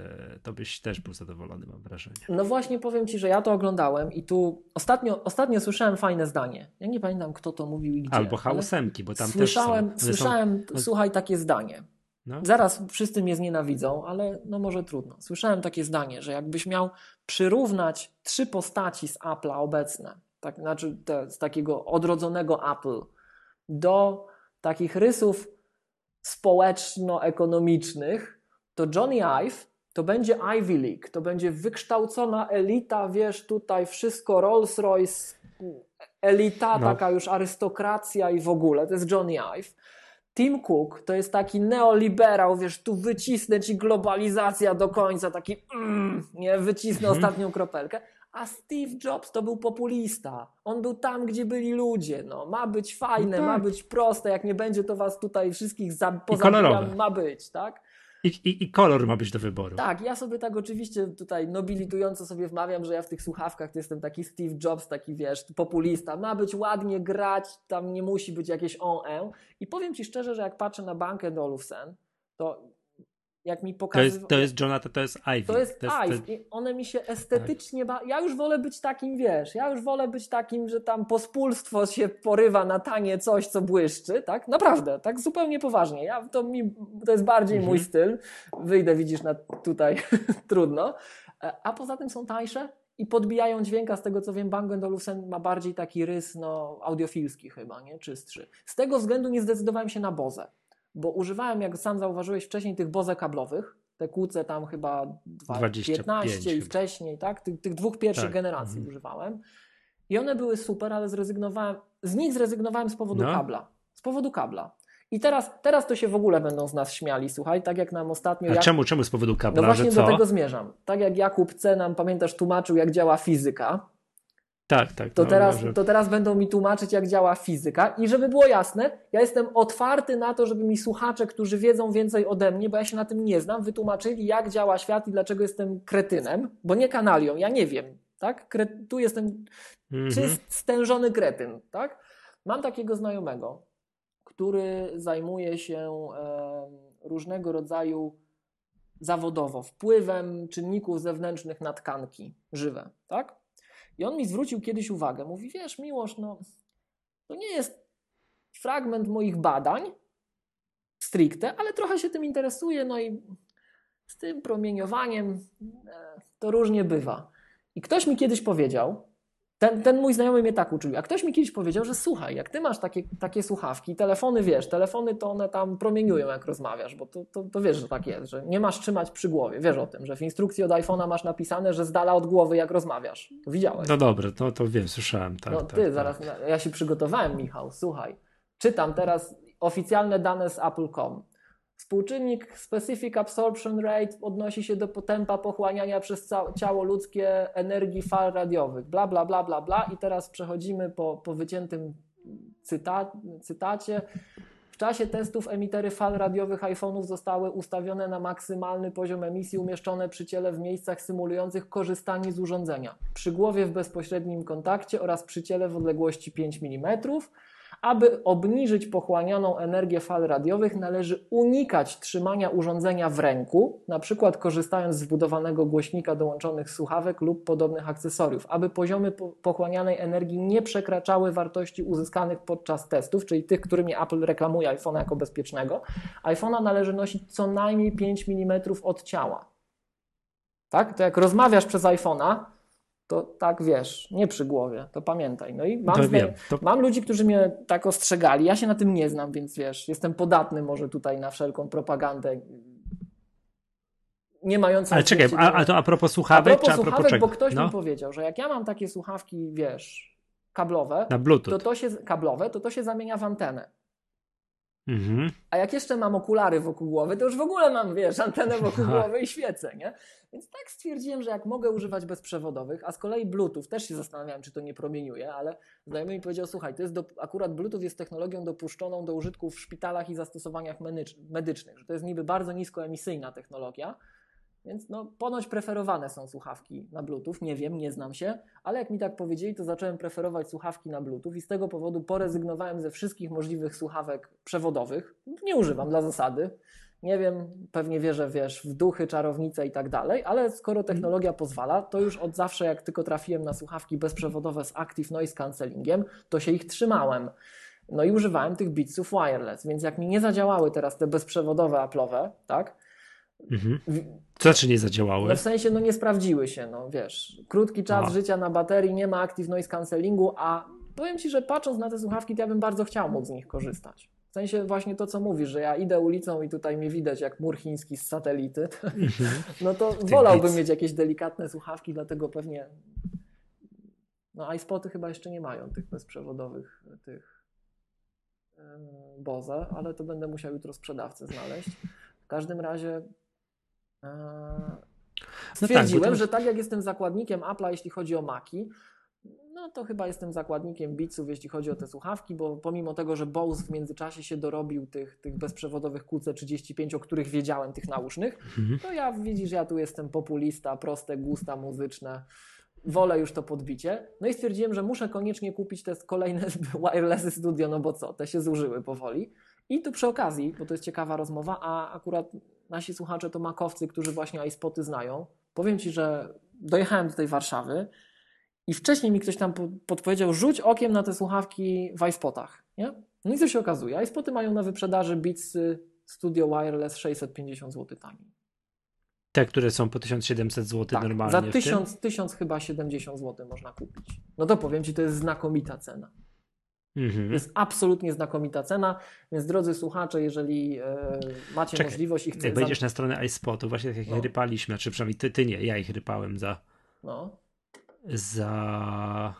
to byś też był zadowolony, mam wrażenie. No właśnie powiem ci, że ja to oglądałem i tu ostatnio, ostatnio słyszałem fajne zdanie. Ja nie pamiętam, kto to mówił i gdzie. Albo H8, bo tam słyszałem, też są. Słyszałem, są... słuchaj, takie zdanie. No. Zaraz wszyscy mnie znienawidzą, ale no może trudno. Słyszałem takie zdanie, że jakbyś miał przyrównać trzy postaci z Apple'a obecne, tak, znaczy te, z takiego odrodzonego Apple do takich rysów społeczno-ekonomicznych, to Johnny Ive to będzie Ivy League, to będzie wykształcona elita, wiesz, tutaj wszystko Rolls-Royce, elita, no. taka już arystokracja i w ogóle, to jest Johnny Ive. Tim Cook to jest taki neoliberał, wiesz, tu wycisnę ci globalizacja do końca, taki mm, nie, wycisnę mhm. ostatnią kropelkę. A Steve Jobs to był populista. On był tam, gdzie byli ludzie. No, ma być fajne, no tak. ma być proste. Jak nie będzie, to was tutaj wszystkich za, pozabijam. Ma być, tak? I, i, I, kolor ma być do wyboru. Tak, ja sobie tak oczywiście tutaj nobilitująco sobie wmawiam, że ja w tych słuchawkach to jestem taki Steve Jobs, taki wiesz, populista. Ma być ładnie grać, tam nie musi być jakieś on-en. I powiem Ci szczerze, że jak patrzę na bankę Dolufsen, to jak mi pokazuje. To jest, to jest Jonathan, to jest Ivy. To jest, to jest Ivy. One mi się estetycznie. Tak. Ba... Ja już wolę być takim, wiesz, ja już wolę być takim, że tam pospólstwo się porywa na tanie coś, co błyszczy, tak? Naprawdę, tak zupełnie poważnie. Ja, to, mi, to jest bardziej mhm. mój styl. Wyjdę, widzisz, na tutaj trudno. E, a poza tym są tańsze i podbijają dźwięka. Z tego co wiem, Bang Olufsen ma bardziej taki rys no, audiofilski chyba, nie? Czystszy. Z tego względu nie zdecydowałem się na Boze bo używałem, jak sam zauważyłeś wcześniej, tych boze kablowych, te kłóce tam chyba 15 i wcześniej, tak? Tych, tych dwóch pierwszych tak. generacji mhm. używałem. I one były super, ale zrezygnowałem, z nich zrezygnowałem z powodu no. kabla. Z powodu kabla. I teraz, teraz to się w ogóle będą z nas śmiali, słuchaj, tak jak nam ostatnio. A jak... czemu, czemu z powodu kabla? No właśnie do tego zmierzam. Tak jak Jakub C. nam, pamiętasz, tłumaczył, jak działa fizyka, tak, tak. To, no, teraz, to teraz będą mi tłumaczyć, jak działa fizyka. I żeby było jasne, ja jestem otwarty na to, żeby mi słuchacze, którzy wiedzą więcej ode mnie, bo ja się na tym nie znam, wytłumaczyli, jak działa świat i dlaczego jestem kretynem, bo nie kanalią, ja nie wiem. Tak? Kre... Tu jestem mhm. czyst, stężony kretyn. Tak? Mam takiego znajomego, który zajmuje się e, różnego rodzaju zawodowo wpływem czynników zewnętrznych na tkanki żywe. Tak? I on mi zwrócił kiedyś uwagę. Mówi, wiesz, Miłosz, no to nie jest fragment moich badań stricte, ale trochę się tym interesuję, no i z tym promieniowaniem e, to różnie bywa. I ktoś mi kiedyś powiedział, ten, ten mój znajomy mnie tak uczył. A ktoś mi kiedyś powiedział, że słuchaj, jak ty masz takie, takie słuchawki, telefony wiesz, telefony to one tam promieniują jak rozmawiasz, bo to, to, to wiesz, że tak jest, że nie masz trzymać przy głowie. Wiesz o tym, że w instrukcji od iPhone'a masz napisane, że z dala od głowy jak rozmawiasz. To widziałeś. No dobrze, to, to wiem, słyszałem. Tak, no tak, ty, tak, zaraz, ja się przygotowałem Michał, słuchaj. Czytam teraz oficjalne dane z Apple.com. Współczynnik Specific Absorption Rate odnosi się do tempa pochłaniania przez ciało ludzkie energii fal radiowych. Bla, bla, bla, bla, bla. I teraz przechodzimy po, po wyciętym cyta, cytacie. W czasie testów emitery fal radiowych iPhone'ów zostały ustawione na maksymalny poziom emisji umieszczone przy ciele w miejscach symulujących korzystanie z urządzenia. Przy głowie w bezpośrednim kontakcie oraz przy ciele w odległości 5 mm aby obniżyć pochłanianą energię fal radiowych, należy unikać trzymania urządzenia w ręku, przykład korzystając z wbudowanego głośnika dołączonych słuchawek lub podobnych akcesoriów, aby poziomy pochłanianej energii nie przekraczały wartości uzyskanych podczas testów, czyli tych, którymi Apple reklamuje iPhone jako bezpiecznego. iPhone'a należy nosić co najmniej 5 mm od ciała. Tak? To jak rozmawiasz przez iPhone'a, to tak wiesz, nie przy głowie, to pamiętaj. No i mam, To wiem, to- mam ludzi, którzy mnie tak ostrzegali. Ja się na tym nie znam, więc wiesz, jestem podatny może tutaj na wszelką propagandę. Nie mającą Ale czekaj, a, a to a propos a słuchawek, propos czy a propos słuchawek, czego? bo ktoś no, mi powiedział, że jak ja mam takie słuchawki, wiesz, kablowe, to to się, kablowe, to to się zamienia w antenę. Mhm. A jak jeszcze mam okulary wokół głowy, to już w ogóle mam, wiesz, antenę wokół Aha. głowy i świecę, nie? Więc tak stwierdziłem, że jak mogę używać bezprzewodowych, a z kolei Bluetooth, też się zastanawiałem, czy to nie promieniuje, ale znajomy mi powiedział, słuchaj, to jest do, akurat Bluetooth jest technologią dopuszczoną do użytku w szpitalach i zastosowaniach medycz- medycznych, że to jest niby bardzo niskoemisyjna technologia, więc no, ponoć preferowane są słuchawki na Bluetooth. Nie wiem, nie znam się, ale jak mi tak powiedzieli, to zacząłem preferować słuchawki na Bluetooth i z tego powodu porezygnowałem ze wszystkich możliwych słuchawek przewodowych. Nie używam dla zasady. Nie wiem, pewnie wierzę, wiesz, w duchy, czarownice i tak dalej, ale skoro technologia pozwala, to już od zawsze, jak tylko trafiłem na słuchawki bezprzewodowe z Active Noise Cancellingiem, to się ich trzymałem. No i używałem tych Beatsów wireless, więc jak mi nie zadziałały teraz te bezprzewodowe Apple'owe, tak, Mhm. Co znaczy nie zadziałały? no w sensie, no nie sprawdziły się, no wiesz. Krótki czas A. życia na baterii, nie ma active noise cancellingu, a powiem Ci, że patrząc na te słuchawki, to ja bym bardzo chciał móc z nich korzystać. W sensie właśnie to, co mówisz, że ja idę ulicą i tutaj mnie widać jak mur chiński z satelity, Mhm. no to wolałbym mieć jakieś delikatne słuchawki, dlatego pewnie no iSpoty chyba jeszcze nie mają tych bezprzewodowych tych em, Boze, ale to będę musiał jutro sprzedawcę znaleźć. W każdym razie stwierdziłem, bo to- że tak jak jestem zakładnikiem Apple'a, jeśli chodzi o Maki, no to chyba jestem zakładnikiem Beatsów, jeśli chodzi o te słuchawki, bo pomimo tego, że Bose w międzyczasie się dorobił tych, tych bezprzewodowych QC35, o których wiedziałem, tych naucznych, Mhm. to ja widzisz, ja tu jestem populista, proste gusta muzyczne. Wolę już to podbicie. No i stwierdziłem, że muszę koniecznie kupić te kolejne wirelessy studio, no bo co, te się zużyły powoli. I tu przy okazji, bo to jest ciekawa rozmowa, a akurat nasi słuchacze to makowcy, którzy właśnie iSpoty znają. Powiem Ci, że dojechałem do tej Warszawy i wcześniej mi ktoś tam po- podpowiedział, rzuć okiem na te słuchawki w iSpotach. Nie? No i co się okazuje? iSpoty mają na wyprzedaży Beats Studio Wireless 650 zł taniej. Te, które są po 1700 zł Tak, normalnie. za w tym? 1000, 1000 chyba 70 zł można kupić. No to powiem Ci, to jest znakomita cena. Mhm. To jest absolutnie znakomita cena, więc drodzy słuchacze, jeżeli e, macie Czekaj, możliwość i chcecie... Jak wejdziesz na stronę iSpotu, właśnie tak jak No. ich rypaliśmy, znaczy przynajmniej ty, ty nie, ja ich rypałem za, No, za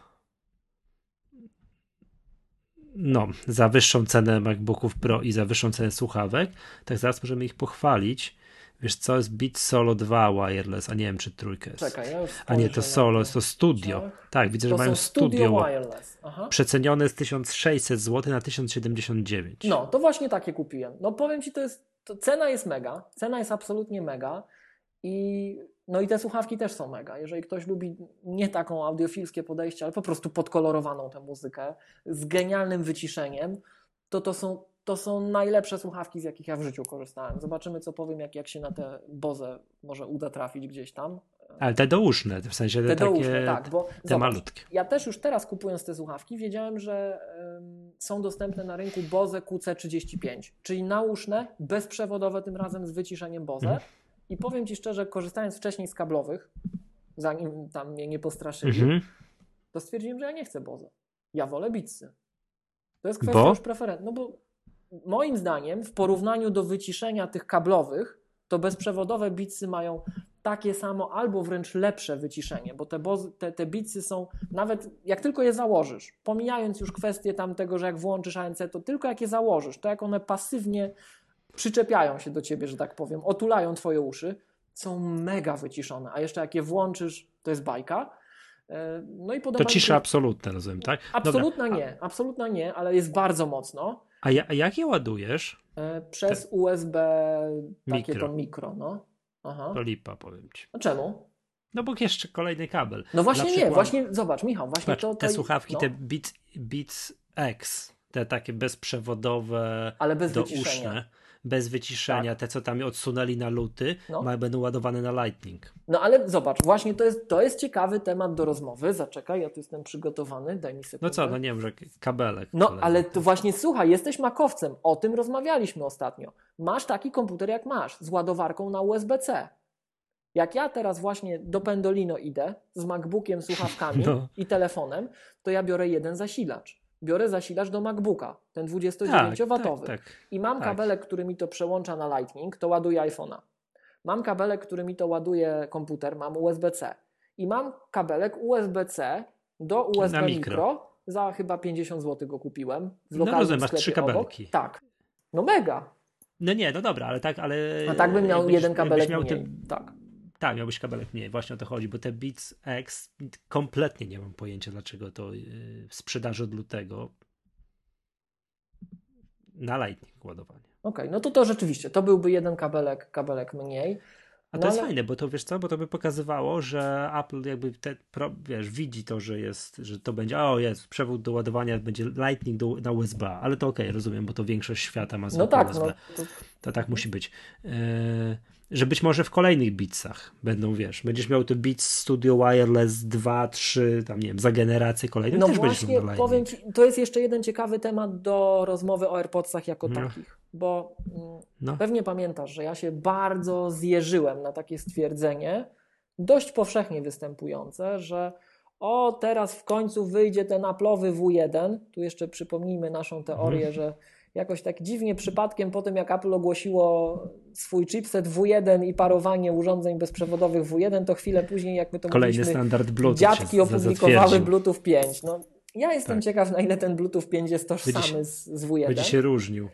no, za wyższą cenę MacBooków Pro i za wyższą cenę słuchawek, tak zaraz możemy ich pochwalić. Wiesz co, jest Beat Solo 2 wireless, a nie wiem czy trójkę jest. czekaj, ja a nie, to Solo, jest to Studio. Tak. Tak, widzę, że mają Studio. Wireless. Aha. Przecenione z 1600 zł na 1079. No, to właśnie takie kupiłem. No powiem Ci, to jest, to cena jest mega, cena jest absolutnie mega i no i te słuchawki też są mega. Jeżeli ktoś lubi nie taką audiofilskie podejście, ale po prostu podkolorowaną tę muzykę z genialnym wyciszeniem, to to są, to są najlepsze słuchawki, z jakich ja w życiu korzystałem. Zobaczymy, co powiem, jak, jak się na te Boze może uda trafić gdzieś tam. Ale te douszne, w sensie te, Te takie, douszne, tak, bo te zobacz, malutkie. ja też już teraz kupując te słuchawki wiedziałem, że ym, są dostępne na rynku Bose QC35, czyli nauszne, bezprzewodowe tym razem z wyciszeniem Bose. Mhm. I powiem Ci szczerze, korzystając wcześniej z kablowych, zanim tam mnie nie postraszyli, Mhm. to stwierdziłem, że ja nie chcę Bose. Ja wolę Beatsy. To jest kwestia Bo? już preferencji. No bo moim zdaniem w porównaniu do wyciszenia tych kablowych, to bezprzewodowe Beatsy mają takie samo albo wręcz lepsze wyciszenie, bo te, Bose, te, te Beatsy są, nawet jak tylko je założysz, pomijając już kwestię tam tego, że jak włączysz ANC, to tylko jak je założysz, to jak one pasywnie przyczepiają się do ciebie, że tak powiem, otulają twoje uszy, są mega wyciszone, a jeszcze jak je włączysz, to jest bajka. E, No i To podoba cisza absolutna, rozumiem, tak? Absolutna Dobra. nie, absolutna nie, ale jest bardzo mocno. A, ja, a jak je ładujesz? E, Przez USB takie Mikro. to mikro, no. Aha. To lipa, powiem ci. A czemu? No bo jeszcze kolejny kabel. No właśnie Dla nie, właśnie zobacz, Michał, właśnie Patrz, to, te to słuchawki, no, te Beats, Beats X, te takie bezprzewodowe, ale bez douszne, wyciszenia. Bez wyciszenia, te co tam odsunęli na luty, No. ma, będą ładowane na Lightning. No ale zobacz, właśnie to jest, to jest ciekawy temat do rozmowy. Zaczekaj, ja tu jestem przygotowany, daj mi sekundę. No co, no nie wiem, że kabelek. No, kolejny. ale to właśnie słuchaj, jesteś makowcem. O tym rozmawialiśmy ostatnio. Masz taki komputer jak masz, z ładowarką na USB-C. Jak ja teraz właśnie do Pendolino idę z MacBookiem, słuchawkami no. i telefonem, to ja biorę jeden zasilacz. Biorę zasilacz do MacBooka, ten 29-watowy. Tak, tak, I mam tak. kabelek, który mi to przełącza na Lightning, to ładuje iPhone'a. Mam kabelek, który mi to ładuje komputer, mam USB-C. I mam kabelek USB-C do USB mikro. mikro. Za chyba 50 zł go kupiłem. W no rozumiem, masz trzy kabelki. Obok. Tak. No mega. No nie, no dobra, ale tak, ale... A tak bym miał jakbyś, jeden kabelek miał mniej. Ten... Tak. Tak, miałbyś kabelek mniej, właśnie o to chodzi, bo te Beats X kompletnie nie mam pojęcia, dlaczego to yy, w sprzedaży od lutego na Lightning ładowanie. Okej, okay, no to to rzeczywiście, to byłby jeden kabelek, kabelek mniej. A to no jest ale... fajne, bo to wiesz co, bo to by pokazywało, że Apple jakby te, wiesz, widzi to, że jest, że to będzie, o jest, przewód do ładowania będzie Lightning do, na USB, ale to okej, okay, rozumiem, bo to większość świata ma no tak, USB. No, to... to tak musi być. Yy, że być może w kolejnych Beatsach będą, wiesz, będziesz miał te Beats Studio Wireless 2, 3, tam nie wiem, za generację kolejną. No właśnie, powiem Ci, to jest jeszcze jeden ciekawy temat do rozmowy o AirPodsach jako no. takich, bo mm, no. pewnie pamiętasz, że ja się bardzo zjeżyłem na takie stwierdzenie, dość powszechnie występujące, że o, teraz w końcu wyjdzie ten Apple'owy W1, tu jeszcze przypomnijmy naszą teorię, mhm. że jakoś tak dziwnie przypadkiem po tym, jak Apple ogłosiło swój chipset W1 i parowanie urządzeń bezprzewodowych W1, to chwilę później, jak my to Kolejny mówiliśmy, standard Bluetooth dziadki opublikowały Bluetooth 5. No, ja jestem tak. ciekaw, na ile ten Bluetooth 5 jest tożsamy z, z W1. Będzie się różnił.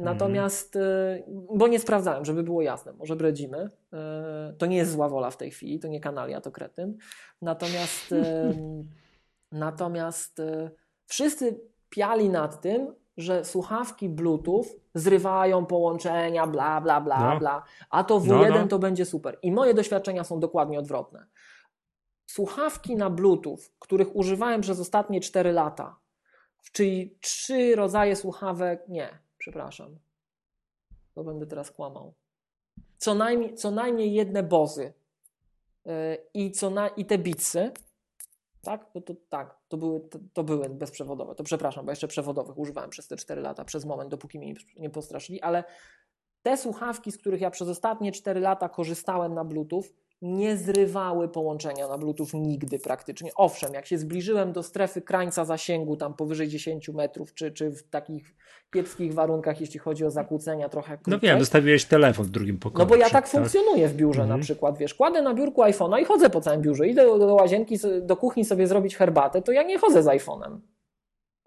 Natomiast, mm. bo nie sprawdzałem, żeby było jasne, może bredzimy. Y, to nie jest zła wola w tej chwili, to nie kanalia, to kretyn. Natomiast, y, natomiast y, wszyscy piali nad tym, że słuchawki Bluetooth zrywają połączenia, bla, bla, bla, no. bla, a to W1 no, no. to będzie super. I moje doświadczenia są dokładnie odwrotne. Słuchawki na Bluetooth, których używałem przez ostatnie 4 lata, czyli trzy rodzaje słuchawek, nie, przepraszam, to będę teraz kłamał. Co najmniej, co najmniej jedne bozy yy, i, co na, i te bitsy, tak? To tak, to były, to, to, były bezprzewodowe. To przepraszam, bo jeszcze przewodowych używałem przez te 4 lata, przez moment, dopóki mnie nie postraszyli, ale te słuchawki, z których ja przez ostatnie 4 lata korzystałem na Bluetooth, nie zrywały połączenia na Bluetooth nigdy praktycznie. Owszem, jak się zbliżyłem do strefy krańca zasięgu, tam powyżej 10 metrów, czy, czy w takich kiepskich warunkach, jeśli chodzi o zakłócenia trochę krócej. No wiem, zostawiłeś telefon w drugim pokoju. No bo ja tak funkcjonuję w biurze mhm. na przykład, wiesz, kładę na biurku iPhone'a i chodzę po całym biurze, idę do, do łazienki, do kuchni sobie zrobić herbatę, to ja nie chodzę z iPhone'em.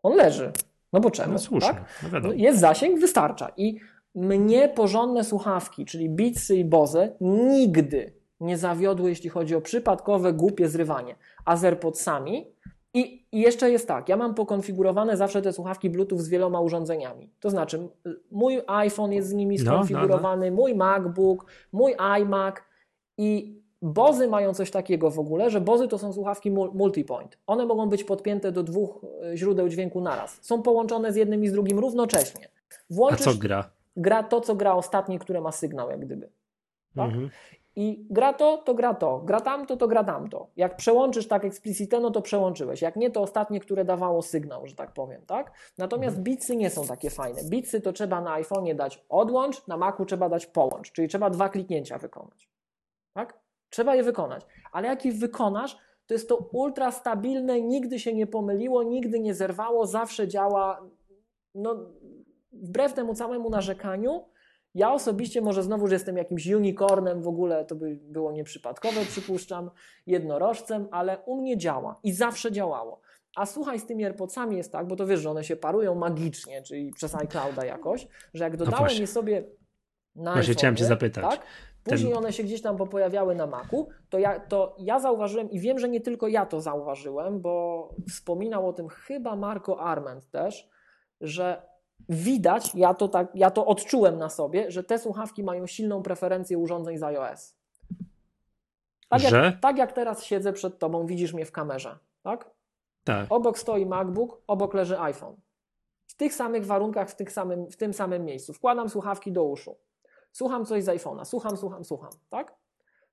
On leży. No bo czemu? No słusznie, tak? no Jest zasięg, wystarcza. I mnie porządne słuchawki, czyli Beatsy i Bose, nigdy nie zawiodły, jeśli chodzi o przypadkowe, głupie zrywanie. A z AirPodsami i, I, jeszcze jest tak, ja mam pokonfigurowane zawsze te słuchawki Bluetooth z wieloma urządzeniami. To znaczy, mój iPhone jest z nimi skonfigurowany, no, no, no. mój MacBook, mój iMac i Bozy mają coś takiego w ogóle, że Bozy to są słuchawki multipoint. One mogą być podpięte do dwóch e, źródeł dźwięku naraz. Są połączone z jednym i z drugim równocześnie. Włączysz, A co gra? Gra to, co gra ostatnie, które ma sygnał, jak gdyby. Tak? Mhm. I gra to, to gra to, gra tamto, to gra tamto. Jak przełączysz tak explicite, no to przełączyłeś. Jak nie, to ostatnie, które dawało sygnał, że tak powiem, tak? Natomiast mhm. bitsy nie są takie fajne. Bitsy to trzeba na iPhone'ie dać odłącz, na Macu trzeba dać połącz, czyli trzeba dwa kliknięcia wykonać. Tak? Trzeba je wykonać. Ale jak ich wykonasz, to jest to ultra stabilne, nigdy się nie pomyliło, nigdy nie zerwało, zawsze działa, no, wbrew temu całemu narzekaniu, ja osobiście może znowu, że jestem jakimś unicornem, w ogóle to by było nieprzypadkowe, przypuszczam, jednorożcem, ale u mnie działa i zawsze działało. A słuchaj, z tymi AirPodsami jest tak, bo to wiesz, że one się parują magicznie, czyli przez iClouda jakoś, że jak no dodałem no je sobie na Właśnie chciałem Cię zapytać. Tak, później Ten... one się gdzieś tam pojawiały na Macu, to ja, to ja zauważyłem i wiem, że nie tylko ja to zauważyłem, bo wspominał o tym chyba Marco Arment też, że widać, ja to, tak, ja to odczułem na sobie, że te słuchawki mają silną preferencję urządzeń z iOS. Tak, że? Jak, tak jak teraz siedzę przed tobą, widzisz mnie w kamerze, tak? Tak. Obok stoi MacBook, obok leży iPhone. W tych samych warunkach, w, tych samym, w tym samym miejscu. Wkładam słuchawki do uszu. Słucham coś z iPhone'a. Słucham, słucham, słucham, tak?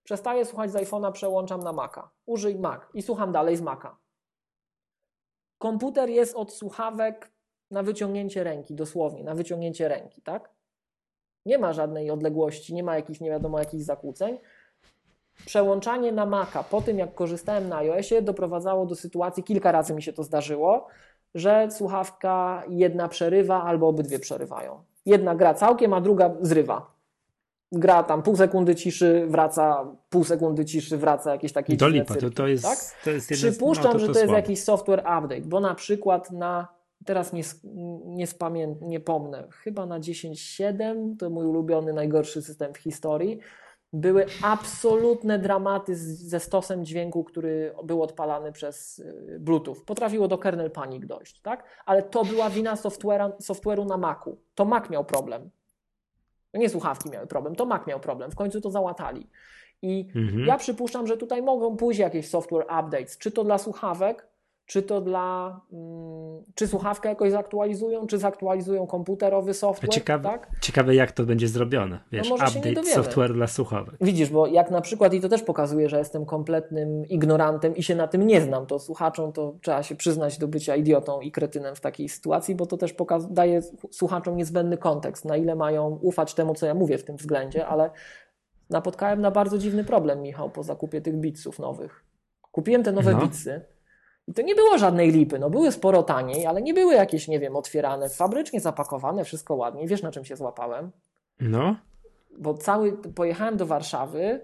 Przestaję słuchać z iPhone'a, przełączam na Maca. Użyj Mac i słucham dalej z Maca. Komputer jest od słuchawek na wyciągnięcie ręki, dosłownie, na wyciągnięcie ręki, tak? Nie ma żadnej odległości, nie ma jakichś nie wiadomo jakich zakłóceń. przełączanie na Maca po tym, jak korzystałem na iOSie, doprowadzało do sytuacji, kilka razy mi się to zdarzyło, że słuchawka jedna przerywa albo obydwie przerywają. Jedna gra całkiem, a druga zrywa. Gra tam pół sekundy ciszy, wraca, pół sekundy ciszy, wraca jakieś takie To lipa, to, to jest, tak? to jest Przypuszczam, no, to, że to to jest słabe. jakiś software update, bo na przykład na, teraz nie, nie, spamię, nie pomnę, chyba na 10.7, to mój ulubiony, najgorszy system w historii, były absolutne dramaty z, ze stosem dźwięku, który był odpalany przez y, Bluetooth. Potrafiło do kernel panic dojść, tak? Ale to była wina software'u na Macu. To Mac miał problem. Nie słuchawki miały problem, to Mac miał problem. W końcu to załatali. I Mhm. ja przypuszczam, że tutaj mogą pójść jakieś software updates, czy to dla słuchawek, czy to dla. mm, czy słuchawkę jakoś zaktualizują, czy zaktualizują komputerowy software. Ciekawe, tak? ciekawe jak to będzie zrobione. Wiesz, może się nie update software dla słuchawek. Widzisz, bo jak na przykład, i to też pokazuje, że jestem kompletnym ignorantem i się na tym nie znam, to słuchaczom to trzeba się przyznać do bycia idiotą i kretynem w takiej sytuacji, bo to też pokaz- daje słuchaczom niezbędny kontekst, na ile mają ufać temu, co ja mówię w tym względzie, ale napotkałem na bardzo dziwny problem, Michał, po zakupie tych bitsów nowych. Kupiłem te nowe No. bitsy i to nie było żadnej lipy, no były sporo taniej, ale nie były jakieś, nie wiem, otwierane, fabrycznie zapakowane, wszystko ładnie. Wiesz, na czym się złapałem? No, bo cały, pojechałem do Warszawy,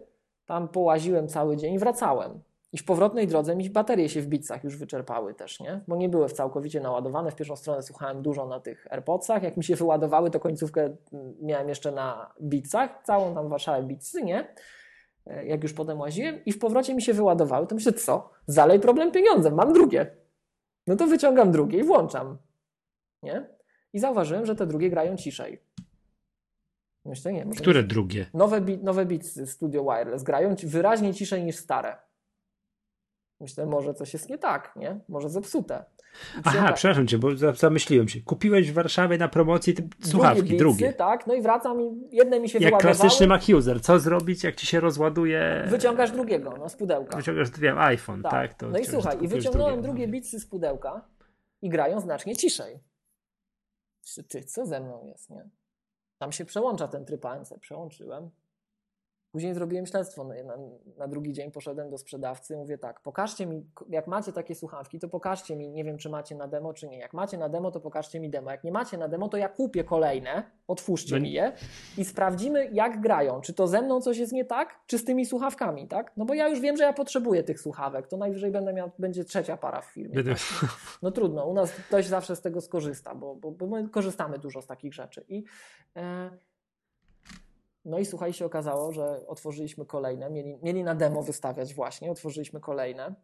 tam połaziłem cały dzień i wracałem. I w powrotnej drodze mi baterie się w bicach już wyczerpały też, nie? Bo nie były całkowicie naładowane. W pierwszą stronę słuchałem dużo na tych AirPodsach. Jak mi się wyładowały, to końcówkę mm, miałem jeszcze na bicach. Całą tam Warszawę bicy, nie? E, Jak już potem łaziłem i w powrocie mi się wyładowały, to myślę, co? Zalej problem pieniądzem, mam drugie. No to wyciągam drugie i włączam. Nie? I zauważyłem, że te drugie grają ciszej. Myślę, nie. Które drugie? Nowe, nowe Beatsy Studio Wireless grają wyraźnie ciszej niż stare. Myślę, może coś jest nie tak, nie? Może zepsute. Aha, przyjechałem- przepraszam cię, bo za- zamyśliłem się. Kupiłeś w Warszawie na promocji te słuchawki, Beatsy, drugie. tak, no i wracam i jedne mi się Jak klasyczny Mac user. Co zrobić, jak ci się rozładuje? Wyciągasz drugiego, no z pudełka. Wyciągasz, wiem, iPhone, tak? to no i słuchaj, i wyciągnąłem drugie Beatsy z pudełka i grają znacznie ciszej. Ty, co ze mną jest, nie? Tam się przełącza ten tryb ANC, przełączyłem. Później zrobiłem śledztwo. No, Na, na drugi dzień poszedłem do sprzedawcy. Mówię tak, pokażcie mi, jak macie takie słuchawki, to pokażcie mi, nie wiem czy macie na demo, czy nie. Jak macie na demo, to pokażcie mi demo. Jak nie macie na demo, to ja kupię kolejne, otwórzcie No mi je i sprawdzimy, jak grają. Czy to ze mną coś jest nie tak, czy z tymi słuchawkami, tak? No bo ja już wiem, że ja potrzebuję tych słuchawek. To najwyżej będę miał, będzie trzecia para w firmie. Będę... tak? No trudno, u nas ktoś zawsze z tego skorzysta, bo, bo, bo my korzystamy dużo z takich rzeczy. I, e, no i słuchaj, się okazało, że otworzyliśmy kolejne, mieli, mieli na demo wystawiać właśnie, otworzyliśmy kolejne.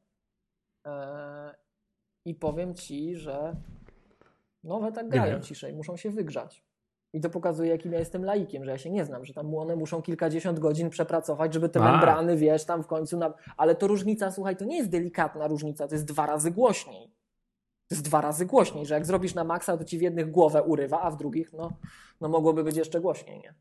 E, I powiem Ci, że nowe tak grają ciszej, muszą się wygrzać. I to pokazuje, jakim ja jestem laikiem, że ja się nie znam, że tam one muszą kilkadziesiąt godzin przepracować, żeby te A. membrany, wiesz, tam w końcu. Na... Ale to różnica, słuchaj, to nie jest delikatna różnica, to jest dwa razy głośniej. To jest dwa razy głośniej, że jak zrobisz na maksa, to ci w jednych głowę urywa, a w drugich, no, no mogłoby być jeszcze głośniej, nie?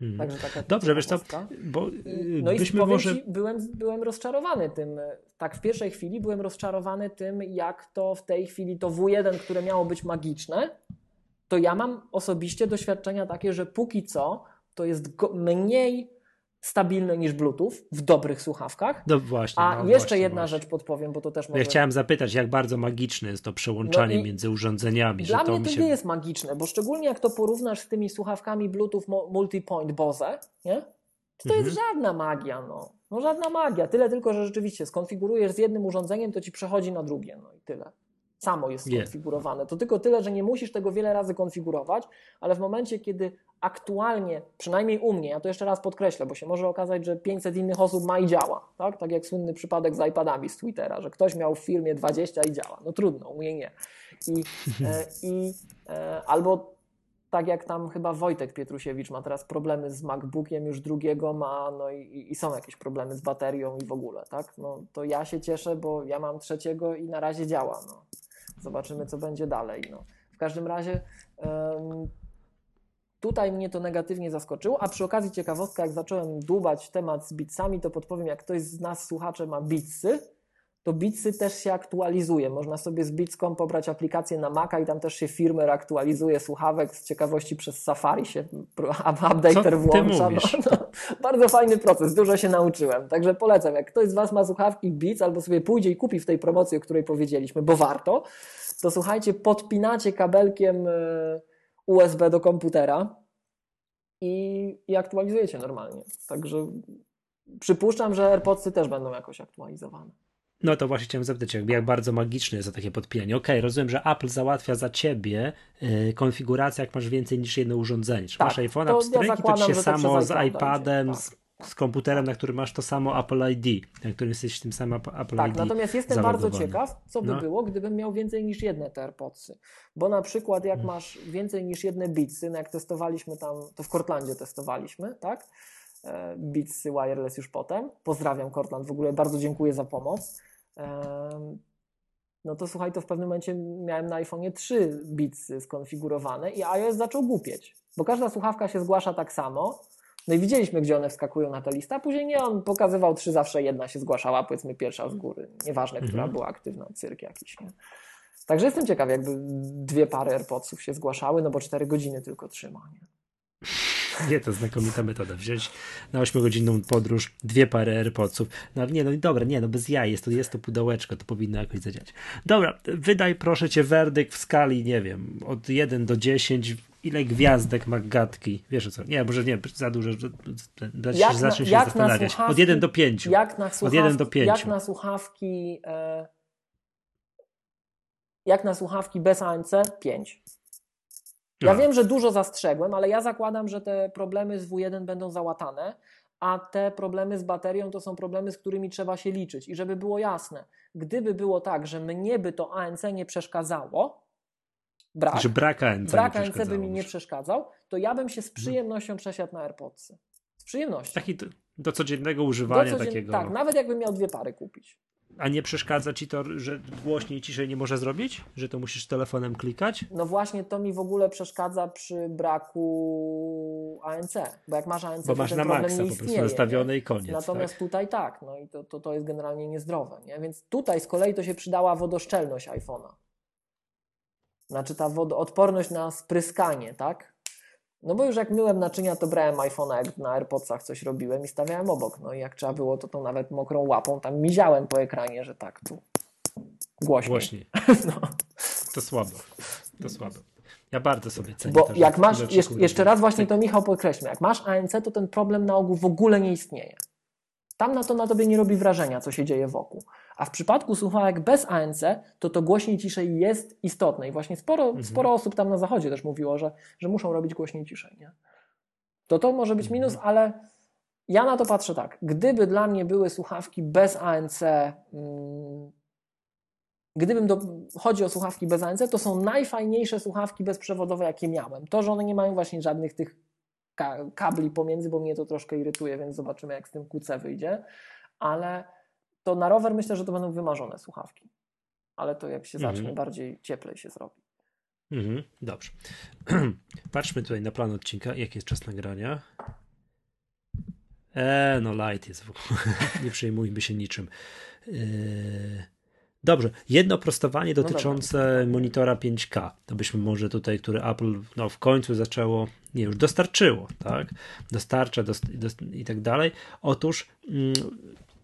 Mhm. Także taka Dobrze, wiesz co, bo y, No i byśmy powiem może... ci, byłem, byłem rozczarowany tym. Tak, w pierwszej chwili byłem rozczarowany tym, jak to w tej chwili to W1, które miało być magiczne, to ja mam osobiście doświadczenia takie, że póki co to jest mniej stabilne niż Bluetooth w dobrych słuchawkach. No właśnie. A no jeszcze właśnie, jedna właśnie. rzecz podpowiem, bo to też Ja może... chciałem zapytać, jak bardzo magiczne jest to przełączanie No między urządzeniami, Dla mnie to się... nie jest magiczne, bo szczególnie jak to porównasz z tymi słuchawkami Bluetooth Multipoint Bose, nie? To, to jest Mhm. żadna magia, no. No żadna magia. Tyle tylko, że rzeczywiście skonfigurujesz z jednym urządzeniem, to ci przechodzi na drugie, no i tyle. Samo jest skonfigurowane. To tylko tyle, że nie musisz tego wiele razy konfigurować, ale w momencie, kiedy aktualnie, przynajmniej u mnie, ja to jeszcze raz podkreślę, bo się może okazać, że 500 innych osób ma i działa, tak? Tak jak słynny przypadek z iPadami z Twittera, że ktoś miał w firmie 20 i działa. No trudno, u mnie nie. I, e, i e, albo tak jak tam chyba Wojtek Pietrusiewicz ma teraz problemy z MacBookiem, już drugiego ma, no i, i są jakieś problemy z baterią i w ogóle, tak? No to ja się cieszę, bo ja mam trzeciego i na razie działa, no. Zobaczymy, co będzie dalej, no. W każdym razie tutaj mnie to negatywnie zaskoczyło, a przy okazji ciekawostka, jak zacząłem dłubać temat z bitsami, to podpowiem, jak ktoś z nas słuchacze ma bitsy, to Bitsy też się aktualizuje. Można sobie z Bitscom pobrać aplikację na Maca i tam też się firmware aktualizuje słuchawek. Z ciekawości przez Safari się updater włącza. No, no, bardzo fajny proces, dużo się nauczyłem. Także polecam, jak ktoś z Was ma słuchawki Beats albo sobie pójdzie i kupi w tej promocji, o której powiedzieliśmy, bo warto, to słuchajcie, podpinacie kabelkiem e, USB do komputera i, i aktualizujecie normalnie. Także przypuszczam, że AirPodsy też będą jakoś aktualizowane. No to właśnie chciałem zapytać, jak bardzo magiczne jest to takie podpinanie. Okej, okay, rozumiem, że Apple załatwia za ciebie yy, konfigurację, jak masz więcej niż jedno urządzenie. Czy tak, masz iPhone'a w stryk ja to ci się samo z iPadem, tak. z, z, komputerem, na którym masz to samo Apple ID, na którym jesteś tym samym Apple tak, ID. Tak, natomiast jestem bardzo ciekaw, co by no. było, gdybym miał więcej niż jedne te AirPodsy. Bo na przykład jak hmm. masz więcej niż jedne Beatsy, no jak testowaliśmy tam, to w Cortlandzie testowaliśmy, tak? E, Beatsy Wireless już potem. Pozdrawiam Cortland, w ogóle bardzo dziękuję za pomoc no to słuchaj, to w pewnym momencie miałem na iPhone 3 bits skonfigurowane i iOS zaczął głupieć, bo każda słuchawka się zgłasza tak samo. No i widzieliśmy, gdzie one wskakują na tę listę, a później nie, on pokazywał trzy, zawsze jedna się zgłaszała, powiedzmy pierwsza z góry. Nieważne, mhm. która była aktywna, cyrk jakiś. Nie? Także jestem ciekaw, jakby dwie pary AirPodsów się zgłaszały, no bo cztery godziny tylko trzyma. Nie? Nie, to znakomita metoda. Wziąć na 8-godzinną podróż dwie pary AirPodsów. No nie, no dobra, nie, no bez jaj, jest to, jest to pudełeczko, to powinno jakoś zadziałać. Dobra, wydaj proszę cię werdykt w skali, nie wiem, od 1 do 10, ile gwiazdek ma gadki? Wiesz o co? Nie, może nie, za dużo, jak zacznie się zastanawiać. Od 1 do 5. Jak na słuchawki, od 1 do 5. Jak na słuchawki, e, jak na słuchawki bez ANC? 5. Ja wiem, że dużo zastrzegłem, ale ja zakładam, że te problemy z W1 będą załatane, a te problemy z baterią to są problemy, z którymi trzeba się liczyć. I żeby było jasne, gdyby było tak, że mnie by to ANC nie przeszkadzało, brak, że brak ANC, brak ANC by mi nie przeszkadzał, to ja bym się z przyjemnością przesiadł na AirPodsy. Z przyjemnością. Taki do, do codziennego używania do codzien... takiego. Tak, nawet jakbym miał dwie pary kupić. A nie przeszkadza ci to, że głośniej, ciszej nie może zrobić? Że to musisz telefonem klikać? No właśnie, to mi w ogóle przeszkadza przy braku ANC. Bo jak masz ANC, bo masz na maksa po prostu nastawione i koniec. Natomiast tak? tutaj tak, no i to, to, to jest generalnie niezdrowe. Nie? Więc tutaj z kolei to się przydała wodoszczelność iPhone'a. Znaczy ta wodoodporność na spryskanie, tak? No bo już jak myłem naczynia, to brałem iPhone'a, jak na AirPodsach coś robiłem i stawiałem obok. No i jak trzeba było, to tą nawet mokrą łapą tam miziałem po ekranie, że tak, tu głośniej. Głośniej. no. To słabo. To słabo. Ja bardzo sobie cenię. Bo to, jak masz, jeszcze, jeszcze raz właśnie to Michał podkreślmy, jak masz ANC, to ten problem na ogół w ogóle nie istnieje. Tam na to na tobie nie robi wrażenia, co się dzieje wokół. A w przypadku słuchawek bez ANC, to to głośniej ciszej jest istotne. I właśnie sporo, mhm. sporo osób tam na zachodzie też mówiło, że, że muszą robić głośniej ciszej. Nie? To to może być minus, mhm. ale ja na to patrzę tak. Gdyby dla mnie były słuchawki bez ANC, hmm, gdybym do, chodzi o słuchawki bez ANC, to są najfajniejsze słuchawki bezprzewodowe, jakie miałem. To, że one nie mają właśnie żadnych tych kabli pomiędzy, bo mnie to troszkę irytuje, więc zobaczymy, jak z tym QC wyjdzie. Ale to na rower myślę, że to będą wymarzone słuchawki. Ale to jak się mhm. zacznie, bardziej cieplej się zrobi. Mhm, dobrze. Patrzmy tutaj na plan odcinka. Jaki jest czas nagrania? Eee, no light jest w ogóle. Nie przejmujmy się niczym. Eee... Dobrze, jedno prostowanie no dotyczące no monitora 5K. To byśmy może tutaj, który Apple no, w końcu zaczęło, nie już dostarczyło, tak? Dostarcza dost, dost, i tak dalej. Otóż mm,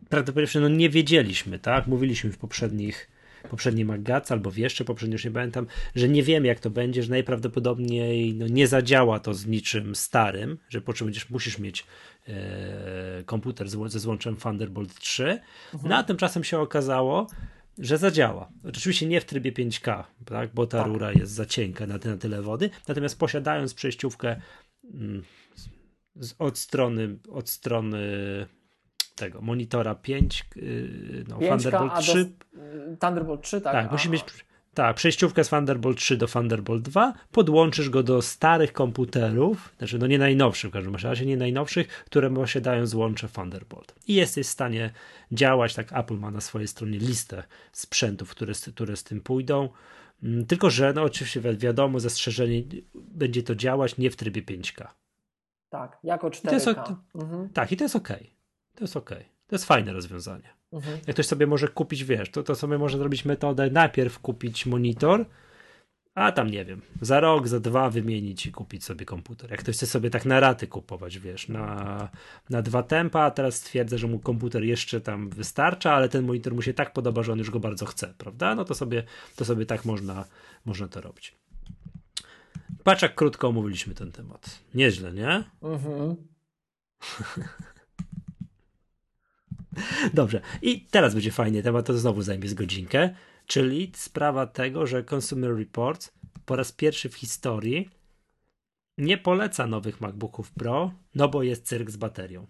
prawdopodobnie no, nie wiedzieliśmy, tak? Mówiliśmy w poprzednich poprzedniej Magac albo w jeszcze poprzednio, już nie pamiętam, że nie wiemy jak to będzie, że najprawdopodobniej no, nie zadziała to z niczym starym, że po czym będziesz, musisz mieć e, komputer z, ze złączem Thunderbolt 3. Mhm. No a tymczasem się okazało, że zadziała. Oczywiście nie w trybie 5K, tak, bo ta tak. rura jest za cienka na, na tyle wody, natomiast posiadając przejściówkę mm, z, od strony od strony tego monitora 5, yy, no, Thunderbolt 3. Do, Thunderbolt 3, tak. Tak, musi mieć tak, przejściówkę z Thunderbolt 3 do Thunderbolt 2, podłączysz go do starych komputerów, znaczy no nie najnowszych w każdym razie, nie najnowszych, które posiadają złącze Thunderbolt. I jesteś w stanie działać, tak Apple ma na swojej stronie listę sprzętów, które, które z tym pójdą, mm, tylko że no oczywiście wiadomo, zastrzeżenie, będzie to działać nie w trybie 5K. Tak, jako 4K. To jest, mhm. Tak, i to jest ok. To jest ok. To jest fajne rozwiązanie. Mhm. Jak ktoś sobie może kupić, wiesz, to, to sobie może zrobić metodę najpierw kupić monitor, a tam nie wiem, za rok, za dwa wymienić i kupić sobie komputer. Jak ktoś chce sobie tak na raty kupować, wiesz, na, na dwa tempa, a teraz stwierdza, że mu komputer jeszcze tam wystarcza, ale ten monitor mu się tak podoba, że on już go bardzo chce, prawda? No to sobie, to sobie tak można, można to robić. Patrz, jak krótko omówiliśmy ten temat. Nieźle, nie? Mhm. Dobrze. I teraz będzie fajny temat, to znowu zajmie z godzinkę, czyli sprawa tego, że Consumer Reports po raz pierwszy w historii nie poleca nowych MacBooków Pro, no bo jest cyrk z baterią.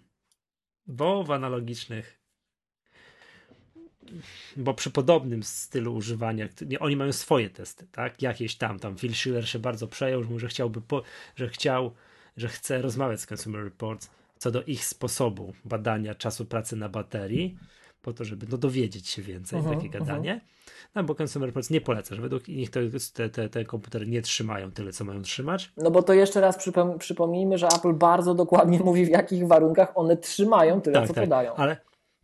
Bo w analogicznych bo przy podobnym stylu używania, oni mają swoje testy, tak? Jakieś tam, tam Phil Schiller się bardzo przejął, że chciałby, po, że chciał, że chce rozmawiać z Consumer Reports co do ich sposobu badania czasu pracy na baterii, po to, żeby no, dowiedzieć się więcej, uh -huh, takie gadanie. Uh -huh. No bo Consumer Reports nie poleca, że według nich te, te, te komputery nie trzymają tyle, co mają trzymać. No bo to jeszcze raz przypom przypomnijmy, że Apple bardzo dokładnie mówi, w jakich warunkach one trzymają tyle, tak, co tak. podają. Ale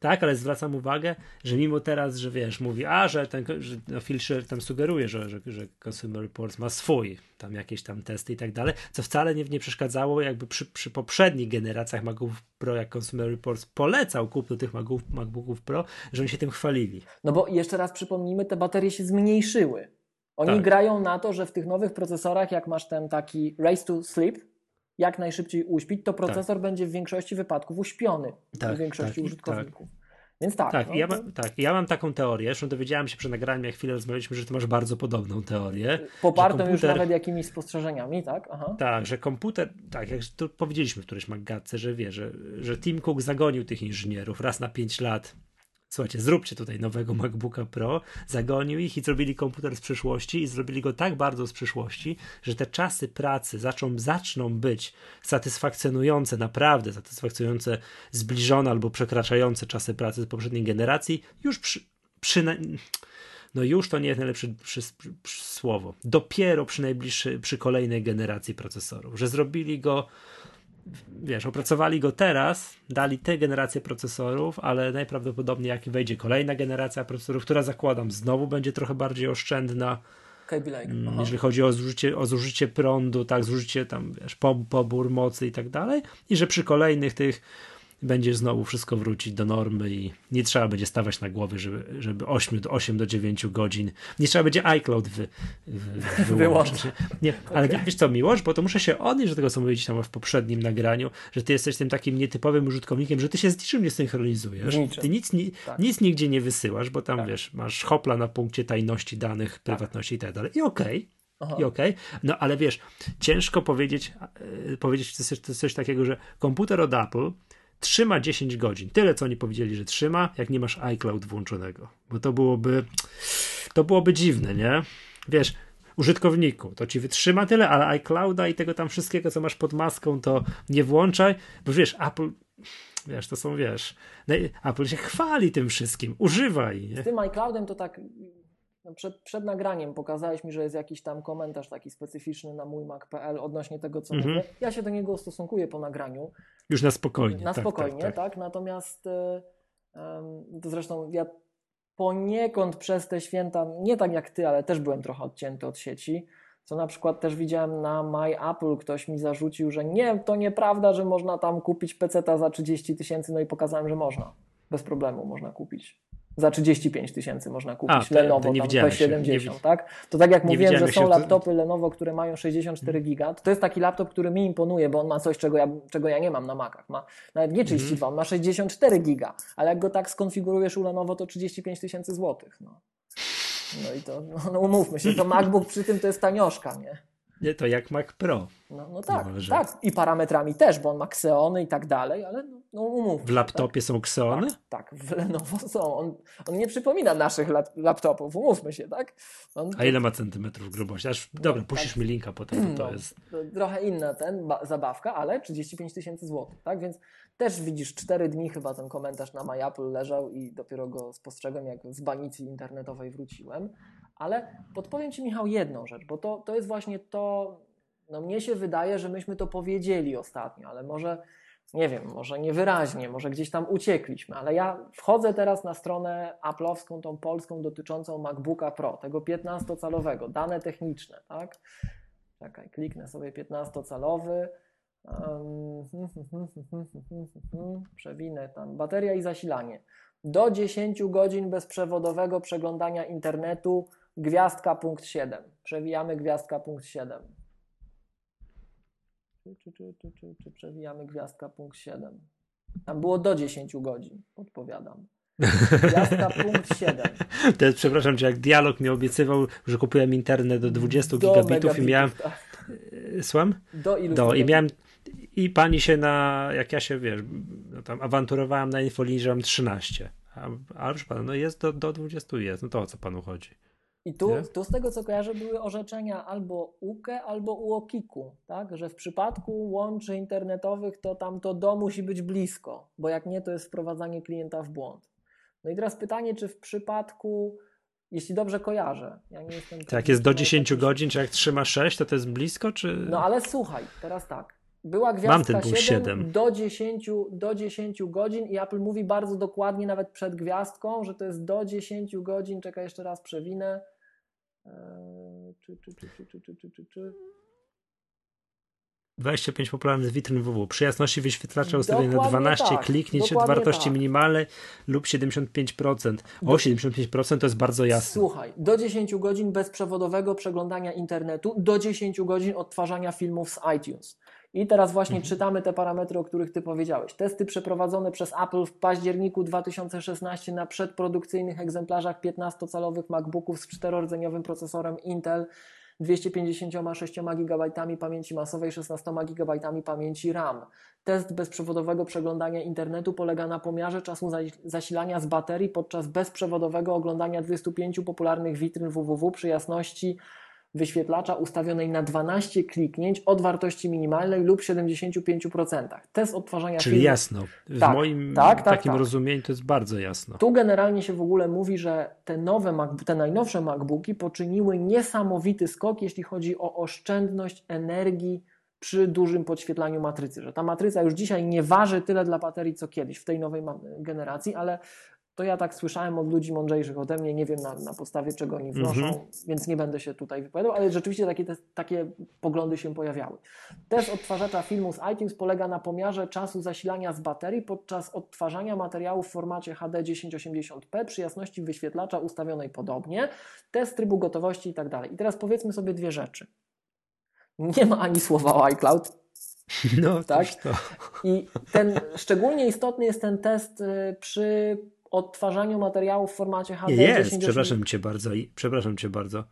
tak, ale zwracam uwagę, że mimo teraz, że wiesz, mówi, a, że ten że no, Filcher tam sugeruje, że, że, że Consumer Reports ma swój, tam jakieś tam testy i tak dalej, co wcale nie, nie przeszkadzało, jakby przy, przy poprzednich generacjach MacBooków Pro, jak Consumer Reports polecał kupno tych MacBooków, MacBooków Pro, że oni się tym chwalili. No bo jeszcze raz przypomnijmy, te baterie się zmniejszyły. Oni tak. grają na to, że w tych nowych procesorach, jak masz ten taki race to sleep, jak najszybciej uśpić, to procesor tak. będzie w większości wypadków uśpiony tak, w większości tak, użytkowników. Tak. Więc tak. Tak, no, ja, mam, tak, ja mam taką teorię, zresztą dowiedziałem się przed nagraniem, jak chwilę rozmawialiśmy, że ty masz bardzo podobną teorię. Popartą komputer, już nawet jakimiś spostrzeżeniami, tak? Aha. Tak, że komputer, tak, jak to powiedzieliśmy w którejś magatce, że wie, że, że Tim Cook zagonił tych inżynierów raz na 5 lat słuchajcie, zróbcie tutaj nowego MacBooka Pro, zagonił ich i zrobili komputer z przyszłości i zrobili go tak bardzo z przyszłości, że te czasy pracy zaczną, zaczną być satysfakcjonujące, naprawdę satysfakcjonujące, zbliżone albo przekraczające czasy pracy z poprzedniej generacji, już przy, przy no już to nie jest najlepsze przy, przy, przy słowo. Dopiero przy najbliższej, przy kolejnej generacji procesorów, że zrobili go wiesz, opracowali go teraz, dali tę generację procesorów, ale najprawdopodobniej jak wejdzie kolejna generacja procesorów, która zakładam znowu będzie trochę bardziej oszczędna, mm, jeżeli chodzi o zużycie, o zużycie prądu, tak, zużycie tam, wiesz, pobór mocy i tak dalej, i że przy kolejnych tych będzie znowu wszystko wrócić do normy i nie trzeba będzie stawać na głowie, żeby, żeby 8, do 8 do 9 godzin. Nie trzeba będzie iCloud wy, wy, wyłączyć. Nie, ale okay. wiesz co, Miłosz, bo to muszę się odnieść do tego, co mówiliście tam w poprzednim nagraniu, że ty jesteś tym takim nietypowym użytkownikiem, że ty się z niczym nie synchronizujesz. Ty nic, ni, tak. nic nigdzie nie wysyłasz, bo tam tak. wiesz, masz hopla na punkcie tajności danych, tak. prywatności i tak dalej. I okej. Okay. I okej, okay. no ale wiesz, ciężko powiedzieć, yy, powiedzieć coś, coś takiego, że komputer od Apple trzyma 10 godzin. Tyle, co oni powiedzieli, że trzyma, jak nie masz iCloud włączonego. Bo to byłoby, to byłoby dziwne, nie? Wiesz, użytkowniku, to ci wytrzyma tyle, ale iClouda i tego tam wszystkiego, co masz pod maską, to nie włączaj, bo wiesz, Apple, wiesz, to są, wiesz, Apple się chwali tym wszystkim, używaj. Nie? Z tym iCloudem to tak no przed, przed nagraniem pokazałeś mi, że jest jakiś tam komentarz taki specyficzny na mój Mac.pl odnośnie tego, co mhm. mówię. Ja się do niego ustosunkuję po nagraniu. Już na spokojnie. Na tak, spokojnie, tak, tak. tak. Natomiast um, to zresztą ja poniekąd przez te święta, nie tak jak ty, ale też byłem trochę odcięty od sieci. Co na przykład też widziałem na My Apple, ktoś mi zarzucił, że nie, to nieprawda, że można tam kupić PC za 30 tysięcy, no i pokazałem, że można. Bez problemu można kupić. Za 35 tysięcy można kupić A, to, Lenovo to nie tam P70, tak? To tak jak mówiłem, że są laptopy Lenovo, które mają 64 mhm. giga, to, to jest taki laptop, który mi imponuje, bo on ma coś, czego ja, czego ja nie mam na Macach. Ma nawet nie 32, mm. ma 64 giga, ale jak go tak skonfigurujesz u Lenovo, to 35 tysięcy złotych. No. no i to, no, no umówmy się, to MacBook przy tym to jest tanioszka, nie? Nie, to jak Mac Pro. No, no tak, tak. I parametrami też, bo on ma Xeony i tak dalej, ale no, no umówmy. W laptopie tak? są Xeony? Tak, tak, w Lenovo są. On, on nie przypomina naszych laptopów, umówmy się, tak? On, A ile ma centymetrów grubości? Aż, no, dobra, puścisz tak. mi linka potem, to, to no, jest... Trochę inna ten, zabawka, ale 35 tysięcy złotych, tak? Więc też widzisz, 4 dni chyba ten komentarz na MyApple leżał i dopiero go spostrzegłem, jak z banicji internetowej wróciłem. Ale podpowiem Ci, Michał, jedną rzecz, bo to, to jest właśnie to, no mnie się wydaje, że myśmy to powiedzieli ostatnio, ale może nie wiem, może niewyraźnie, może gdzieś tam uciekliśmy, ale ja wchodzę teraz na stronę Apple'owską, tą polską dotyczącą MacBooka Pro, tego 15-calowego, dane techniczne, tak? Czekaj, kliknę sobie 15-calowy, um, przewinę tam, bateria i zasilanie. Do 10 godzin bezprzewodowego przeglądania internetu, gwiazdka punkt 7. Przewijamy gwiazdka punkt 7 czy, czy, czy, czy, czy przewijamy gwiazdka punkt 7. Tam było do 10 godzin, podpowiadam. Gwiazdka punkt 7. To jest, przepraszam cię, jak dialog mi obiecywał, że kupiłem internet do 20 do gigabitów i miałem. Tak. E, słucham? Do ilu? Do, i miałem. I pani się na. Jak ja się wiesz, no tam awanturowałem na infolinii, że mam 13. A, ale proszę pana, no jest do, do 20 jest. No to o co panu chodzi? I tu, tu z tego co kojarzę były orzeczenia albo UKE, albo UOKiK-u, tak? że w przypadku łączy internetowych to tam to do musi być blisko, bo jak nie to jest wprowadzanie klienta w błąd. No i teraz pytanie, czy w przypadku, jeśli dobrze kojarzę, ja nie jestem... Tak, jest do 10 godzin, czy jak trzyma 6, to to jest blisko, czy... No ale słuchaj, teraz tak, była gwiazdka Mam ten 7, 7 do 10, do 10 godzin i Apple mówi bardzo dokładnie nawet przed gwiazdką, że to jest do 10 godzin, czekaj jeszcze raz przewinę, czy, czy, czy, czy, czy, czy, czy, czy, czy. 25 popularnych witryn WW. Przy jasności wyświetlacza ustawienie na 12 tak, kliknięć od wartości tak. minimalnej lub 75%. O, 75% to jest bardzo jasne. Słuchaj, do 10 godzin bezprzewodowego przeglądania internetu, do 10 godzin odtwarzania filmów z iTunes. I teraz właśnie mhm. czytamy te parametry, o których Ty powiedziałeś. Testy przeprowadzone przez Apple w październiku 2016 na przedprodukcyjnych egzemplarzach 15-calowych MacBooków z czterordzeniowym procesorem Intel 256 GB pamięci masowej, 16 GB pamięci RAM. Test bezprzewodowego przeglądania internetu polega na pomiarze czasu zasilania z baterii podczas bezprzewodowego oglądania 25 popularnych witryn www przy jasności wyświetlacza ustawionej na 12 kliknięć od wartości minimalnej lub 75%. Test odtwarzania Czyli filmu. jasno. W tak, moim tak, tak, takim tak. rozumieniu to jest bardzo jasno. Tu generalnie się w ogóle mówi, że te nowe, te najnowsze MacBooki poczyniły niesamowity skok, jeśli chodzi o oszczędność energii przy dużym podświetlaniu matrycy, że ta matryca już dzisiaj nie waży tyle dla baterii co kiedyś w tej nowej generacji, ale to ja tak słyszałem od ludzi mądrzejszych ode mnie, nie wiem na, na podstawie czego oni wnoszą, mm -hmm. więc nie będę się tutaj wypowiadał, ale rzeczywiście takie, te, takie poglądy się pojawiały. Test odtwarzacza filmu z iTunes polega na pomiarze czasu zasilania z baterii podczas odtwarzania materiału w formacie HD 1080p przy jasności wyświetlacza ustawionej podobnie, test trybu gotowości i tak dalej. I teraz powiedzmy sobie dwie rzeczy. Nie ma ani słowa o iCloud, no, tak? I ten szczególnie istotny jest ten test y, przy odtwarzaniu materiału w formacie HD. Jest, przepraszam cię bardzo, przepraszam cię bardzo.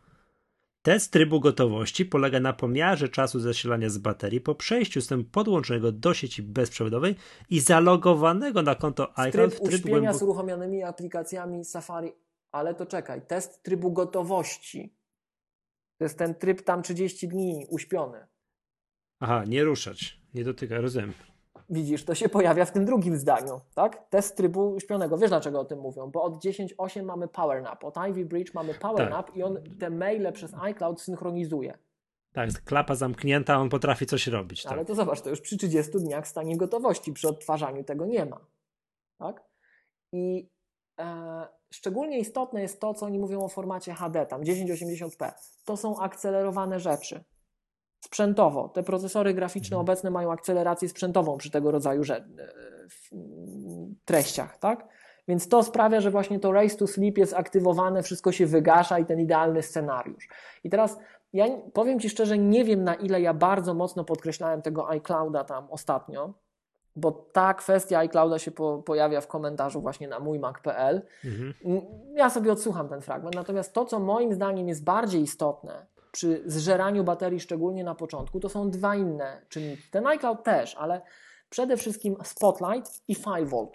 Test trybu gotowości polega na pomiarze czasu zasilania z baterii po przejściu systemu podłączonego do sieci bezprzewodowej i zalogowanego na konto iCloud w tryb uśpienia głębok... z uruchomionymi aplikacjami Safari. Ale to czekaj, test trybu gotowości. To jest ten tryb tam 30 dni uśpiony. Aha, nie ruszać, nie dotykać, rozumiem. Widzisz, to się pojawia w tym drugim zdaniu, tak? Test trybu śpionego. Wiesz dlaczego o tym mówią? Bo od 10.8 mamy Power Nap, od Ivy Bridge mamy Power tak. Nap i on te maile przez iCloud synchronizuje. Tak, klapa zamknięta, on potrafi coś robić. Ale tak. to zobacz, to już przy 30 dniach w stanie gotowości, przy odtwarzaniu tego nie ma. Tak? I e, szczególnie istotne jest to, co oni mówią o formacie HD, tam 1080p. To są akcelerowane rzeczy sprzętowo. Te procesory graficzne mhm. obecne mają akcelerację sprzętową przy tego rodzaju e, treściach, tak? Więc to sprawia, że właśnie to race to sleep jest aktywowane, wszystko się wygasza i ten idealny scenariusz. I teraz ja powiem Ci szczerze, nie wiem na ile ja bardzo mocno podkreślałem tego iClouda tam ostatnio, bo ta kwestia iClouda się po, pojawia w komentarzu właśnie na mójmac.pl. Mhm. Ja sobie odsłucham ten fragment. Natomiast to, co moim zdaniem jest bardziej istotne, przy zżeraniu baterii, szczególnie na początku, to są dwa inne czynniki. Ten iCloud też, ale przede wszystkim Spotlight i 5V.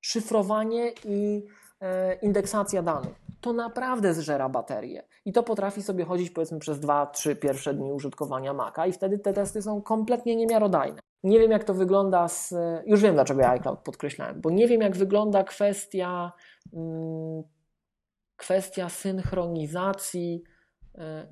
Szyfrowanie i e, indeksacja danych. To naprawdę zżera baterię. I to potrafi sobie chodzić powiedzmy przez 2-3 pierwsze dni użytkowania Maca i wtedy te testy są kompletnie niemiarodajne. Nie wiem jak to wygląda z... Już wiem dlaczego iCloud podkreślałem, bo nie wiem jak wygląda kwestia... Hmm, kwestia synchronizacji e,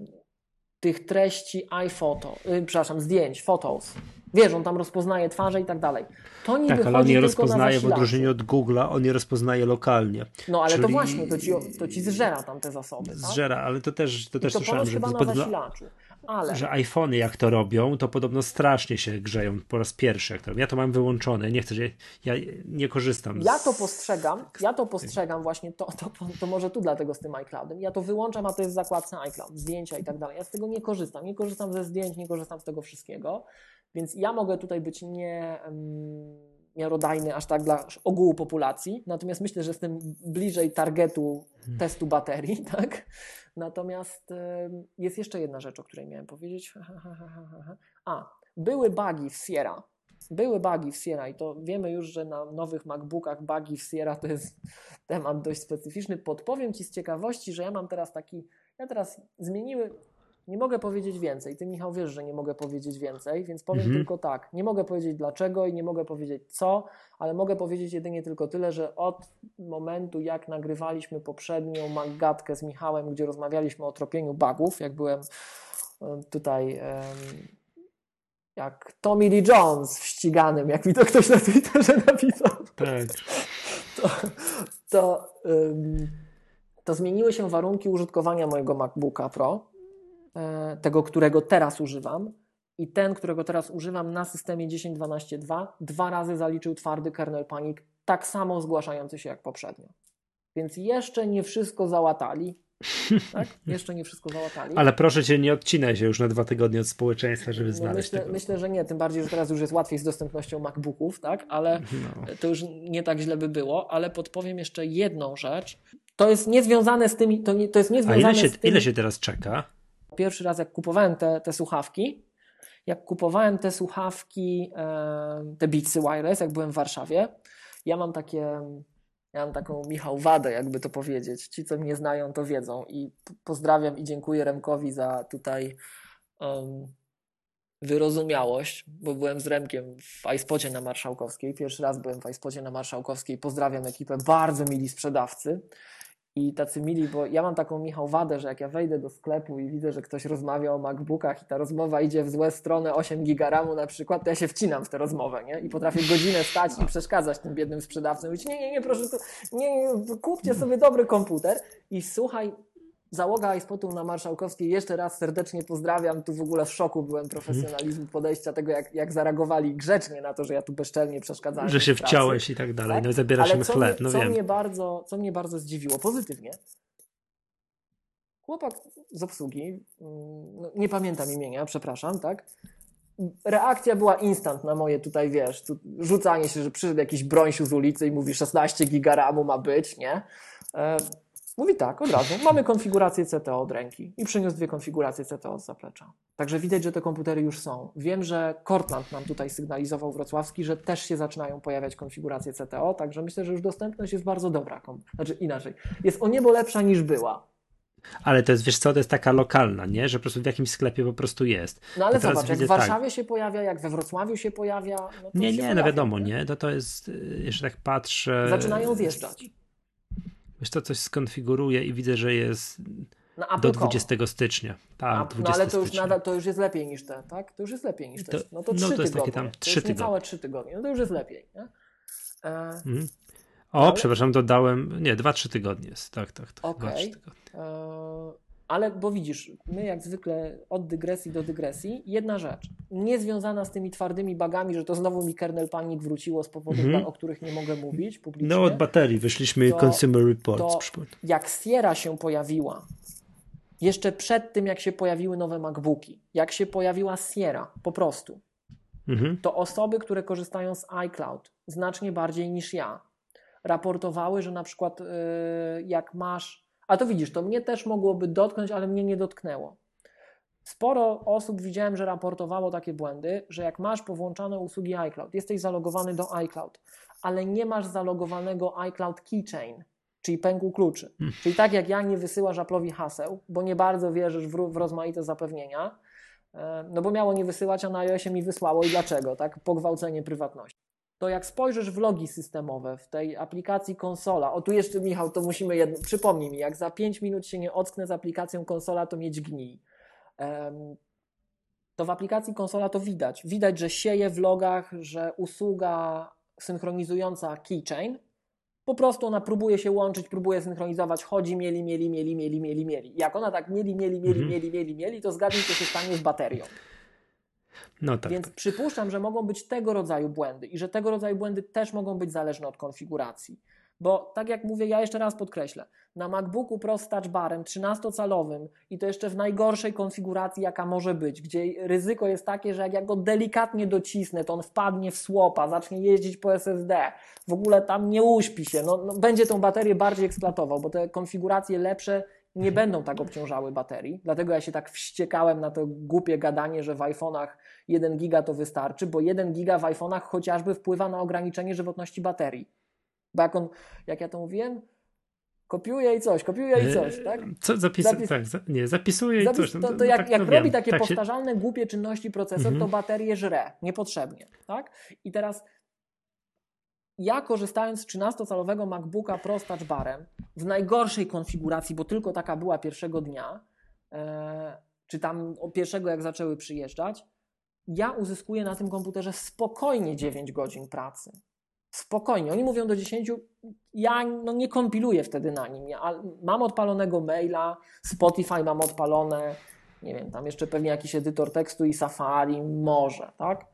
tych treści iPhoto, yy, przepraszam, zdjęć, photos, Wiesz, on tam rozpoznaje twarze i tak dalej. To nie tak, ale on je rozpoznaje w odróżnieniu od Google'a, on je rozpoznaje lokalnie. No ale Czyli... to właśnie, to ci, to ci zżera tam te zasoby. Tak? Zżera, ale to też, to też to słyszałem, że, chyba na zasilaczu. Ale... że iPhony jak to robią, to podobno strasznie się grzeją po raz pierwszy. Jak to robią. Ja to mam wyłączone, nie chcę, ja nie korzystam. Ja to postrzegam, ja to postrzegam właśnie, to, to, to może tu dlatego z tym iCloudem. Ja to wyłączam, a to jest zakładce iCloud, zdjęcia i tak dalej. Ja z tego nie korzystam. Nie korzystam ze zdjęć, nie korzystam z tego wszystkiego. Więc ja mogę tutaj być nie, miarodajny aż tak dla ogółu populacji, natomiast myślę, że jestem bliżej targetu hmm. testu baterii, tak? Natomiast jest jeszcze jedna rzecz, o której miałem powiedzieć. A, były bugi w Sierra. Były bugi w Sierra i to wiemy już, że na nowych MacBookach bugi w Sierra to jest temat dość specyficzny. Podpowiem Ci z ciekawości, że ja mam teraz taki, ja teraz zmieniły, nie mogę powiedzieć więcej. Ty, Michał, wiesz, że nie mogę powiedzieć więcej, więc powiem mhm. tylko tak. Nie mogę powiedzieć dlaczego i nie mogę powiedzieć co, ale mogę powiedzieć jedynie tylko tyle, że od momentu, jak nagrywaliśmy poprzednią magatkę z Michałem, gdzie rozmawialiśmy o tropieniu bugów, jak byłem tutaj jak Tommy Lee Jones w ściganym, jak mi to ktoś na Twitterze napisał. Tak. To, to, to zmieniły się warunki użytkowania mojego MacBooka Pro E, tego, którego teraz używam i ten, którego teraz używam na systemie 10.12.2 dwa razy zaliczył twardy kernel panic, tak samo zgłaszający się jak poprzednio. Więc jeszcze nie wszystko załatali. Tak? Jeszcze nie wszystko załatali. Ale proszę cię, nie odcinaj się już na dwa tygodnie od społeczeństwa, żeby no znaleźć myślę, tego. Myślę, że nie, tym bardziej, że teraz już jest łatwiej z dostępnością MacBooków, tak? Ale no. to już nie tak źle by było, ale podpowiem jeszcze jedną rzecz. To jest niezwiązane z tymi, to, nie, to jest niezwiązane A ile się, z tymi... ile się teraz czeka? Pierwszy raz, jak kupowałem te, te słuchawki, jak kupowałem te słuchawki, te Beatsy Wireless, jak byłem w Warszawie, ja mam takie, ja mam taką Michał wadę, jakby to powiedzieć. Ci, co mnie znają, to wiedzą. I pozdrawiam i dziękuję Remkowi za tutaj um, wyrozumiałość, bo byłem z Remkiem w iSpocie na Marszałkowskiej. Pierwszy raz byłem w iSpocie na Marszałkowskiej. Pozdrawiam ekipę, bardzo mili sprzedawcy i tacy mili, bo ja mam taką Michał wadę, że jak ja wejdę do sklepu i widzę, że ktoś rozmawia o MacBookach i ta rozmowa idzie w złe strony 8 gigaramu na przykład, to ja się wcinam w tę rozmowę, nie? I potrafię godzinę stać i przeszkadzać tym biednym sprzedawcom. Mówić, nie, nie, nie, proszę, nie, nie, kupcie sobie dobry komputer i słuchaj, Załoga iSpotu na Marszałkowskiej jeszcze raz serdecznie pozdrawiam. Tu w ogóle w szoku byłem profesjonalizmu podejścia tego, jak, jak zareagowali grzecznie na to, że ja tu bezczelnie przeszkadzałem. Że się wciąłeś i tak dalej, tak? no i zabierasz im chleb, no co wiem. Mnie bardzo, co mnie bardzo zdziwiło, pozytywnie, chłopak z obsługi, mm, no nie pamiętam imienia, przepraszam, tak? Reakcja była instant na moje tutaj, wiesz, tu rzucanie się, że przyszedł jakiś brońsiu z ulicy i mówi 16 gigaramu ma być, nie? Mówi tak, od razu. Mamy konfigurację CTO od ręki i przyniósł dwie konfiguracje CTO z zaplecza. Także widać, że te komputery już są. Wiem, że Cortland nam tutaj sygnalizował wrocławski, że też się zaczynają pojawiać konfiguracje CTO, także myślę, że już dostępność jest bardzo dobra. Znaczy inaczej, jest o niebo lepsza niż była. Ale to jest, wiesz co, to jest taka lokalna, nie? Że po prostu w jakimś sklepie po prostu jest. No ale zobacz, jak w Warszawie tak. się pojawia, jak we Wrocławiu się pojawia. No nie, nie, no wiadomo, nie? To to jest, y, jeszcze tak patrzę. Zaczynają zjeżdżać wiesz to coś skonfiguruję i widzę, że jest no, do 20 stycznia. Tak, 20 no ale to już, nadal, to już jest lepiej niż te, tak? To już jest lepiej niż te. No to, no, to jest takie tam 3 tygodnie. całe 3 tygodnie. No to już jest lepiej. Nie? E... Mhm. O, ale... przepraszam, dodałem. Nie, 2-3 tygodnie jest. Tak, tak. tak okay. E... Ale bo widzisz, my jak zwykle od dygresji do dygresji, jedna rzecz, niezwiązana z tymi twardymi bagami, że to znowu mi kernel panic wróciło z powodów, mm -hmm. o których nie mogę mówić publicznie. No od baterii wyszliśmy to, Consumer Reports. To jak Sierra się pojawiła, jeszcze przed tym jak się pojawiły nowe MacBooki, jak się pojawiła Sierra po prostu, mm -hmm. to osoby, które korzystają z iCloud znacznie bardziej niż ja, raportowały, że na przykład yy, jak masz a to widzisz, to mnie też mogłoby dotknąć, ale mnie nie dotknęło. Sporo osób widziałem, że raportowało takie błędy, że jak masz powłączane usługi iCloud, jesteś zalogowany do iCloud, ale nie masz zalogowanego iCloud Keychain, czyli pęku kluczy. Hmm. Czyli tak jak ja nie wysyłasz Apple'owi haseł, bo nie bardzo wierzysz w, w rozmaite zapewnienia, e, no bo miało nie wysyłać, a na iOSie mi wysłało i dlaczego, tak? Pogwałcenie prywatności to jak spojrzysz w logi systemowe w tej aplikacji konsola, o tu jeszcze Michał, to musimy jedno, przypomnij mi, jak za 5 minut się nie ocknę z aplikacją konsola, to mieć gnij. to w aplikacji konsola to widać. Widać, że sieje w logach, że usługa synchronizująca keychain po prostu ona próbuje się łączyć, próbuje synchronizować, chodzi, mieli, mieli, mieli, mieli, mieli, mieli. Jak ona tak mieli, mieli, mieli, mhm. mieli, mieli, mieli, to zgadnij, co się stanie z baterią. No tak. Więc przypuszczam, że mogą być tego rodzaju błędy i że tego rodzaju błędy też mogą być zależne od konfiguracji. Bo tak jak mówię, ja jeszcze raz podkreślę, na MacBooku Pro z touchbarem 13-calowym i to jeszcze w najgorszej konfiguracji, jaka może być, gdzie ryzyko jest takie, że jak ja go delikatnie docisnę, to on wpadnie w słopa, zacznie jeździć po SSD, w ogóle tam nie uśpi się, no, no będzie tą baterię bardziej eksploatował, bo te konfiguracje lepsze nie będą tak obciążały baterii. Dlatego ja się tak wściekałem na to głupie gadanie, że w iPhone'ach 1 giga to wystarczy, bo 1 giga w iPhone'ach chociażby wpływa na ograniczenie żywotności baterii. Bo jak on, jak ja to mówiłem, kopiuje i coś, kopiuje i coś, e, tak? Co zapis... Zapis... tak za... nie, zapisuje Zapis... i coś. No, to, to jak, tak, jak robi wiem. takie tak powtarzalne, się... głupie czynności procesor, mhm. to baterię żre, niepotrzebnie, tak? I teraz ja korzystając z 13-calowego MacBooka Pro z touchbarem w najgorszej konfiguracji, bo tylko taka była pierwszego dnia, e, czy tam pierwszego jak zaczęły przyjeżdżać, ja uzyskuję na tym komputerze spokojnie 9 godzin pracy. Spokojnie. Oni mówią do 10. Ja no, nie kompiluję wtedy na nim. Ja mam odpalonego maila, Spotify mam odpalone, nie wiem, tam jeszcze pewnie jakiś edytor tekstu i Safari, może, tak?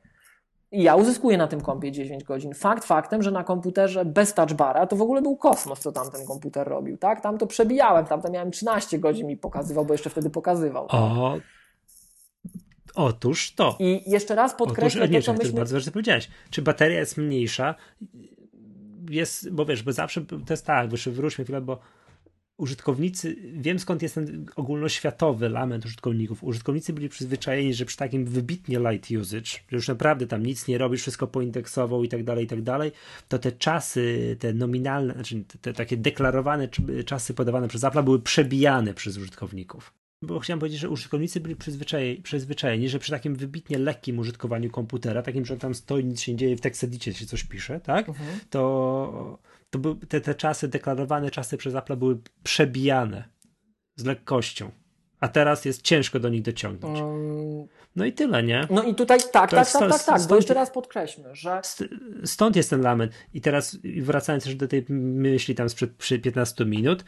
I ja uzyskuję na tym kompie 10 godzin. Fakt faktem, że na komputerze bez touchbara to w ogóle był kosmos, co tam ten komputer robił, tak? Tam to przebijałem, tam to miałem 13 godzin mi pokazywał, bo jeszcze wtedy pokazywał. O, Otóż to. I jeszcze raz podkreślę Otóż, nie, to, co myśmy... bardzo ważne powiedziałeś. Czy bateria jest mniejsza? Jest, bo wiesz, bo zawsze to jest tak, wróćmy chwilę, bo użytkownicy, wiem skąd jest ten ogólnoświatowy lament użytkowników. Użytkownicy byli przyzwyczajeni, że przy takim wybitnie light usage, że już naprawdę tam nic nie robisz, wszystko poindeksował i tak dalej, i tak dalej, to te czasy, te nominalne, znaczy te, takie deklarowane czasy podawane przez Apple były przebijane przez użytkowników bo chciałem powiedzieć, że użytkownicy byli przyzwyczajeni, przyzwyczajeni, że przy takim wybitnie lekkim użytkowaniu komputera, takim, że tam stoi, nic się nie dzieje, w tekstedicie się coś pisze, tak? Mhm. To, to by, te, te czasy, deklarowane czasy przez Apple były przebijane z lekkością. A teraz jest ciężko do nich dociągnąć. No i tyle, nie? No i tutaj tak, tak, tak, tak, tak, bo jeszcze raz podkreślmy, że... Stąd jest ten lament. I teraz wracając też do tej myśli tam sprzed 15 minut,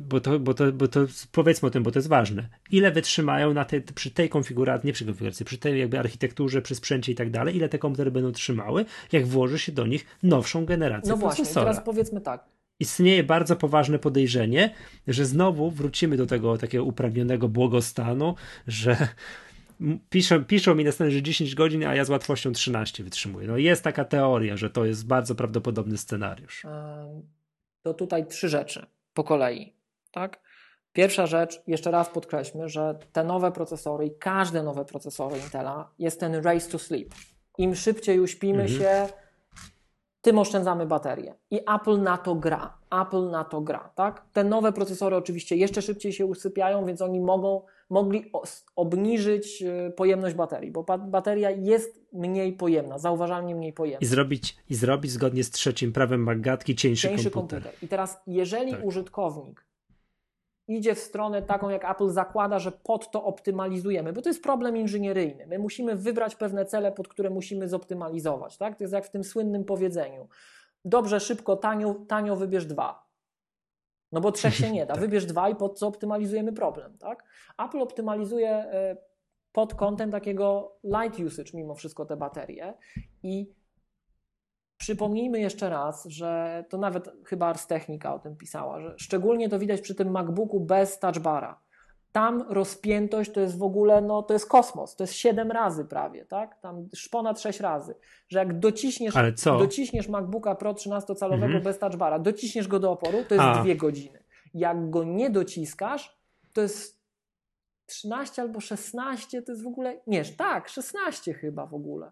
bo to, bo, to, bo to powiedzmy o tym, bo to jest ważne. Ile wytrzymają na te, przy tej konfiguracji, nie przy konfiguracji, przy tej jakby architekturze, przy sprzęcie i tak dalej, ile te komputery będą trzymały, jak włoży się do nich nowszą generację No właśnie, teraz powiedzmy tak. Istnieje bardzo poważne podejrzenie, że znowu wrócimy do tego takiego upragnionego błogostanu, że piszą, piszą mi następnie, że 10 godzin, a ja z łatwością 13 wytrzymuję. No jest taka teoria, że to jest bardzo prawdopodobny scenariusz. To tutaj trzy rzeczy po kolei. Tak? Pierwsza rzecz, jeszcze raz podkreślmy, że te nowe procesory i każde nowe procesory Intela jest ten race to sleep. Im szybciej uśpimy mhm. się, tym oszczędzamy baterię. I Apple na to gra. Apple na to gra, tak? Te nowe procesory oczywiście jeszcze szybciej się usypiają, więc oni mogą, mogli obniżyć e, pojemność baterii, bo bateria jest mniej pojemna, zauważalnie mniej pojemna. I zrobić, i zrobić zgodnie z trzecim prawem Magatki cieńszy, cieńszy komputer. komputer. I teraz, jeżeli tak. użytkownik idzie w stronę taką, jak Apple zakłada, że pod to optymalizujemy, bo to jest problem inżynieryjny. My musimy wybrać pewne cele, pod które musimy zoptymalizować. Tak? To jest jak w tym słynnym powiedzeniu. Dobrze, szybko, tanio, tanio wybierz dwa. No bo trzech się nie da. Tak. Wybierz dwa i pod co optymalizujemy problem. Tak? Apple optymalizuje e, pod kątem takiego light usage mimo wszystko te baterie i Przypomnijmy jeszcze raz, że to nawet chyba Ars Technica o tym pisała, że szczególnie to widać przy tym MacBooku bez touchbara. Tam rozpiętość to jest w ogóle, no to jest kosmos, to jest 7 razy prawie, tak? Tam ponad 6 razy. Że jak dociśniesz, dociśniesz MacBooka Pro 13-calowego mhm. bez touchbara, dociśniesz go do oporu, to jest A. 2 godziny. Jak go nie dociskasz, to jest 13 albo 16, to jest w ogóle, nie, tak, 16 chyba w ogóle.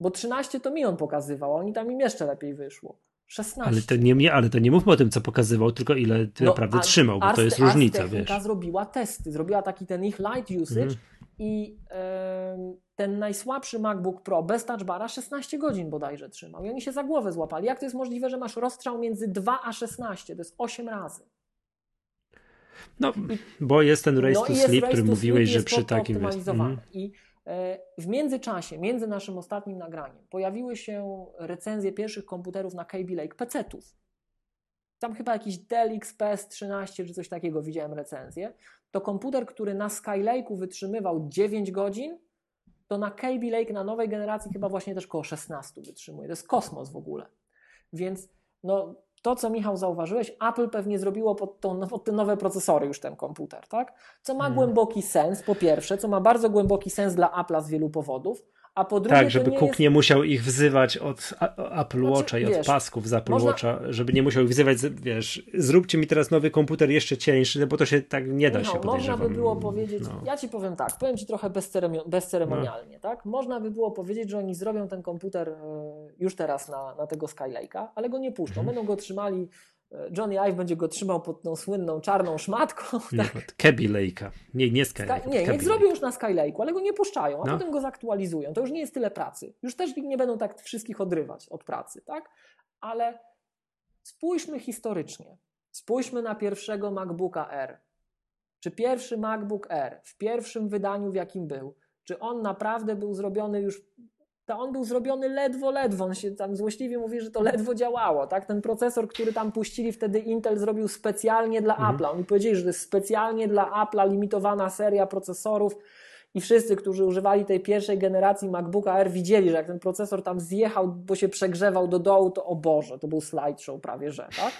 Bo 13 to mi on pokazywał, oni tam im jeszcze lepiej wyszło. 16. Ale to nie, ale to nie mówmy o tym, co pokazywał, tylko ile ty no, naprawdę trzymał, bo to jest różnica, wiesz. zrobiła testy, zrobiła taki ten ich light usage mhm. i ten najsłabszy MacBook Pro bez touchbara 16 godzin bodajże trzymał. I oni się za głowę złapali. Jak to jest możliwe, że masz rozstrzał między 2 a 16? To jest 8 razy. No, bo jest ten race no to sleep, który mówiłeś, że przy takim jest. Mm. I w międzyczasie, między naszym ostatnim nagraniem, pojawiły się recenzje pierwszych komputerów na Kaby Lake PC-ów. Tam chyba jakiś Dell XPS 13 czy coś takiego widziałem recenzję. To komputer, który na Skylake'u wytrzymywał 9 godzin, to na Kaby Lake na nowej generacji chyba właśnie też około 16 wytrzymuje. To jest kosmos w ogóle. Więc no, to, co Michał zauważyłeś, Apple pewnie zrobiło pod, tą, no, pod te nowe procesory już ten komputer, tak? Co ma hmm. głęboki sens, po pierwsze, co ma bardzo głęboki sens dla Apple'a z wielu powodów, a po drugie, tak, żeby Cook jest... nie musiał ich wzywać od Apple znaczy, Watcha i wiesz, od pasków z Apple można... Watcha, żeby nie musiał ich wzywać, wiesz, zróbcie mi teraz nowy komputer jeszcze cieńszy, no bo to się tak nie da no, się Można by było powiedzieć, no. ja ci powiem tak, powiem ci trochę bezceremonialnie, no. tak? Można by było powiedzieć, że oni zrobią ten komputer e, już teraz na, na tego Skylake'a, ale go nie puszczą, mhm. będą go trzymali Johnny Ive będzie go trzymał pod tą słynną czarną szmatką. Tak? Lake'a. Nie, nie Skylake. Sky, nie, niech zrobią już na Skylake'u, ale go nie puszczają, a no. potem go zaktualizują. To już nie jest tyle pracy. Już też nie będą tak wszystkich odrywać od pracy, tak? Ale spójrzmy historycznie. Spójrzmy na pierwszego MacBooka R. Czy pierwszy MacBook R w pierwszym wydaniu, w jakim był, czy on naprawdę był zrobiony już to on był zrobiony ledwo, ledwo. On się tam złośliwie mówi, że to ledwo działało. Tak? Ten procesor, który tam puścili wtedy Intel zrobił specjalnie dla mhm. Apple'a. Oni powiedzieli, że to jest specjalnie dla Apple'a limitowana seria procesorów i wszyscy, którzy używali tej pierwszej generacji MacBooka R widzieli, że jak ten procesor tam zjechał, bo się przegrzewał do dołu, to o Boże, to był slideshow prawie, że, tak?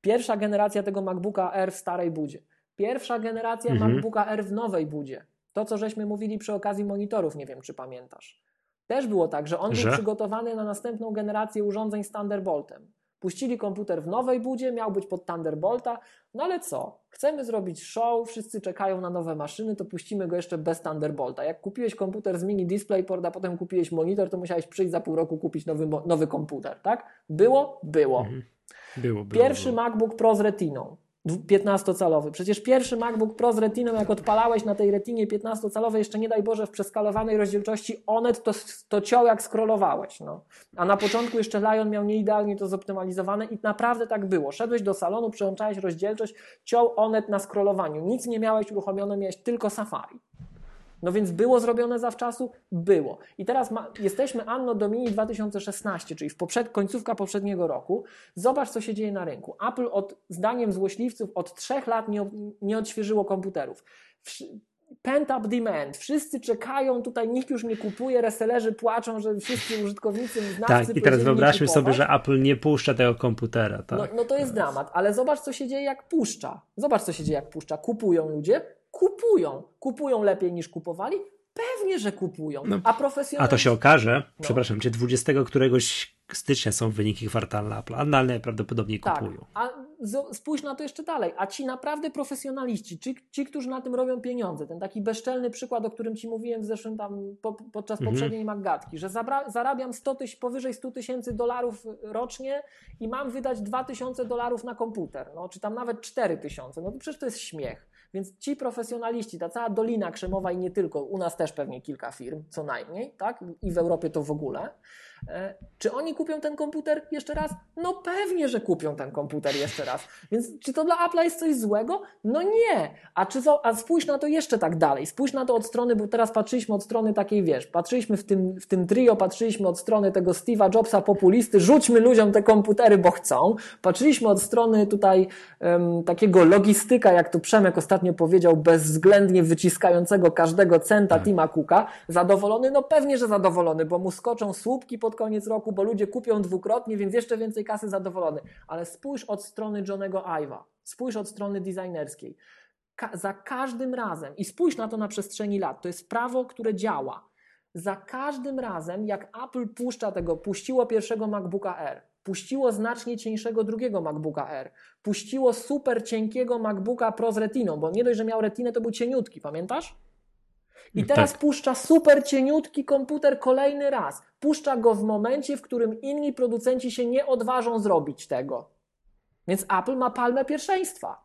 Pierwsza generacja tego MacBooka R w starej budzie. Pierwsza generacja mhm. MacBooka R w nowej budzie. To, co żeśmy mówili przy okazji monitorów, nie wiem, czy pamiętasz. Też było tak, że on że? był przygotowany na następną generację urządzeń z Thunderboltem. Puścili komputer w nowej budzie, miał być pod Thunderbolta, no ale co? Chcemy zrobić show, wszyscy czekają na nowe maszyny, to puścimy go jeszcze bez Thunderbolta. Jak kupiłeś komputer z mini DisplayPort, a potem kupiłeś monitor, to musiałeś przyjść za pół roku kupić nowy, nowy komputer, tak? Było? Było. Mhm. Było, było, Pierwszy było. MacBook Pro z retiną. 15-calowy. Przecież pierwszy MacBook Pro z retiną, jak odpalałeś na tej retinie 15-calowej, jeszcze nie daj Boże w przeskalowanej rozdzielczości, onet to, to ciął jak scrollowałeś. No. A na początku jeszcze Lion miał nieidealnie to zoptymalizowane i naprawdę tak było. Szedłeś do salonu, przełączałeś rozdzielczość, ciął onet na scrollowaniu. Nic nie miałeś uruchomione, miałeś tylko Safari. No więc było zrobione zawczasu? Było. I teraz ma, jesteśmy Anno Domini 2016, czyli w poprzed, końcówka poprzedniego roku. Zobacz, co się dzieje na rynku. Apple od, zdaniem złośliwców od trzech lat nie, nie odświeżyło komputerów. Pent-up demand. Wszyscy czekają, tutaj nikt już nie kupuje, resellerzy płaczą, że wszyscy użytkownicy, znawcy Tak, i teraz wyobraźmy sobie, że Apple nie puszcza tego komputera. Tak? No, no to jest dramat, ale zobacz, co się dzieje, jak puszcza. Zobacz, co się dzieje, jak puszcza. Kupują ludzie, kupują. Kupują lepiej niż kupowali? Pewnie, że kupują. No, a profesjonalnie. A to się okaże, no. przepraszam cię, 20 któregoś stycznia są wyniki kwartalne Apple, a najprawdopodobniej tak, kupują. A spójrz na to jeszcze dalej. A ci naprawdę profesjonaliści, ci, ci, którzy na tym robią pieniądze, ten taki bezczelny przykład, o którym ci mówiłem w zeszłym tam po, podczas mhm. poprzedniej Maggatki, że zabra, zarabiam 100 tyś, powyżej 100 tysięcy dolarów rocznie i mam wydać 2000 dolarów na komputer, no, czy tam nawet 4000, no to przecież to jest śmiech. Więc ci profesjonaliści, ta cała Dolina Krzemowa i nie tylko, u nas też pewnie kilka firm, co najmniej, tak? I w Europie to w ogóle. E, czy oni kupią ten komputer jeszcze raz? No pewnie, że kupią ten komputer jeszcze raz. Więc czy to dla Apple'a jest coś złego? No nie. A, czy a spójrz na to jeszcze tak dalej. Spójrz na to od strony, bo teraz patrzyliśmy od strony takiej, wiesz, patrzyliśmy w tym, w tym trio, patrzyliśmy od strony tego Steve'a Jobsa populisty, rzućmy ludziom te komputery, bo chcą. Patrzyliśmy od strony tutaj um, takiego logistyka, jak to Przemek ostatnio powiedział, bezwzględnie wyciskającego każdego centa tak. Tima Cooka. Zadowolony? No pewnie, że zadowolony, bo mu skoczą słupki po pod koniec roku, bo ludzie kupią dwukrotnie, więc jeszcze więcej kasy zadowolony. Ale spójrz od strony Johnego Ive'a, spójrz od strony designerskiej. Ka za każdym razem, i spójrz na to na przestrzeni lat, to jest prawo, które działa. Za każdym razem, jak Apple puszcza tego, puściło pierwszego MacBooka R, puściło znacznie cieńszego drugiego MacBooka R, puściło super cienkiego MacBooka Pro z retiną, bo nie dość, że miał retinę, to był cieniutki, pamiętasz? I teraz tak. puszcza super cieniutki komputer kolejny raz. Puszcza go w momencie, w którym inni producenci się nie odważą zrobić tego. Więc Apple ma palmę pierwszeństwa.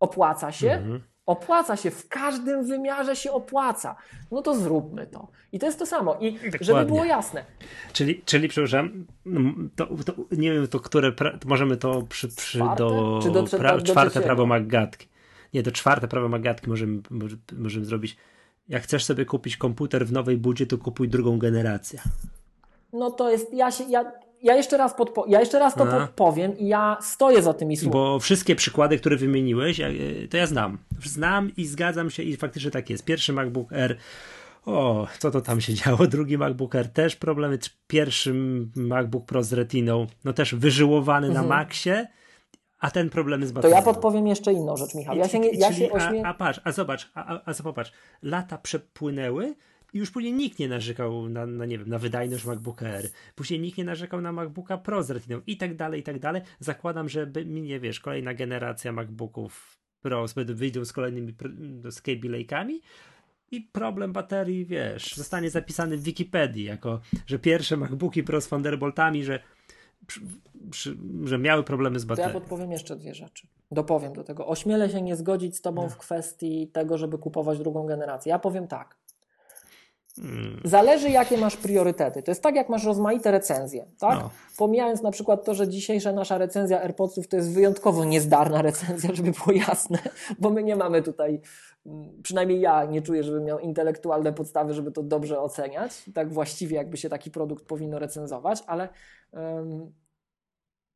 Opłaca się? Mhm. Opłaca się, w każdym wymiarze się opłaca. No to zróbmy to. I to jest to samo. I Dokładnie. żeby było jasne. Czyli, czyli przepraszam, to, to, nie wiem, to które, pra, możemy to przy, przy do, do, pra, do czwarte prawo Maggatki. Nie, to czwarte prawo Magatki możemy, możemy zrobić. Jak chcesz sobie kupić komputer w nowej budzie, to kupuj drugą generację. No to jest, ja się, ja, ja jeszcze raz, podpo- ja jeszcze raz to Aha. podpowiem i ja stoję za tymi słowami. Bo wszystkie przykłady, które wymieniłeś, to ja znam. Znam i zgadzam się i faktycznie tak jest. Pierwszy MacBook Air o, co to tam się działo? Drugi MacBook Air też problemy. Pierwszy MacBook Pro z Retiną, no też wyżyłowany mhm. na Maxie, a ten problemy z baterią. To ja podpowiem jeszcze inną rzecz, Michał. Ja się nie, ja się ośmie... a, a patrz, a zobacz, a, a, a popatrz, lata przepłynęły i już później nikt nie narzekał na, na, nie wiem, na wydajność MacBooka Air. Później nikt nie narzekał na MacBooka Pro z Retiną i tak dalej, i tak dalej. Zakładam, że nie wiesz, kolejna generacja MacBooków Pro wyjdą z kolejnymi z Kaby Lake'ami, i problem baterii, wiesz, zostanie zapisany w Wikipedii jako, że pierwsze MacBooki Pro z Thunderboltami, że, przy, przy, że miały problemy z baterią. To ja podpowiem jeszcze dwie rzeczy. Dopowiem do tego. Ośmielę się nie zgodzić z Tobą no. w kwestii tego, żeby kupować drugą generację. Ja powiem tak. Hmm. Zależy, jakie masz priorytety. To jest tak, jak masz rozmaite recenzje, tak? No. Pomijając na przykład to, że dzisiejsza nasza recenzja AirPodsów to jest wyjątkowo niezdarna recenzja, żeby było jasne, bo my nie mamy tutaj przynajmniej ja nie czuję, żebym miał intelektualne podstawy, żeby to dobrze oceniać, tak właściwie jakby się taki produkt powinno recenzować, ale um,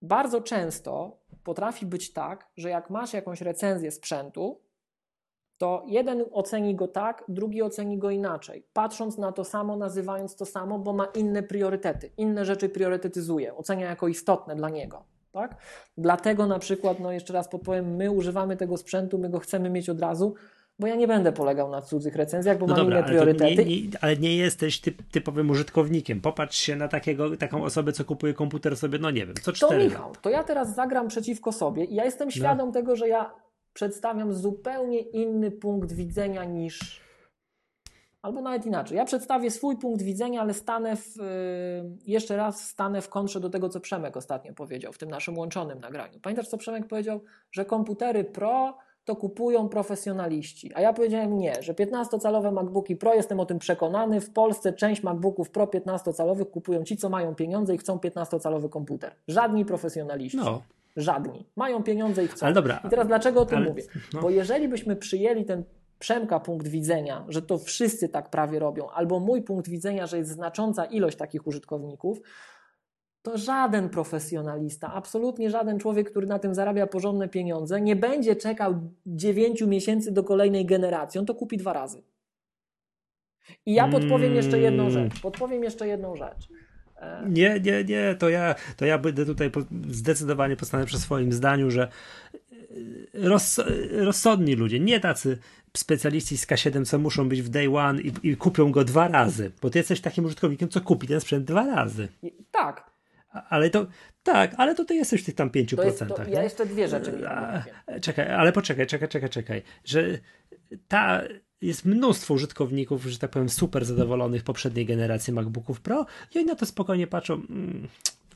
bardzo często potrafi być tak, że jak masz jakąś recenzję sprzętu, to jeden oceni go tak, drugi oceni go inaczej. Patrząc na to samo, nazywając to samo, bo ma inne priorytety, inne rzeczy priorytetyzuje, ocenia jako istotne dla niego. Tak? Dlatego na przykład, no jeszcze raz podpowiem, my używamy tego sprzętu, my go chcemy mieć od razu, bo ja nie będę polegał na cudzych recenzjach, bo no mam dobra, inne priorytety. Nie, nie, ale nie jesteś typ, typowym użytkownikiem. Popatrz się na takiego, taką osobę, co kupuje komputer sobie, no nie wiem, co cztery To Michał, to ja teraz zagram przeciwko sobie i ja jestem no. świadom no. tego, że ja przedstawiam zupełnie inny punkt widzenia niż Albo nawet inaczej. Ja przedstawię swój punkt widzenia, ale stanę w, y, jeszcze raz stanę w kontrze do tego, co Przemek ostatnio powiedział w tym naszym łączonym nagraniu. Pamiętasz, co Przemek powiedział? Że komputery Pro to kupują profesjonaliści. A ja powiedziałem nie, że 15-calowe MacBooki Pro, jestem o tym przekonany, w Polsce część MacBooków Pro 15-calowych kupują ci, co mają pieniądze i chcą 15-calowy komputer. Żadni profesjonaliści. No. Żadni. Mają pieniądze i chcą. Ale dobra. I teraz dlaczego o tym ale, mówię? No. Bo jeżeli byśmy przyjęli ten Przemka punkt widzenia, że to wszyscy tak prawie robią, albo mój punkt widzenia, że jest znacząca ilość takich użytkowników, to żaden profesjonalista, absolutnie żaden człowiek, który na tym zarabia porządne pieniądze, nie będzie czekał 9 miesięcy do kolejnej generacji. On to kupi dwa razy. I ja podpowiem jeszcze jedną mm. rzecz. Podpowiem jeszcze jedną rzecz. E, nie, nie, nie, to ja, to ja będę tutaj zdecydowanie postanę przy swoim zdaniu, że e, roz, rozsądni ludzie, nie tacy specjaliści z K7, co muszą być w day one i, i kupią go dwa razy, bo ty jesteś takim użytkownikiem, co kupi ten sprzęt dwa razy. Tak, ale to, tak, ale to ty jesteś w tych tam 5%. To jest, to, ja jeszcze dwie rzeczy. czekaj, ale poczekaj, czekaj, czekaj, czekaj. Że ta jest mnóstwo użytkowników, że tak powiem, super zadowolonych poprzedniej generacji MacBooków Pro i oni na to spokojnie patrzą. Mm,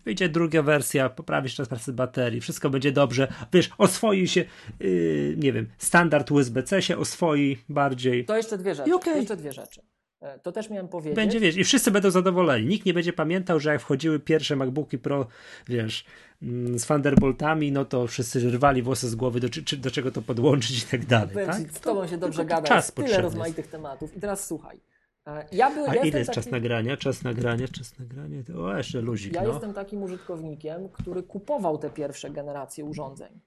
wyjdzie druga wersja, poprawisz czas pracy baterii, wszystko będzie dobrze. Wiesz, oswoi się, yy, nie wiem, standard USB-C się oswoi bardziej. To jeszcze dwie rzeczy. Okay. Jeszcze dwie rzeczy. E, to też miałem powiedzieć. Będzie, wiesz, i wszyscy będą zadowoleni. Nikt nie będzie pamiętał, że jak wchodziły pierwsze MacBooki Pro, wiesz, mm, z Thunderboltami, no to wszyscy rwali włosy z głowy, do, czy, do czego to podłączyć i tak dalej. tak? Z tobą się dobrze gada, czas jest tyle rozmaitych tematów. I teraz słuchaj. E, ja był, A ja ile jest taki... czas nagrania? Czas nagrania, czas nagrania? O, jeszcze luzik. Ja no. jestem takim użytkownikiem, który kupował te pierwsze generacje urządzeń.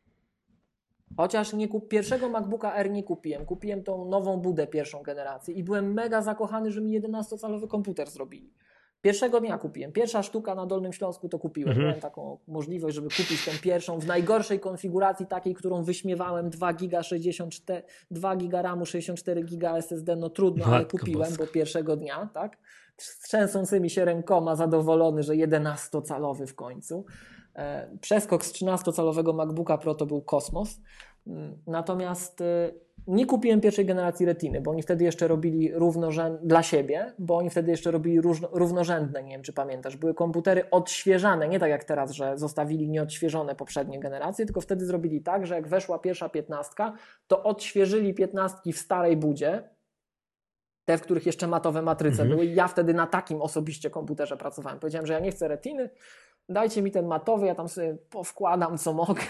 Chociaż nie kup... pierwszego MacBooka R nie kupiłem. Kupiłem tą nową budę pierwszą generację i byłem mega zakochany, że mi 11-calowy komputer zrobili. Pierwszego dnia kupiłem. Pierwsza sztuka na Dolnym Śląsku to kupiłem. Mhm. Miałem taką możliwość, żeby kupić tę pierwszą w najgorszej konfiguracji, takiej, którą wyśmiewałem 2 giga 64, 2 giga RAMu, 64 giga SSD. No trudno, ale kupiłem, boska. bo pierwszego dnia, tak? Trzęsącymi się rękoma, zadowolony, że 11-calowy w końcu. E, przeskok z 13-calowego MacBooka Pro to był kosmos. Mm, natomiast e, nie kupiłem pierwszej generacji Retiny, bo oni wtedy jeszcze robili równorzędne dla siebie, bo oni wtedy jeszcze robili równorzędne, nie wiem czy pamiętasz, były komputery odświeżane, nie tak jak teraz, że zostawili nieodświeżone poprzednie generacje, tylko wtedy zrobili tak, że jak weszła pierwsza piętnastka, to odświeżyli piętnastki w starej budzie, te, w których jeszcze matowe matryce mhm. były. Ja wtedy na takim osobiście komputerze pracowałem. Powiedziałem, że ja nie chcę retiny, dajcie mi ten matowy, ja tam sobie powkładam co mogę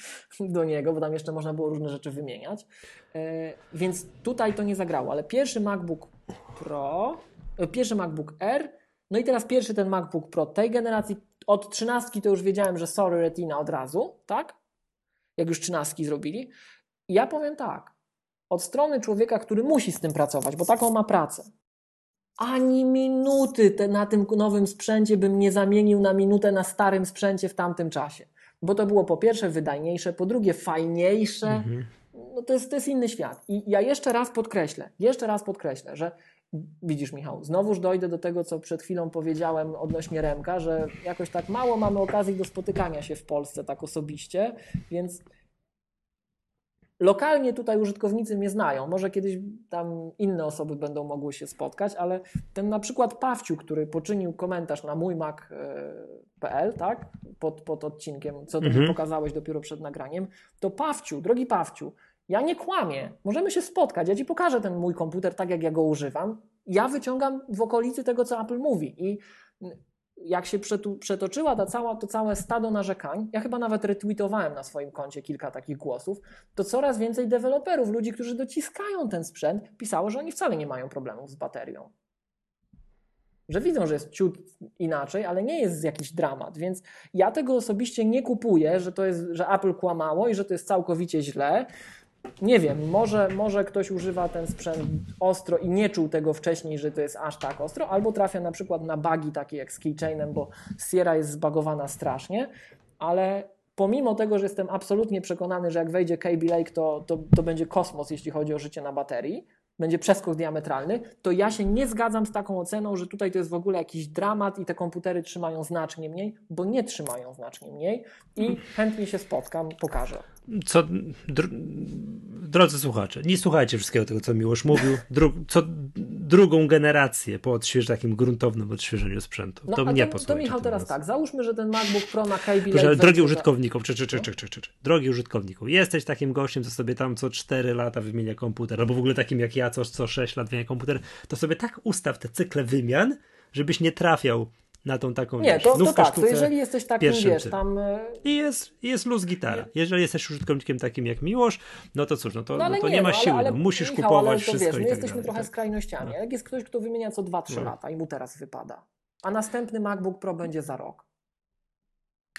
do niego, bo tam jeszcze można było różne rzeczy wymieniać. E, więc tutaj to nie zagrało, ale pierwszy MacBook Pro, e, pierwszy MacBook R, no i teraz pierwszy ten MacBook Pro tej generacji, od 13 to już wiedziałem, że sorry retina od razu, tak? Jak już 13 zrobili. Ja powiem tak, od strony człowieka, który musi z tym pracować, bo taką ma pracę, ani minuty te, na tym nowym sprzęcie bym nie zamienił na minutę na starym sprzęcie w tamtym czasie. Bo to było po pierwsze wydajniejsze, po drugie fajniejsze. Mhm. No to, jest, to jest inny świat. I ja jeszcze raz podkreślę, jeszcze raz podkreślę, że widzisz Michał, znowuż dojdę do tego, co przed chwilą powiedziałem odnośnie Remka, że jakoś tak mało mamy okazji do spotykania się w Polsce tak osobiście, więc Lokalnie tutaj użytkownicy mnie znają, może kiedyś tam inne osoby będą mogły się spotkać, ale ten na przykład Pawciu, który poczynił komentarz na mój mac.pl, tak, pod, pod odcinkiem, co mhm. ty pokazałeś dopiero przed nagraniem, to Pawciu, drogi Pawciu, ja nie kłamię, możemy się spotkać, ja ci pokażę ten mój komputer tak, jak ja go używam, ja wyciągam w okolicy tego, co Apple mówi. I jak się przetoczyła ta cała, to całe stado narzekań, ja chyba nawet retweetowałem na swoim koncie kilka takich głosów, to coraz więcej deweloperów, ludzi, którzy dociskają ten sprzęt, pisało, że oni wcale nie mają problemów z baterią. Że widzą, że jest ciut inaczej, ale nie jest jakiś dramat, więc ja tego osobiście nie kupuję, że to jest, że Apple kłamało i że to jest całkowicie źle. Nie wiem, może, może ktoś używa ten sprzęt ostro i nie czuł tego wcześniej, że to jest aż tak ostro, albo trafia na przykład na bugi takie jak z keychainem, bo Sierra jest zbagowana strasznie, ale pomimo tego, że jestem absolutnie przekonany, że jak wejdzie KB Lake, to, to, to będzie kosmos, jeśli chodzi o życie na baterii, będzie przeskok diametralny, to ja się nie zgadzam z taką oceną, że tutaj to jest w ogóle jakiś dramat i te komputery trzymają znacznie mniej, bo nie trzymają znacznie mniej i chętnie się spotkam, pokażę. Co, dr drodzy słuchacze, nie słuchajcie wszystkiego tego, co Miłosz mówił. Dru co drugą generację po odśwież takim gruntownym odświeżeniu sprzętu. No, to mnie to, to Michał teraz tak, załóżmy, że ten MacBook Pro na KB Proszę, Drogi użytkowniku, czy, czy, czy, czy, czy, czy, drogi użytkowniku, jesteś takim gościem, co sobie tam co 4 lata wymienia komputer, albo w ogóle takim jak ja, co, co 6 lat wymienia komputer, to sobie tak ustaw te cykle wymian, żebyś nie trafiał na tą taką Nie, to, to tak, to jeżeli jesteś takim, wiesz, tam... E, I jest, jest luz gitara. Jeżeli jesteś użytkownikiem takim jak Miłosz, no to cóż, no to, no, no to nie, nie ma no, siły, ale, no, musisz Michał, kupować ale wszystko wiesz, my tak jesteśmy dalej, trochę tak? skrajnościami. No. Jak jest ktoś, kto wymienia co 2-3 no. lata i mu teraz wypada, a następny MacBook Pro będzie za rok.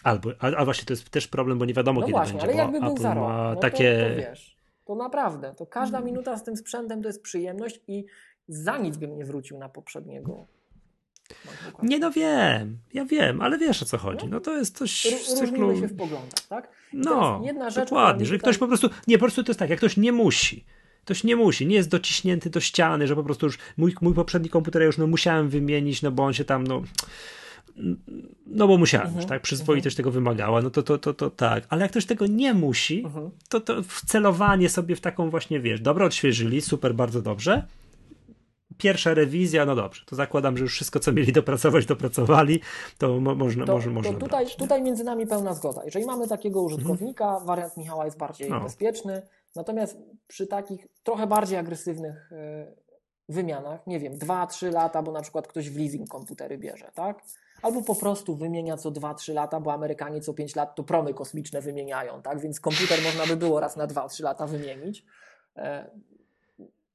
Albo, a, a właśnie to jest też problem, bo nie wiadomo no kiedy właśnie, będzie, ale jakby był za rok, no takie... to, to wiesz, to naprawdę, to każda mm. minuta z tym sprzętem to jest przyjemność i za nic bym nie wrócił na poprzedniego nie no wiem, ja wiem, ale wiesz o co chodzi. No to jest coś z cyklu... się w poglądach, tak? I no, jedna rzecz, dokładnie, że ktoś po prostu, nie, po prostu to jest tak, jak ktoś nie musi, ktoś nie musi, nie jest dociśnięty do ściany, że po prostu już mój, mój poprzedni komputer ja już no musiałem wymienić, no bo on się tam, no no bo musiałem, mhm, tak? Przyzwoitość uh mhm. tego wymagała, no to, to, to, to tak. Ale jak ktoś tego nie musi, mhm. to, to wcelowanie sobie w taką właśnie, wiesz, dobra, odświeżyli, super, bardzo dobrze, pierwsza rewizja, no dobrze, to zakładam, że już wszystko, co mieli dopracować, dopracowali, to mo można, to, może, można to tutaj, brać, tutaj między nami pełna zgoda. Jeżeli mamy takiego użytkownika, mhm. wariant Michała jest bardziej no. bezpieczny, natomiast przy takich trochę bardziej agresywnych e, wymianach, nie wiem, 2-3 lata, bo na przykład ktoś w leasing komputery bierze, tak? Albo po prostu wymienia co 2-3 lata, bo Amerykanie co 5 lat to promy kosmiczne wymieniają, tak? Więc komputer można by było raz na 2-3 lata wymienić.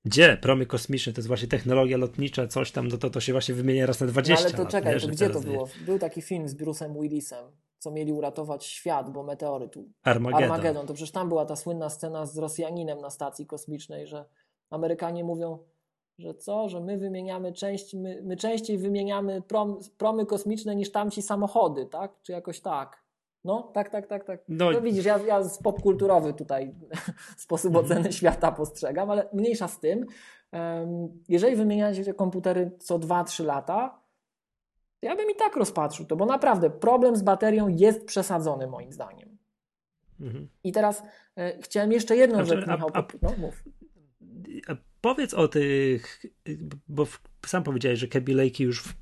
Gdzie? Promy kosmiczne, to jest właśnie technologia lotnicza, coś tam, no to, to się właśnie wymienia raz na 20 no, ale to lat, czekaj, to gdzie to było? Był taki film z Bruce'em Willisem, co mieli uratować świat, bo meteorytu. Armageddon. Armageddon. To przecież tam była ta słynna scena z Rosjaninem na stacji kosmicznej, że Amerykanie mówią, że co, że my wymieniamy części, my, my częściej wymieniamy prom, promy kosmiczne niż tamci samochody, tak? Czy jakoś tak. No, tak, tak, tak, tak. No, no widzisz, ja, ja z popkulturowy tutaj sposób oceny mhm. świata postrzegam, ale mniejsza z tym. Jeżeli wymieniacie komputery co 2-3 lata, to ja bym i tak rozpatrzył to, bo naprawdę problem z baterią jest przesadzony moim zdaniem. Mhm. I teraz e, chciałem jeszcze jedną rzecz, Michał, a, a, no, mów. A powiedz o tych bo sam powiedziałeś, że Kaby Lake'i już w,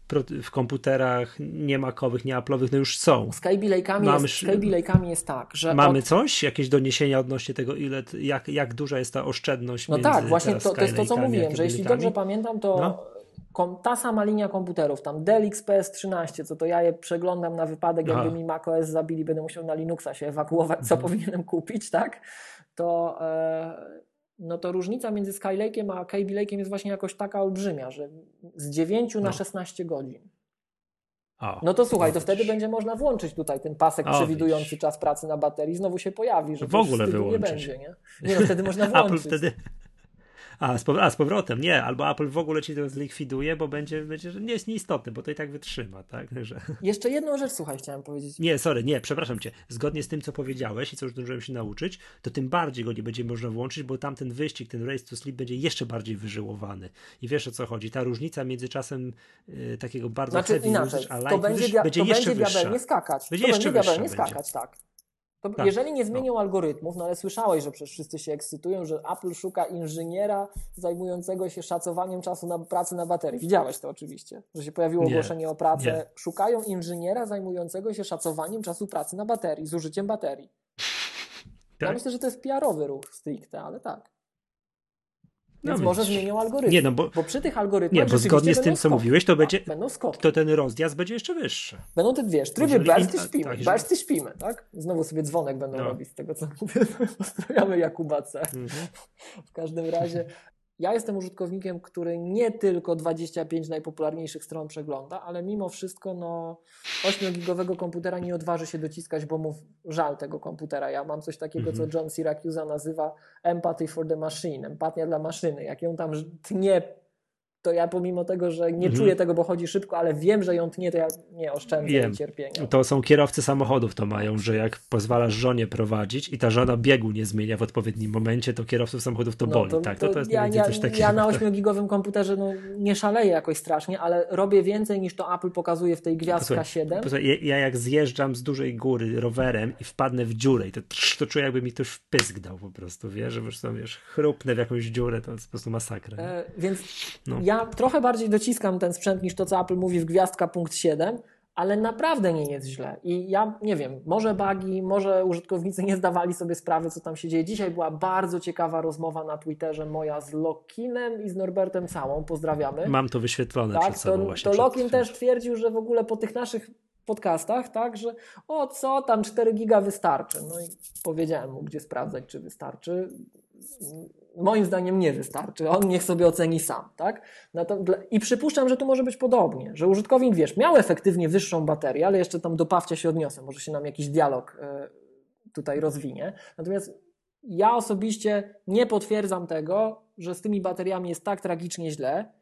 w, komputerach nie makowych, nie Apple'owych, no już są. Z Kaby Lake'ami jest, Lake jest tak, że... Mamy od... coś? Jakieś doniesienia odnośnie tego, ile, jak, jak duża jest ta oszczędność No tak, właśnie to, to jest to, co mówiłem, że jeśli dobrze pamiętam, to no? ta sama linia komputerów, tam Dell XPS 13, co to ja je przeglądam na wypadek, jakby Aha. mi macOS zabili, będę musiał na Linuxa się ewakuować, co mhm. powinienem kupić, tak? To... E no to różnica między Skylake'iem a Kaby Lake'iem jest właśnie jakoś taka olbrzymia, że z 9 no. na 16 godzin. O, no to słuchaj, to wtedy będzie można włączyć tutaj ten pasek o, przewidujący wiesz. czas pracy na baterii, znowu się pojawi, że w ogóle wyłączyć. nie będzie, nie? Nie, no wtedy można włączyć. Apple wtedy, a z, a, z powrotem, nie, albo Apple w ogóle ci to zlikwiduje, bo będzie, będzie że nie jest nieistotny, bo to i tak wytrzyma, tak? Że... Jeszcze jedną rzecz, słuchaj, chciałem powiedzieć. Nie, sorry, nie, przepraszam cię. Zgodnie z tym, co powiedziałeś i co już zdążyłem się nauczyć, to tym bardziej go nie będzie można włączyć, bo tamten wyścig, ten race to sleep będzie jeszcze bardziej wyżyłowany. I wiesz o co chodzi? Ta różnica między czasem y, takiego bardzo znaczy, heavy inaczej, usage, a light to będzie, będzie to jeszcze będzie wyższa. nie skakać. Będzie to jeszcze będzie skakać, tak. To tak. Jeżeli nie zmienią algorytmów, no ale słyszałeś, że przecież wszyscy się ekscytują, że Apple szuka inżyniera zajmującego się szacowaniem czasu na pracy na baterii. Widziałeś to oczywiście, że się pojawiło nie, ogłoszenie o pracę. Nie. Szukają inżyniera zajmującego się szacowaniem czasu pracy na baterii, z użyciem baterii. Tak? Ja myślę, że to jest PR-owy ruch stricte, ale tak. Więc no może zmienią algorytm. Nie, no bo, bo przy tych algorytmach. Nie, bo zgodnie z tym, co mówiłeś, to będzie. Będą To ten rozjazd będzie jeszcze wyższy. Będą te wiesz, trybie Jeżeli... śpimy. Tak, Bersty śpimy, tak? Znowu sobie dzwonek będą no. robić z tego, co mówię. Pozdrawiamy Jakuba C. Mhm. W każdym razie ja jestem użytkownikiem, który nie tylko 25 najpopularniejszych stron przegląda, ale mimo wszystko no, 8-gigowego komputera nie odważy się dociskać, bo mu żal tego komputera. Ja mam coś takiego, mm -hmm. co mhm. John Syracuse nazywa empathy for the machine, empatia dla maszyny. Jak ją tam tnie to ja pomimo tego, że nie mhm. czuję tego, bo chodzi szybko, ale wiem, że ją tnie, to ja nie oszczędzę wiem. cierpienia. To są kierowcy samochodów to mają, że jak pozwalasz żonie prowadzić i ta żona biegu nie zmienia w odpowiednim momencie, to kierowców samochodów to no, boli. To, tak, to, to jest ja, ja, coś takiego. Ja na 8-gigowym komputerze no, nie szaleję jakoś strasznie, ale robię więcej niż to Apple pokazuje w tej gwiazdka posłuchaj, 7. Posłuchaj, ja, ja, jak zjeżdżam z dużej góry rowerem i wpadnę w dziurę i to, to czuję jakby mi ktoś wpysk dał po prostu, wiesz, że wiesz, chrupnę w jakąś dziurę, to jest po prostu masakra. E, więc no. ja trochę bardziej dociskam ten sprzęt niż to, co Apple mówi w gwiazdka punkt 7, ale naprawdę nie jest źle. I ja nie wiem, może bugi, może użytkownicy nie zdawali sobie sprawy, co tam się dzieje. Dzisiaj była bardzo ciekawa rozmowa na Twitterze moja z Lokinem i z Norbertem Całą. Pozdrawiamy. Mam to wyświetlone tak, przed sobą to, właśnie. To Lokin też twierdził, że w ogóle po tych naszych podcastach, tak, że o co tam 4 giga wystarczy. No i powiedziałem mu, gdzie sprawdzać, czy wystarczy moim zdaniem nie wystarczy. On niech sobie oceni sam, tak? No I przypuszczam, że tu może być podobnie, że użytkownik, wiesz, miał efektywnie wyższą baterię, ale jeszcze tam do Pawcia się odniosę, może się nam jakiś dialog e, tutaj rozwinie. Natomiast ja osobiście nie potwierdzam tego, że z tymi bateriami jest tak tragicznie źle,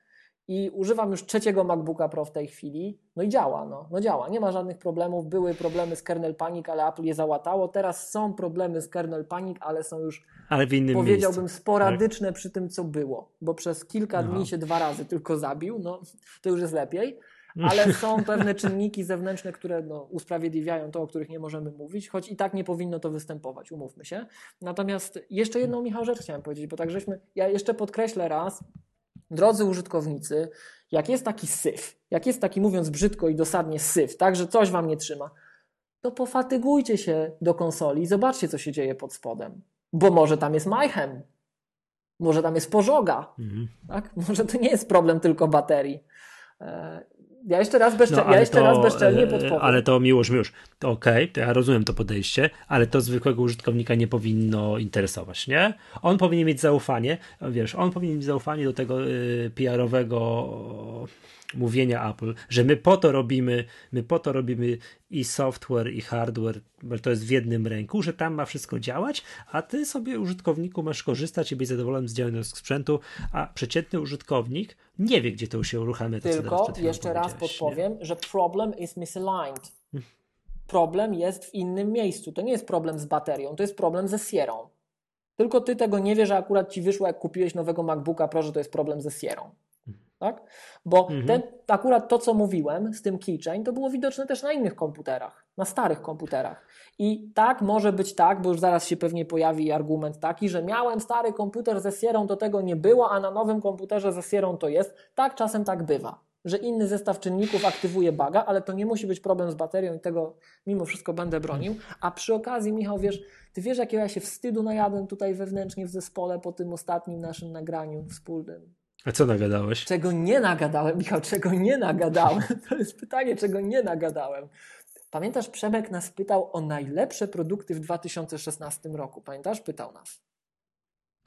i używam już trzeciego MacBooka Pro w tej chwili. No i działa, no, no działa. Nie ma żadnych problemów. Były problemy z kernel panic, ale Apple je załatało. Teraz są problemy z kernel panic, ale są już, ale w innym powiedziałbym, miejscu, sporadyczne tak? przy tym, co było. Bo przez kilka Aha. dni się dwa razy tylko zabił. No, to już jest lepiej. Ale są pewne czynniki zewnętrzne, które no, usprawiedliwiają to, o których nie możemy mówić, choć i tak nie powinno to występować, umówmy się. Natomiast jeszcze jedną, Michał, rzecz chciałem powiedzieć, bo tak żeśmy, ja jeszcze podkreślę raz, Drodzy użytkownicy, jak jest taki syf, jak jest taki, mówiąc brzydko i dosadnie, syf, tak, że coś wam nie trzyma, to pofatygujcie się do konsoli i zobaczcie, co się dzieje pod spodem. Bo może tam jest majchem, może tam jest pożoga, mhm. tak? może to nie jest problem tylko baterii. E, ja jeszcze raz, no, ja jeszcze to, raz bezczelnie e, podpowiem. Ale to miłość, miłość. To okej, okay, ja rozumiem to podejście, ale to zwykłego użytkownika nie powinno interesować, nie? On powinien mieć zaufanie, wiesz, on powinien mieć zaufanie do tego y, PR-owego mówienia Apple, że my po to robimy, my po to robimy i software, i hardware, bo to jest w jednym ręku, że tam ma wszystko działać, a ty sobie użytkowniku masz korzystać i być zadowolony z działania sprzętu, a przeciętny użytkownik nie wie, gdzie to się uruchamia. Tylko jeszcze raz podpowiem, nie? że problem is misaligned. Problem jest w innym miejscu. To nie jest problem z baterią, to jest problem ze Sierą. Tylko ty tego nie wiesz, że akurat ci wyszło, jak kupiłeś nowego MacBooka Pro, że to jest problem ze Sierą. Tak? Bo mhm. ten, akurat to, co mówiłem z tym keychain, to było widoczne też na innych komputerach, na starych komputerach. I tak może być tak, bo już zaraz się pewnie pojawi argument taki, że miałem stary komputer ze Sierą, to tego nie było, a na nowym komputerze ze Sierą to jest. Tak, czasem tak bywa, że inny zestaw czynników aktywuje baga, ale to nie musi być problem z baterią i tego mimo wszystko będę bronił. A przy okazji, Michał, wiesz, ty wiesz, jakiego ja się wstydu najadłem tutaj wewnętrznie w zespole po tym ostatnim naszym nagraniu wspólnym. A co nagadałeś? Czego nie nagadałem, Michał, czego nie nagadałem? To jest pytanie, czego nie nagadałem. Pamiętasz, Przemek nas pytał o najlepsze produkty w 2016 roku. Pamiętasz? Pytał nas.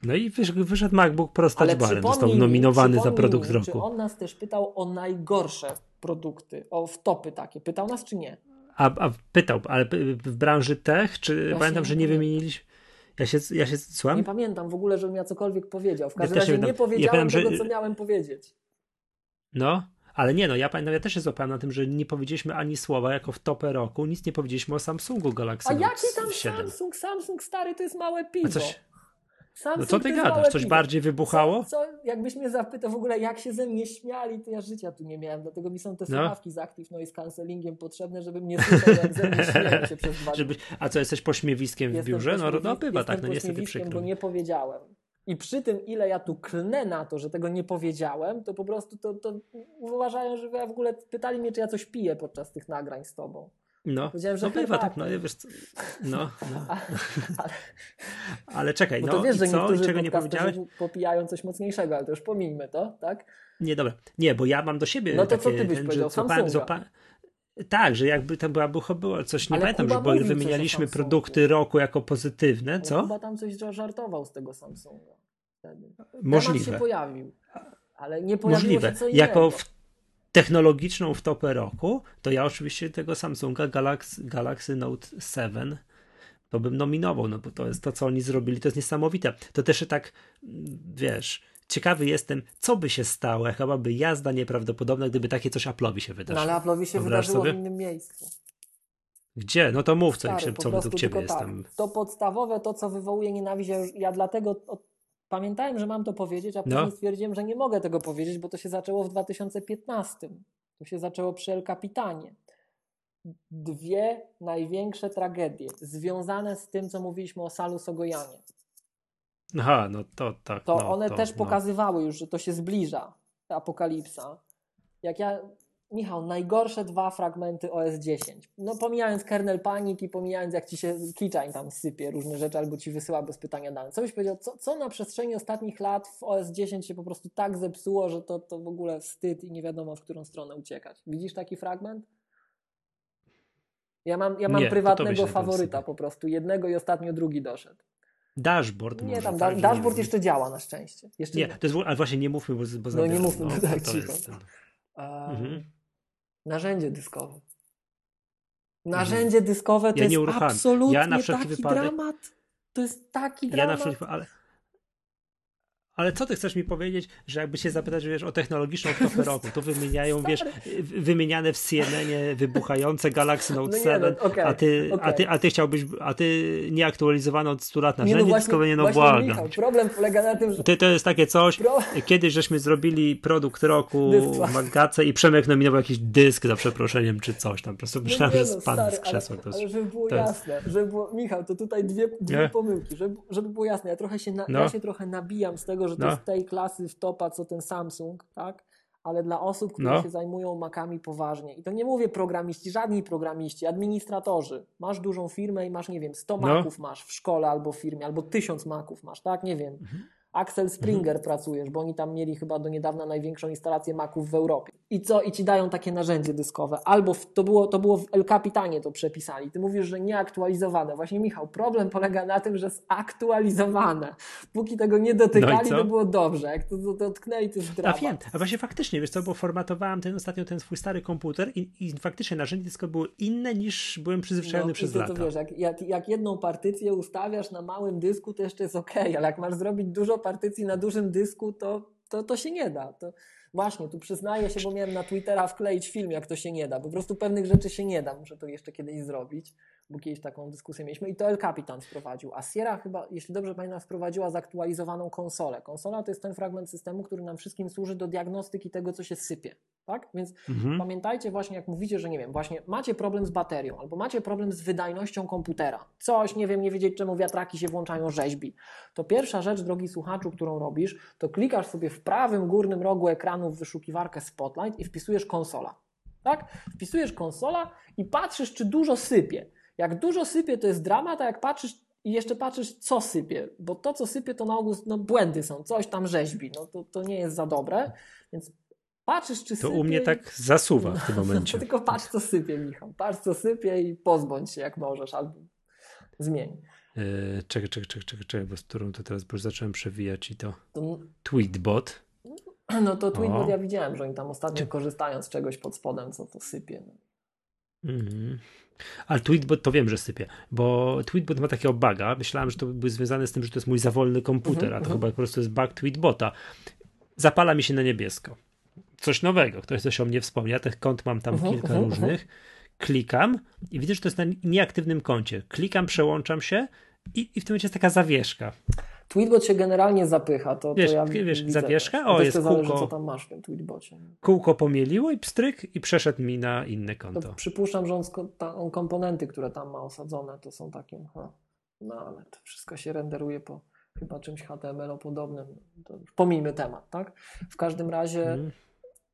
No i wyszedł MacBook Pro z touchbarem, został nominowany za produkt mi, roku. Czy on nas też pytał o najgorsze produkty, o wtopy takie? Pytał nas czy nie? A, a pytał, ale w branży tech, czy ja pamiętam, że nie wymieniliśmy. Ja się, ja się słucham? Nie pamiętam w ogóle, żebym ja cokolwiek powiedział. W każdym ja razie nie, powiedziałem ja tego, że... co miałem powiedzieć. No, ale nie no, ja pamiętam, ja też się złapałem na tym, że nie powiedzieliśmy ani słowa jako w topę roku, nic nie powiedzieliśmy o Samsungu Galaxy A jaki tam 7. Samsung? Samsung stary to jest małe piwo. A coś, Samsung no co ty gadasz? Coś bardziej wybuchało? Co, co, jakbyś mnie zapytał w ogóle, jak się ze mnie śmiali, to ja życia tu nie miałem. Dlatego mi są te no. słuchawki z Active Noise Cancellingiem potrzebne, żeby mnie słyszał, jak ze mnie się przez dwa żeby, A co, jesteś pośmiewiskiem w jestem biurze? No, no bywa tak, no niestety przykro. bo nie powiedziałem. I przy tym, ile ja tu klnę na to, że tego nie powiedziałem, to po prostu to, to uważają, że ja w ogóle pytali mnie, czy ja coś piję podczas tych nagrań z tobą. No, Powiedziałem, że no bywa tak, no wiesz co, no, no. ale, ale czekaj, no to wiesz, że co, czego nie powiedziałeś? popijają coś mocniejszego, ale to już pomijmy to, tak? Nie, dobra, nie, bo ja mam do siebie No to takie, co ty byś ten, powiedział, Samsunga? Tak, że jakby to była, było coś, nie ale pamiętam, że bo wymienialiśmy produkty roku jako pozytywne, co? Chyba tam coś żartował z tego Samsunga wtedy. Możliwe. Temat się pojawił, ale nie pojawiło Możliwe. się co innego. Jako w technologiczną wtopę roku, to ja oczywiście tego Samsunga Galaxy, Galaxy Note 7 to bym nominował, no bo to jest to, co oni zrobili, to jest niesamowite. To też tak, wiesz, ciekawy jestem, co by się stało, chyba by jazda nieprawdopodobna, gdyby takie coś Apple'owi się wydarzyło. No ale Apple'owi się Wyobraź wydarzyło sobie? w innym miejscu. Gdzie? No to mów, co, Stary, co do ciebie tak. jestem. To podstawowe, to co wywołuje nienawiść, ja, już, ja dlatego od pamiętałem, że mam to powiedzieć, a później no. stwierdziłem, że nie mogę tego powiedzieć, bo to się zaczęło w 2015. To się zaczęło przy El Capitanie. Dwie największe tragedie związane z tym, co mówiliśmy o Salu Sogojanie. Aha, no to tak. To no, one to, też no. pokazywały już, że to się zbliża, apokalipsa. Jak ja Michał, najgorsze dwa fragmenty OS 10. No pomijając kernel panic i pomijając jak ci się keychain tam sypie różne rzeczy albo ci wysyła bez pytania dane. Co byś powiedział, co, co na przestrzeni ostatnich lat w OS 10 się po prostu tak zepsuło, że to, to w ogóle wstyd i nie wiadomo w którą stronę uciekać. Widzisz taki fragment? Ja mam, ja mam nie, prywatnego faworyta po prostu. Jednego i ostatnio drugi doszedł. Dashboard. Nie, tam da, dashboard jeszcze działa na szczęście. Jeszcze nie, to jest, ale właśnie nie mówmy, bo, bo No nie mówmy, no, tak, to jest, mhm. Narzędzie dyskowe. Narzędzie dyskowe to ja jest absolutnie ja na taki wypadek, dramat. To jest taki dramat. Ja na wszelki, ale, ale co ty chcesz mi powiedzieć, że jakby się zapytać, wiesz, o technologiczną wtopę roku, to wymieniają, wiesz, wymieniane w CNN wybuchające Galaxy Note no 7, no, okay, a, ty, okay. a, ty, a ty chciałbyś, a ty nieaktualizowano od 100 lat narzędzie nie, no dyskowe, nie no błagam. Michał, problem polega na tym, że... Ty, to jest takie coś, Pro... kiedyś żeśmy zrobili produkt roku w Magace i Przemek nominował jakiś dysk za przeproszeniem, czy coś tam, po prostu no myślałem, że spadł z krzesła. Ale, ale żeby było jasne, żeby było, Michał, to tutaj dwie, dwie pomyłki, żeby, żeby było jasne, ja trochę się, na, no. ja się trochę nabijam z tego, że to no. jest tej klasy w topa, co ten Samsung, tak? Ale dla osób, które no. się zajmują makami poważnie. I to nie mówię programiści, żadni programiści, administratorzy. Masz dużą firmę i masz, nie wiem, 100 no. maków masz w szkole albo w firmie, albo 1000 maków masz, tak? Nie wiem. Mhm. Axel Springer mhm. pracujesz, bo oni tam mieli chyba do niedawna największą instalację Maców w Europie. I co? I ci dają takie narzędzie dyskowe. Albo w, to, było, to było w El Capitanie to przepisali. Ty mówisz, że nieaktualizowane. Właśnie Michał, problem polega na tym, że zaktualizowane. Póki tego nie dotykali, no to było dobrze. Jak to, to to jest dramat. A wiem, a właśnie faktycznie, wiesz co, bo formatowałem ten ostatnio ten swój stary komputer i, i faktycznie narzędzie dyskowe było inne niż byłem przyzwyczajony no, przez to, lata. To wiesz, jak, jak, jak jedną partycję ustawiasz na małym dysku, to jeszcze jest ok, ale jak masz zrobić dużo partycji na dużym dysku, to, to, to się nie da. To właśnie, tu przyznaję się, bo miałem na Twittera wkleić film, jak to się nie da. Po prostu pewnych rzeczy się nie da. Muszę to jeszcze kiedyś zrobić. Bo kiedyś taką dyskusję mieliśmy i to El Capitan wprowadził, a Sierra chyba, jeśli dobrze pamiętam, wprowadziła zaktualizowaną konsolę. Konsola to jest ten fragment systemu, który nam wszystkim służy do diagnostyki tego, co się sypie. Tak? Więc mhm. pamiętajcie właśnie, jak mówicie, że nie wiem, właśnie macie problem z baterią albo macie problem z wydajnością komputera. Coś, nie wiem, nie wiedzieć czemu wiatraki się włączają rzeźbi. To pierwsza rzecz, drogi słuchaczu, którą robisz, to klikasz sobie w prawym górnym rogu ekranu w wyszukiwarkę Spotlight i wpisujesz konsola. Tak? Wpisujesz konsola i patrzysz, czy dużo sypie. Jak dużo sypie, to jest dramat, a jak patrzysz i jeszcze patrzysz, co sypie, bo to, co sypie, to na ogół no, błędy są, coś tam rzeźbi, no to, to nie jest za dobre, więc patrzysz, czy sypie. To u mnie tak zasuwa w tym momencie. Tylko patrz, co sypie, Michał. Patrz, co sypie i pozbądź się, jak możesz, albo zmień. Yy, czekaj, czekaj, czekaj, czekaj, czekaj, bo z którą to teraz, bo już zacząłem przewijać i to, to... Tweetbot. No to Tweetbot o. ja widziałem, że oni tam ostatnio Czy... korzystają z czegoś pod spodem, co to sypie. No. Mhm. Ale Tweetbot to wiem, że sypie, bo Tweetbot ma takiego buga. Myślałem, że to był związane z tym, że to jest mój zawolny komputer, mm -hmm. a to mhm. chyba po prostu jest bug Tweetbota. Zapala mi się na niebiesko. Coś nowego, ktoś coś o mnie wspomniał. Tych kont mam tam mm -hmm, kilka mm -hmm. różnych. Klikam i widzę, że to jest na nieaktywnym koncie. Klikam, przełączam się i, i w tym momencie jest taka zawieszka. Tweetbot się generalnie zapycha. To, wiesz, to ja wiesz zawieszka? O, jest zależy, kółko. co tam masz w tym tweetbocie. Kółko pomieliło i pstryk i przeszedł mi na inne konto. To przypuszczam, że on, on, komponenty, które tam ma osadzone, to są takie, ha, no ale to wszystko się renderuje po chyba czymś HTML-o podobnym. To pomijmy temat, tak? W każdym razie hmm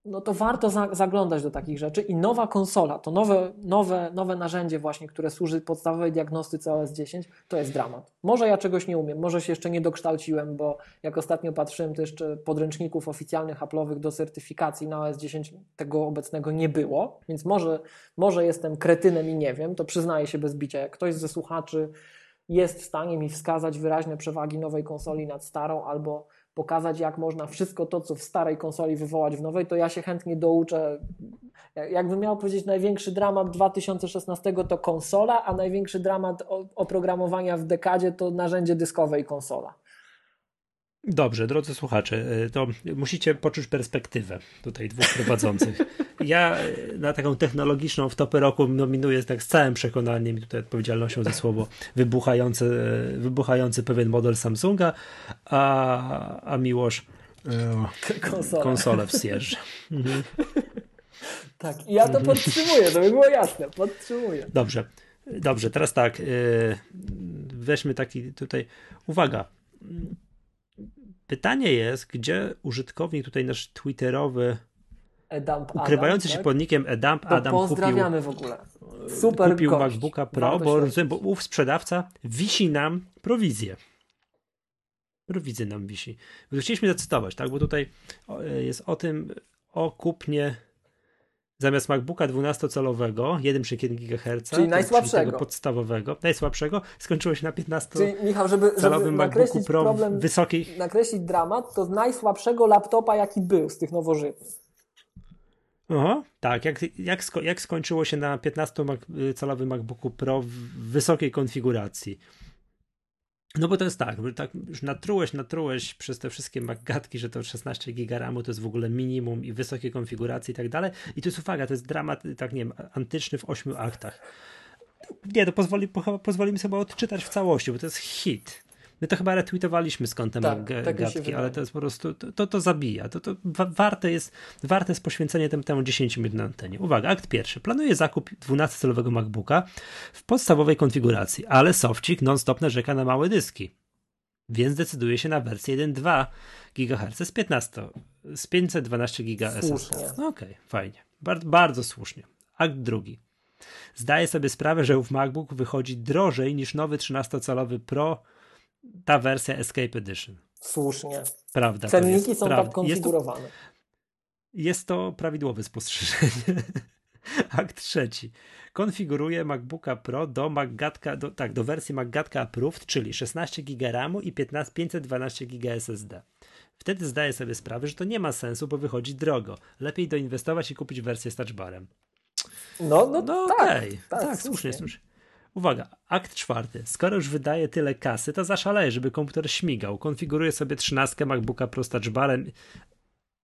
no to warto za, zaglądać do takich rzeczy i nowa konsola, to nowe, nowe, nowe narzędzie właśnie, które służy podstawowej diagnostyce OS 10, to jest dramat. Może ja czegoś nie umiem, może się jeszcze nie dokształciłem, bo jak ostatnio patrzyłem, to jeszcze podręczników oficjalnych Apple'owych do certyfikacji na OS 10 tego obecnego nie było, więc może, może jestem kretynem i nie wiem, to przyznaję się bez bicia. Jak ktoś ze słuchaczy jest w stanie mi wskazać wyraźne przewagi nowej konsoli nad starą albo pokazać, jak można wszystko to, co w starej konsoli wywołać w nowej, to ja się chętnie douczę. Jakbym miał powiedzieć, największy dramat 2016 to konsola, a największy dramat oprogramowania w dekadzie to narzędzie dyskowe i konsola. Dobrze, drodzy słuchacze, e, to musicie poczuć perspektywę tutaj dwóch prowadzących. Ja e, na taką technologiczną w topy roku nominuję tak z całym przekonaniem i tutaj odpowiedzialnością za słowo wybuchający, e, wybuchający pewien model Samsunga, a, a Miłosz konsolę, konsolę w Sierze. Mhm. Tak, i ja to podtrzymuję, to by było jasne, podtrzymuję. Dobrze, dobrze, teraz tak, weźmy taki tutaj, uwaga, Pytanie jest, gdzie użytkownik tutaj nasz twitterowy ukrywający Adam, się tak? pod nickiem Edamp to Adam pozdrawiamy kupił, w ogóle. Super kupił gość. MacBooka Pro, bo rozumiem, bo ów sprzedawca wisi nam prowizję. Prowizję nam wisi. Chcieliśmy zacytować, tak? Bo tutaj jest o tym, o kupnie zamiast MacBooka 12-calowego 1,1 GHz, czyli najsłabszego, podstawowego, najsłabszego, skończyło się na 15 Czyli Michał, żeby, żeby nakreślić Pro problem, wysokich... nakreślić dramat, to z najsłabszego laptopa jaki był z tych nowożytnych. Aha, tak, jak, jak, sko jak skończyło się na 15-calowym MacBooku Pro w wysokiej konfiguracji. No bo to jest tak, tak już natrułeś, natrułeś przez te wszystkie magatki, że to 16 giga RAMu to jest w ogóle minimum i wysokie konfiguracje i tak dalej. I to jest uwaga, to jest dramat, tak nie wiem, antyczny w ośmiu aktach. Nie, to pozwoli, pozwolimy sobie odczytać w całości, bo to jest hit. My to chyba retweetowaliśmy z kątem tak, tak gadki, ale to jest po prostu, to, to, to zabija. To, to warte, jest, warte jest poświęcenie temu, temu 10 minut na antenie. Uwaga, akt pierwszy. Planuje zakup 12-calowego MacBooka w podstawowej konfiguracji, ale Sofcik non-stop narzeka na małe dyski. Więc decyduje się na wersję 1.2 GHz z 15, z 512 GB SSD. Okej, okay, fajnie. Bardzo, bardzo słusznie. Akt drugi. Zdaje sobie sprawę, że ów MacBook wychodzi drożej niż nowy 13-calowy Pro ta wersja Escape Edition. Słusznie. Prawda. Cenniki są prawda. tak konfigurowane. Jest to, jest to prawidłowe spostrzeżenie. Akt trzeci. Konfiguruje MacBooka Pro do MacGatka, do, tak, do wersji MacGatka Approved, czyli 16 GB RAMu i 15, 512 GB SSD. Wtedy zdaje sobie sprawę, że to nie ma sensu, bo wychodzi drogo. Lepiej doinwestować i kupić wersję z touchbarem. No, no, no tak, okay. tak, tak, słusznie, słusznie. Uwaga, akt czwarty. Skoro już wydaje tyle kasy, to zaszaleje, żeby komputer śmigał. Konfiguruje sobie 13 MacBooka Pro z touchbarem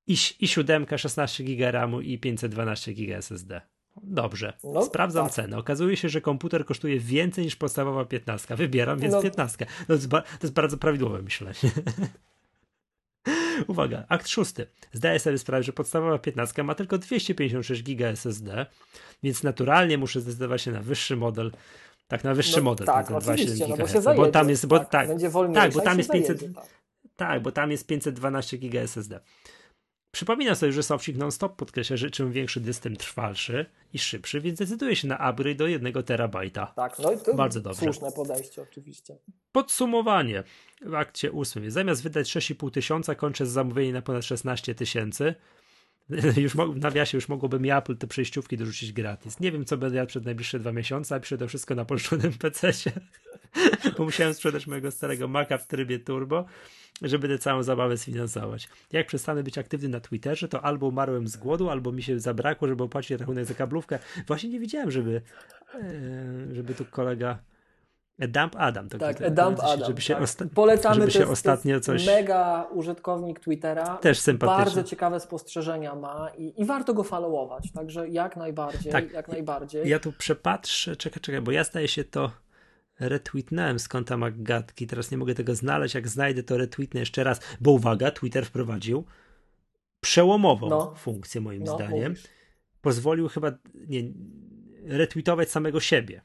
i, i 7, 16 GB RAMu i 512 GB SSD. Dobrze, no, sprawdzam tak. cenę. Okazuje się, że komputer kosztuje więcej niż podstawowa 15. Wybieram więc no. 15. To jest, to jest bardzo prawidłowe myślenie. Uwaga, akt szósty. Zdaję sobie sprawę, że podstawowa 15 ma tylko 256 GB SSD, więc naturalnie muszę zdecydować się na wyższy model. Tak, na wyższy no, model. Tak, oczywiście, no bo się zajedzie, bo tam jest, bo, tak, tak, będzie tak, bo tam jest 500, zajedzie, tak. tak, bo tam jest 512 GB SSD. Przypominam sobie, że Softik non-stop podkreśla, że czym większy dysk, tym trwalszy i szybszy, więc decyduje się na upgrade do 1 terabajta. Tak, no i to bardzo dobrze. Słuszne podejście oczywiście. Podsumowanie w akcie 8. Zamiast wydać 6,5 tysiąca, kończę z zamówieniem na ponad 16 tysięcy. już w nawiasie już mogłoby Apple te przejściówki dorzucić gratis. Nie wiem, co będę jadł przez najbliższe dwa miesiące, a to wszystko na poszczonym PC-sie, bo musiałem sprzedać mojego starego Maca w trybie turbo żeby tę całą zabawę sfinansować. Jak przestanę być aktywny na Twitterze, to albo umarłem z głodu, albo mi się zabrakło, żeby opłacić rachunek za kablówkę. Właśnie nie widziałem, żeby, e, żeby tu kolega Dump Adam. To tak, Dump Adam. Żeby się, tak. osta- Polecamy, żeby się jest, ostatnio coś... mega użytkownik Twittera. Też sympatyczny. Bardzo ciekawe spostrzeżenia ma i, i warto go followować, także jak najbardziej, tak. jak najbardziej. Ja tu przepatrzę, czekaj, czekaj, bo ja staję się to retweetnąłem z konta Maggatki, teraz nie mogę tego znaleźć, jak znajdę to retweetnę jeszcze raz, bo uwaga, Twitter wprowadził przełomową no. funkcję moim no, zdaniem. Mówisz. Pozwolił chyba nie, retweetować samego siebie.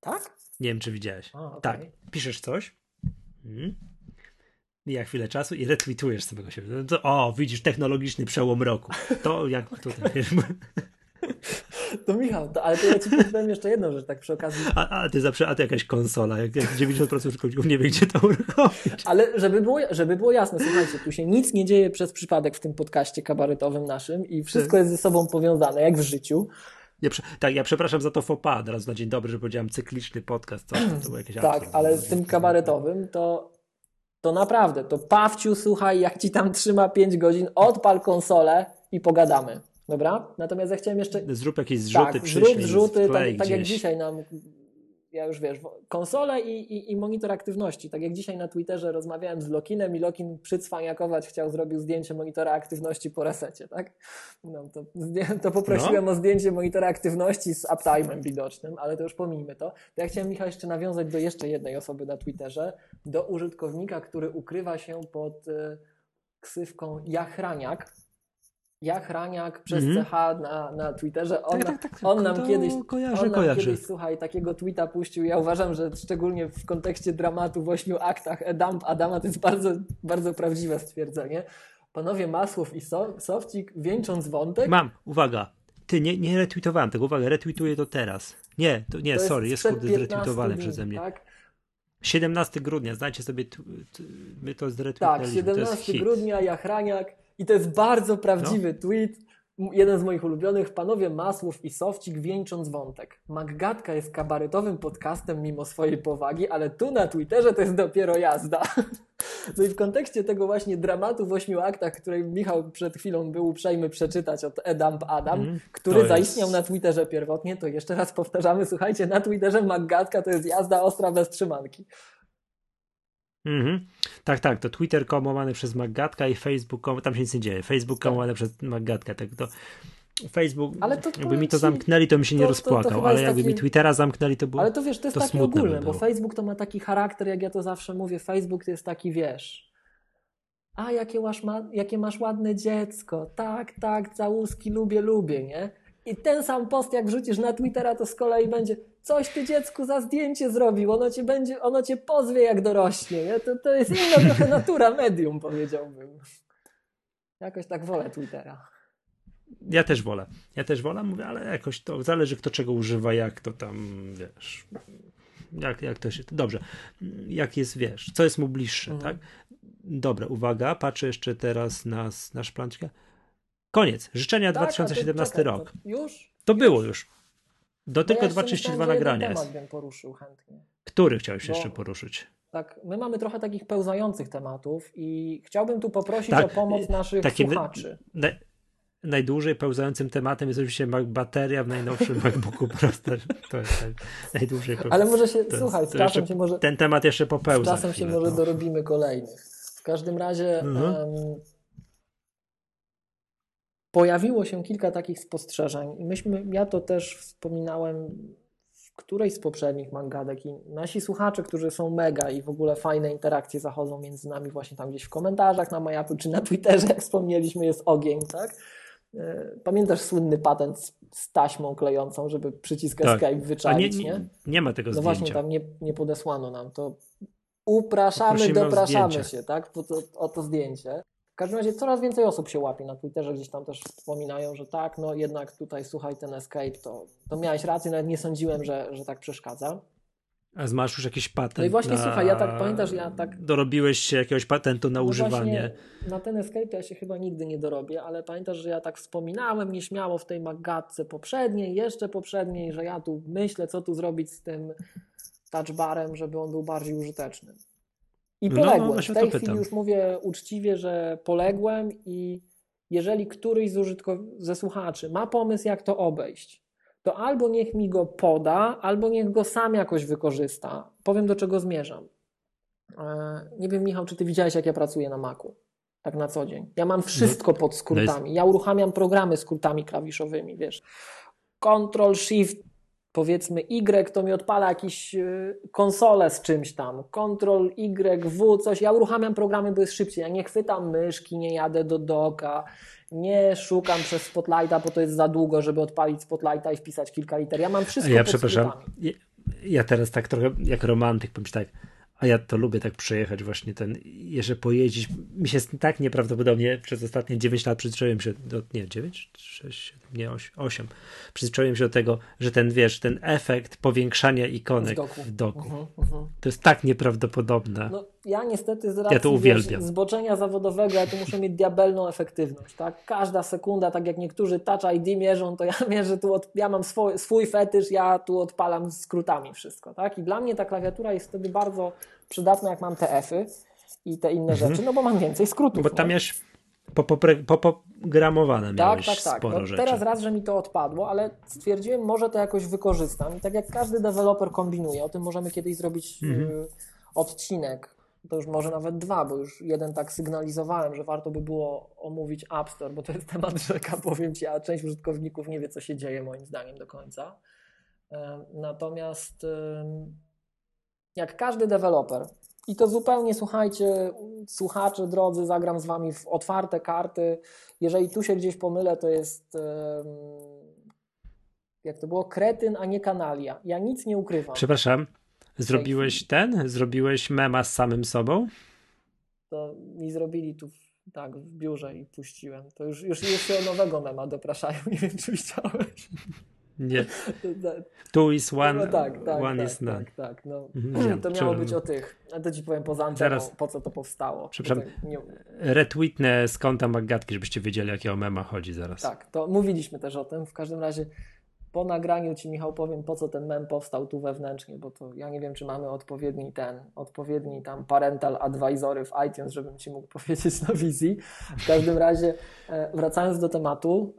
Tak? Nie wiem, czy widziałeś. A, okay. Tak. Piszesz coś. Hmm. Mija chwilę czasu i retweetujesz samego siebie. No to, o, widzisz, technologiczny przełom roku. To jak tutaj, wiesz, To Michał, to, ale to ja ci powiem jeszcze jedną rzecz, tak przy okazji. A, a ty zawsze, a ty jakaś konsola, jak, jak 90% użytkowników nie wie, gdzie to uruchomić. Ale żeby było, żeby było jasne, słuchajcie, tu się nic nie dzieje przez przypadek w tym podcaście kabaretowym naszym i wszystko jest ze sobą powiązane, jak w życiu. Tak, ja przepraszam za to fopa, teraz na dzień dobry, że powiedziałem cykliczny podcast, to, to było jakieś Tak, ale z tym kabaretowym to to naprawdę, to Pawciu, słuchaj, jak ci tam trzyma 5 godzin, odpal konsolę i pogadamy. Dobra? Natomiast ja chciałem jeszcze. Zrób jakieś zrzuty, tak, zrób zrzuty, tak, tak jak dzisiaj nam. Ja już wiesz, konsole i, i, i, monitor aktywności. Tak jak dzisiaj na Twitterze rozmawiałem z Lokinem i Lokin przycwaniakować chciał, zrobił zdjęcie monitora aktywności po resecie, tak? No, to, to poprosiłem no. o zdjęcie monitora aktywności z uptime'em widocznym, ale to już pomijmy to. To ja chciałem, Michał, jeszcze nawiązać do jeszcze jednej osoby na Twitterze, do użytkownika, który ukrywa się pod y, ksywką Jachraniak jak Raniak przez mm -hmm. CH na, na Twitterze, on, tak, tak, tak, on nam, kiedyś, kojarzy, on nam kojarzy. kiedyś, słuchaj, takiego tweeta puścił. Ja uważam, że szczególnie w kontekście dramatu w ośmiu aktach Edamp Adama to jest bardzo, bardzo prawdziwe stwierdzenie. Panowie Masłow i so, Sowcik, wieńcząc wątek... Mam, uwaga, ty, nie, nie retweetowałem tego, uwaga, retweetuję to teraz. Nie, to, nie, to sorry, jest, jest kurde zretweetowane przeze mnie. Tak? 17 grudnia, znajcie sobie, my to zretweetowaliśmy. Tak, 17 grudnia, Jachraniak i to jest bardzo prawdziwy no. tweet. Jeden z moich ulubionych, panowie Masłów i Sowcik wieńcząc wątek. Maggatka jest kabaretowym podcastem mimo swojej powagi, ale tu na Twitterze to jest dopiero jazda. No i w kontekście tego właśnie dramatu w ośmiu aktach, której Michał przed chwilą był uprzejmy przeczytać od Edamp Adam, mm, który zaistniał na Twitterze pierwotnie, to jeszcze raz powtarzamy, słuchajcie, na Twitterze Maggatka to jest jazda ostra bez trzymanki. Mhm. Tak, tak, to Twitter komowany przez Maggatka i Facebook, tam się nic nie dzieje. Facebook tak. komowany przez Maggatka, tak to Facebook, ale to jakby mi to zamknęli, to mi się to, nie rozpłakał, to, ale jakby taki... mi Twittera zamknęli, to było Ale to wiesz, to jest to takie ogólne, bo Facebook to ma taki charakter, jak ja to zawsze mówię, Facebook to jest taki, wiesz, a jakie masz, ma, jakie masz ładne dziecko, tak, tak, całuski, lubię, lubię, nie? I ten sam post, jak wrzucisz na Twittera, to z kolei będzie coś ty dziecku za zdjęcie zrobił, ono cię będzie, ono cię pozwie jak dorośnie. Nie? To, to jest inna trochę natura medium, powiedziałbym. Jakoś tak wolę Twittera. Ja też wolę. Ja też wolę, mówię, ale jakoś to zależy kto czego używa, jak to tam, wiesz, jak, jak to się, dobrze, jak jest, wiesz, co jest mu bliższe, mhm. tak? Dobra, uwaga, patrzę jeszcze teraz na nasz planczkę. Koniec. Życzenia tak, 2017 czekaj, rok. już? To już? było już. Do tylko 232 nagrania jest. bym poruszył chętnie. Który chciałeś Bo, jeszcze poruszyć? Tak, my mamy trochę takich pełzających tematów i chciałbym tu poprosić tak, o pomoc naszych takie, słuchaczy. Na, najdłużej pełzającym tematem jest oczywiście bateria w najnowszym MacBooku Pro. To jest najdłużej Ale może się, to słuchaj, czasem się może... Ten temat jeszcze popełza. Czasem się może no. dorobimy kolejnych. W każdym razie... Mhm. Um, pojawiło się kilka takich spostrzeżeń i myśmy, ja to też wspominałem w którejś z poprzednich mangadek i nasi słuchacze, którzy są mega i w ogóle fajne interakcje zachodzą między nami właśnie tam gdzieś w komentarzach na Majapu czy na Twitterze, jak wspomnieliśmy, jest ogień, tak? E, pamiętasz słynny patent z, z taśmą klejącą, żeby przycisk tak. escape wyczaić, nie, nie? Nie ma tego no zdjęcia. No właśnie, tam nie, nie podesłano nam. To upraszamy, dopraszamy się, tak? O to, o to zdjęcie. W każdym razie coraz więcej osób się łapie na Twitterze, gdzieś tam też wspominają, że tak, no jednak tutaj słuchaj ten escape, to, to miałeś rację, nawet nie sądziłem, że, że tak przeszkadza. A masz już jakiś patent? No i właśnie na... słuchaj, ja tak pamiętasz, ja tak. Dorobiłeś się jakiegoś patentu na no używanie. Na ten escape ja się chyba nigdy nie dorobię, ale pamiętasz, że ja tak wspominałem nieśmiało w tej magatce poprzedniej, jeszcze poprzedniej, że ja tu myślę, co tu zrobić z tym touchbarem, żeby on był bardziej użyteczny. I no, poległem. No, no, w tej chwili już mówię uczciwie, że poległem i jeżeli któryś z użytkow- ze słuchaczy ma pomysł, jak to obejść, to albo niech mi go poda, albo niech go sam jakoś wykorzysta. Powiem, do czego zmierzam. E, nie wiem, Michał, czy ty widziałeś, jak ja pracuję na Macu? Tak na co dzień. Ja mam wszystko pod skrótami. Ja uruchamiam programy skrótami klawiszowymi, wiesz. Control Shift powiedzmy Y, to mi odpala jakieś y, konsole z czymś tam, Ctrl Y, W, coś, ja uruchamiam programy, bo jest szybciej, ja nie chwytam myszki, nie jadę do doka, nie szukam przez Spotlighta, bo to jest za długo, żeby odpalić Spotlighta i wpisać kilka liter, ja mam wszystko Ja przepraszam, ja, ja teraz tak trochę jak romantyk, powiem tak, a ja to lubię tak przejechać właśnie ten, jeżeli pojeździć, mi się tak nieprawdopodobnie przez ostatnie 9 lat przyzwyczaiłem się do, nie 9, 6, 7, nie 8, 8 przyzwyczaiłem się do tego, że ten wiesz, ten efekt powiększania ikonek doku. w doku, uh -huh, uh -huh. to jest tak nieprawdopodobne. No, ja niestety z racji ja to uwielbiam. Wiesz, zboczenia zawodowego, ja tu muszę mieć diabelną efektywność, tak? Każda sekunda, tak jak niektórzy Touch ID mierzą, to ja mierzę tu, od, ja mam swój, swój fetysz, ja tu odpalam skrótami wszystko, tak? I dla mnie ta klawiatura jest wtedy bardzo przydatna, jak mam TF-y i te inne mhm. rzeczy, no bo mam więcej skrótów. Bo tam no. Poprogramowane tak, tak, tak. sporo no, rzeczy. Teraz raz, że mi to odpadło, ale stwierdziłem, może to jakoś wykorzystam. I tak jak każdy deweloper kombinuje, o tym możemy kiedyś zrobić mhm. y, odcinek, to już może nawet dwa, bo już jeden tak sygnalizowałem, że warto by było omówić App Store, bo to jest temat rzeka, powiem Ci, a część użytkowników nie wie, co się dzieje moim zdaniem do końca. Natomiast jak każdy deweloper, i to zupełnie, słuchajcie, słuchacze drodzy, zagram z Wami w otwarte karty. Jeżeli tu się gdzieś pomylę, to jest jak to było, kretyn, a nie kanalia. Ja nic nie ukrywam. Przepraszam, zrobiłeś ten? Zrobiłeś mema z samym sobą? To mi zrobili tu tak, w biurze i puściłem. To już, już, już się o nowego mema dopraszają. Nie wiem, czy widziałeś. Nie. Two is one, no tak, tak, one tak, is none. Tak, tak, no. Mhm. To miało być o tych. A to ci powiem poza anteną, Zaraz. po co to powstało. Przepraszam, nie... retweetnę z konta Magatki, żebyście wiedzieli, jakiego mema chodzi zaraz. Tak, to mówiliśmy też o tym. W każdym razie po nagraniu ci Michał powiem, po co ten mem powstał tu wewnętrznie, bo to ja nie wiem, czy mamy odpowiedni ten, odpowiedni tam parental advisory w iTunes, żebym ci mógł powiedzieć na wizji. W każdym razie, e, wracając do tematu,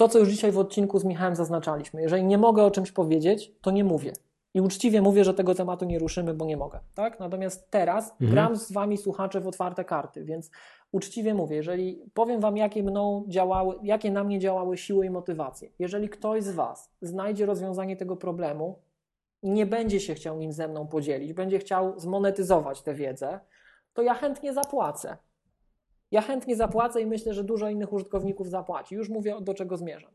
to, co już dzisiaj w odcinku z Michałem zaznaczaliśmy. Jeżeli nie mogę o czymś powiedzieć, to nie mówię. I uczciwie mówię, że tego tematu nie ruszymy, bo nie mogę. Tak? Natomiast teraz mhm. gram z wami słuchacze w otwarte karty, więc uczciwie mówię, jeżeli powiem wam, jakie mną działały, jakie na mnie działały siły i motywacje. Jeżeli ktoś z was znajdzie rozwiązanie tego problemu i nie będzie się chciał nim ze mną podzielić, będzie chciał zmonetyzować tę wiedzę, to ja chętnie zapłacę. Ja chętnie zapłacę i myślę, że dużo innych użytkowników zapłaci. Już mówię, do czego zmierzam.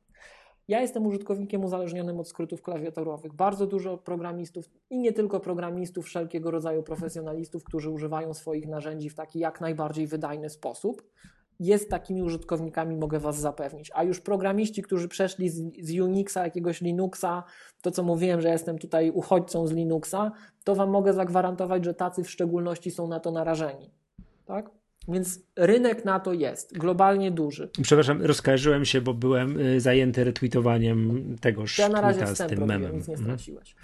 Ja jestem użytkownikiem uzależnionym od skrótów klawiaturowych. Bardzo dużo programistów i nie tylko programistów, wszelkiego rodzaju profesjonalistów, którzy używają swoich narzędzi w taki jak najbardziej wydajny sposób, jest takimi użytkownikami, mogę Was zapewnić. A już programiści, którzy przeszli z, z Unixa, jakiegoś Linuxa, to co mówiłem, że jestem tutaj uchodźcą z Linuxa, to Wam mogę zagwarantować, że tacy w szczególności są na to narażeni. Tak? Więc rynek na to jest, globalnie duży. Przepraszam, rozkojarzyłem się, bo byłem y, zajęty retweetowaniem tegoż ja na razie z tym memem. nic nie mhm. straciłeś.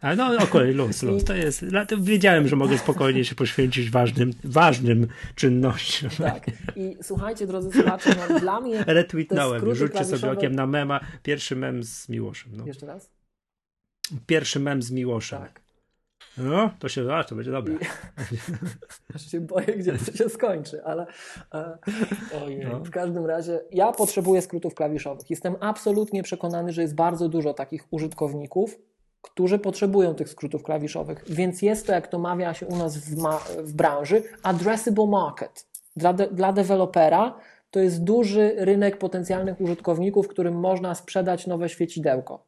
Ale no okej, okay, luz, luz. To jest, wiedziałem, że mogę spokojnie się poświęcić ważnym, ważnym czynnościom. Tak. I słuchajcie, drodzy słuchacze, no, dla mnie Retweetnąłem, rzućcie sobie okiem na mema. Pierwszy mem z Miłoszem. No. Jeszcze raz? Pierwszy mem z Miłoszem. Tak. No, to się, a, to będzie dobre. Aż się boję, gdzie to się skończy, ale e, no. w każdym razie ja potrzebuję skrótów klawiszowych. Jestem absolutnie przekonany, że jest bardzo dużo takich użytkowników, którzy potrzebują tych skrótów klawiszowych, więc jest to, jak to mawia się u nas w, w branży, addressable market. Dla, de dla dewelopera to jest duży rynek potencjalnych użytkowników, którym można sprzedać nowe świecidełko.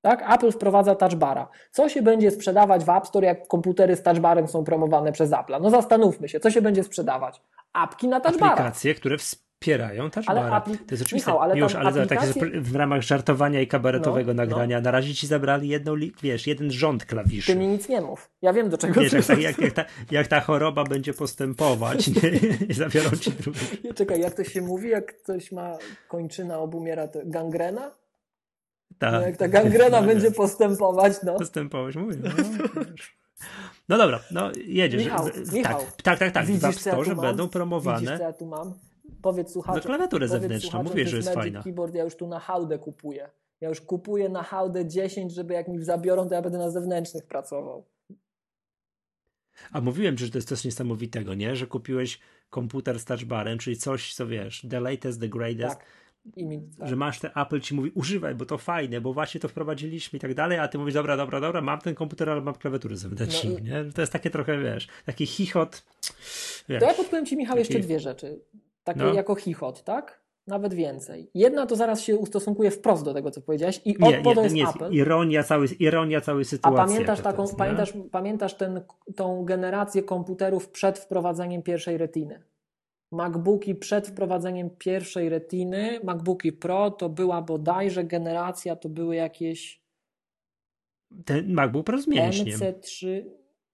Tak? Apple wprowadza touchbara. Co się będzie sprzedawać w App Store, jak komputery z touchbarem są promowane przez Apple? No zastanówmy się, co się będzie sprzedawać? Apki na touchbara. Aplikacje, które wspierają touchbara. to jest oczywiste. Michał, ale Już, ale aplikacje... w ramach żartowania i kabaretowego no, nagrania no. na razie ci zabrali jedną, wiesz, jeden rząd klawiszy. Ty mi nic nie mów. Ja wiem, do czego wiesz, jak, jak, jak, jak, ta, jak ta choroba będzie postępować, nie? I zabiorą ci drugi. Czekaj, jak to się mówi, jak ktoś ma kończyna obumiera, to gangrena? Tak. No jak ta gangrena będzie postępować, no. Postępować, mówię. No, no dobra, no jedziesz. Michał, tak, Michał, tak, tak, tak. Widzisz, w App Store ja będą promowane. Widzisz, co ja tu mam? Powiedz słuchaczom. Za klawiaturę zewnętrzną, mówię, że jest Magic fajna. Keyboard ja już tu na hałdę kupuję. Ja już kupuję na hałdę 10, żeby jak mi zabiorą, to ja będę na zewnętrznych pracował. A mówiłem, że to jest coś niesamowitego, nie? Że kupiłeś komputer z touchbarem, czyli coś, co wiesz, the latest, the greatest. Tak mi, tak. Że masz ten Apple ci mówi używaj, bo to fajne, bo właśnie to wprowadziliśmy i tak dalej, a ty mówisz dobra, dobra, dobra, mam ten komputer, ale mam klawiaturę zewnętrzną, no i... nie? To jest takie trochę, wiesz, taki chichot. Wiesz, to ja podpowiem ci, Michał, taki... jeszcze dwie rzeczy. Takie no. jako chichot, tak? Nawet więcej. Jedna to zaraz się ustosunkuje wprost do tego, co powiedziałeś i nie, nie, jest nie Apple. Ironia całej, ironia całej sytuacji. A pamiętasz, taką, jest, pamiętasz, pamiętasz ten, tą generację komputerów przed wprowadzeniem pierwszej retiny? MacBooki przed wprowadzeniem pierwszej retiny, MacBooki Pro to była bodajże generacja, to były jakieś. Ten MacBook Pro z mięśniem. MC3,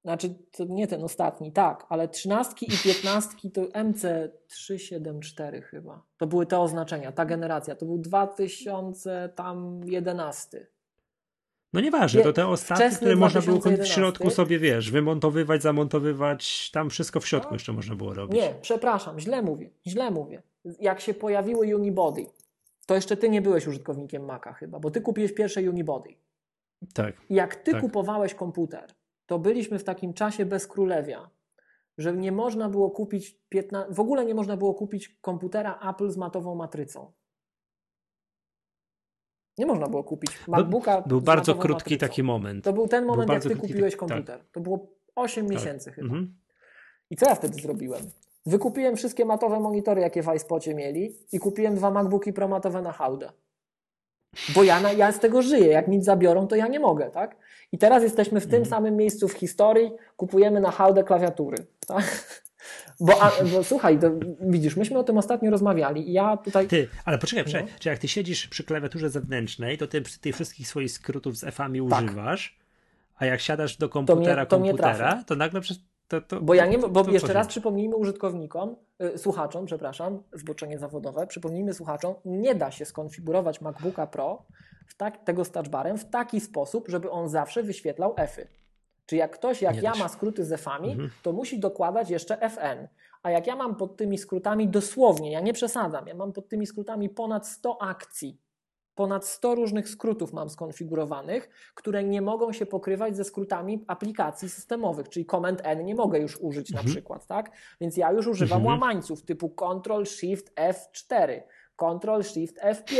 znaczy to nie ten ostatni, tak, ale 13 i 15 to MC374 chyba. To były te oznaczenia, ta generacja. To był 2011. No nieważne, to te ostatnie, które można było w środku sobie, wiesz, wymontowywać, zamontowywać, tam wszystko w środku no. jeszcze można było robić. Nie, przepraszam, źle mówię, źle mówię. Jak się pojawiły Unibody, to jeszcze ty nie byłeś użytkownikiem Maca chyba, bo ty kupiłeś pierwsze Unibody. Tak. Jak ty tak. kupowałeś komputer, to byliśmy w takim czasie bez królewia, że nie można było kupić, 15, w ogóle nie można było kupić komputera Apple z matową matrycą. Nie można było kupić MacBooka. Był, był bardzo krótki taki moment. To był ten moment, był jak ty kupiłeś komputer. Tak. To było 8 tak. miesięcy chyba. Mhm. I co ja wtedy zrobiłem? Wykupiłem wszystkie matowe monitory, jakie w iSpocie mieli i kupiłem dwa MacBooki Pro matowe na hałdę. Bo ja, na, ja z tego żyję. Jak mi zabiorą, to ja nie mogę, tak? I teraz jesteśmy w tym mhm. samym miejscu w historii, kupujemy na hałdę klawiatury. Tak? Bo, a, bo słuchaj, widzisz, myśmy o tym ostatnio rozmawiali i ja tutaj... Ty, ale poczekaj. No. Czy jak ty siedzisz przy klawiaturze zewnętrznej, to ty tych wszystkich swoich skrótów z F-ami tak. używasz, a jak siadasz do komputera, to, mnie, to, komputera, to nagle przez... To, to, bo ja nie, bo jeszcze raz przypomnijmy użytkownikom, y, słuchaczom, przepraszam, zboczenie zawodowe, przypomnijmy słuchaczom, nie da się skonfigurować MacBooka Pro w tak, tego z touchbarem w taki sposób, żeby on zawsze wyświetlał F-y. Czy jak ktoś, jak ja ma skróty z F-ami, mhm. to musi dokładać jeszcze FN. A jak ja mam pod tymi skrótami dosłownie, ja nie przesadzam, ja mam pod tymi skrótami ponad 100 akcji, ponad 100 różnych skrótów mam skonfigurowanych, które nie mogą się pokrywać ze skrótami aplikacji systemowych, czyli Command N nie mogę już użyć mhm. na przykład, tak? Więc ja już używam mhm. łamańców typu Ctrl Shift F4, Ctrl Shift F5.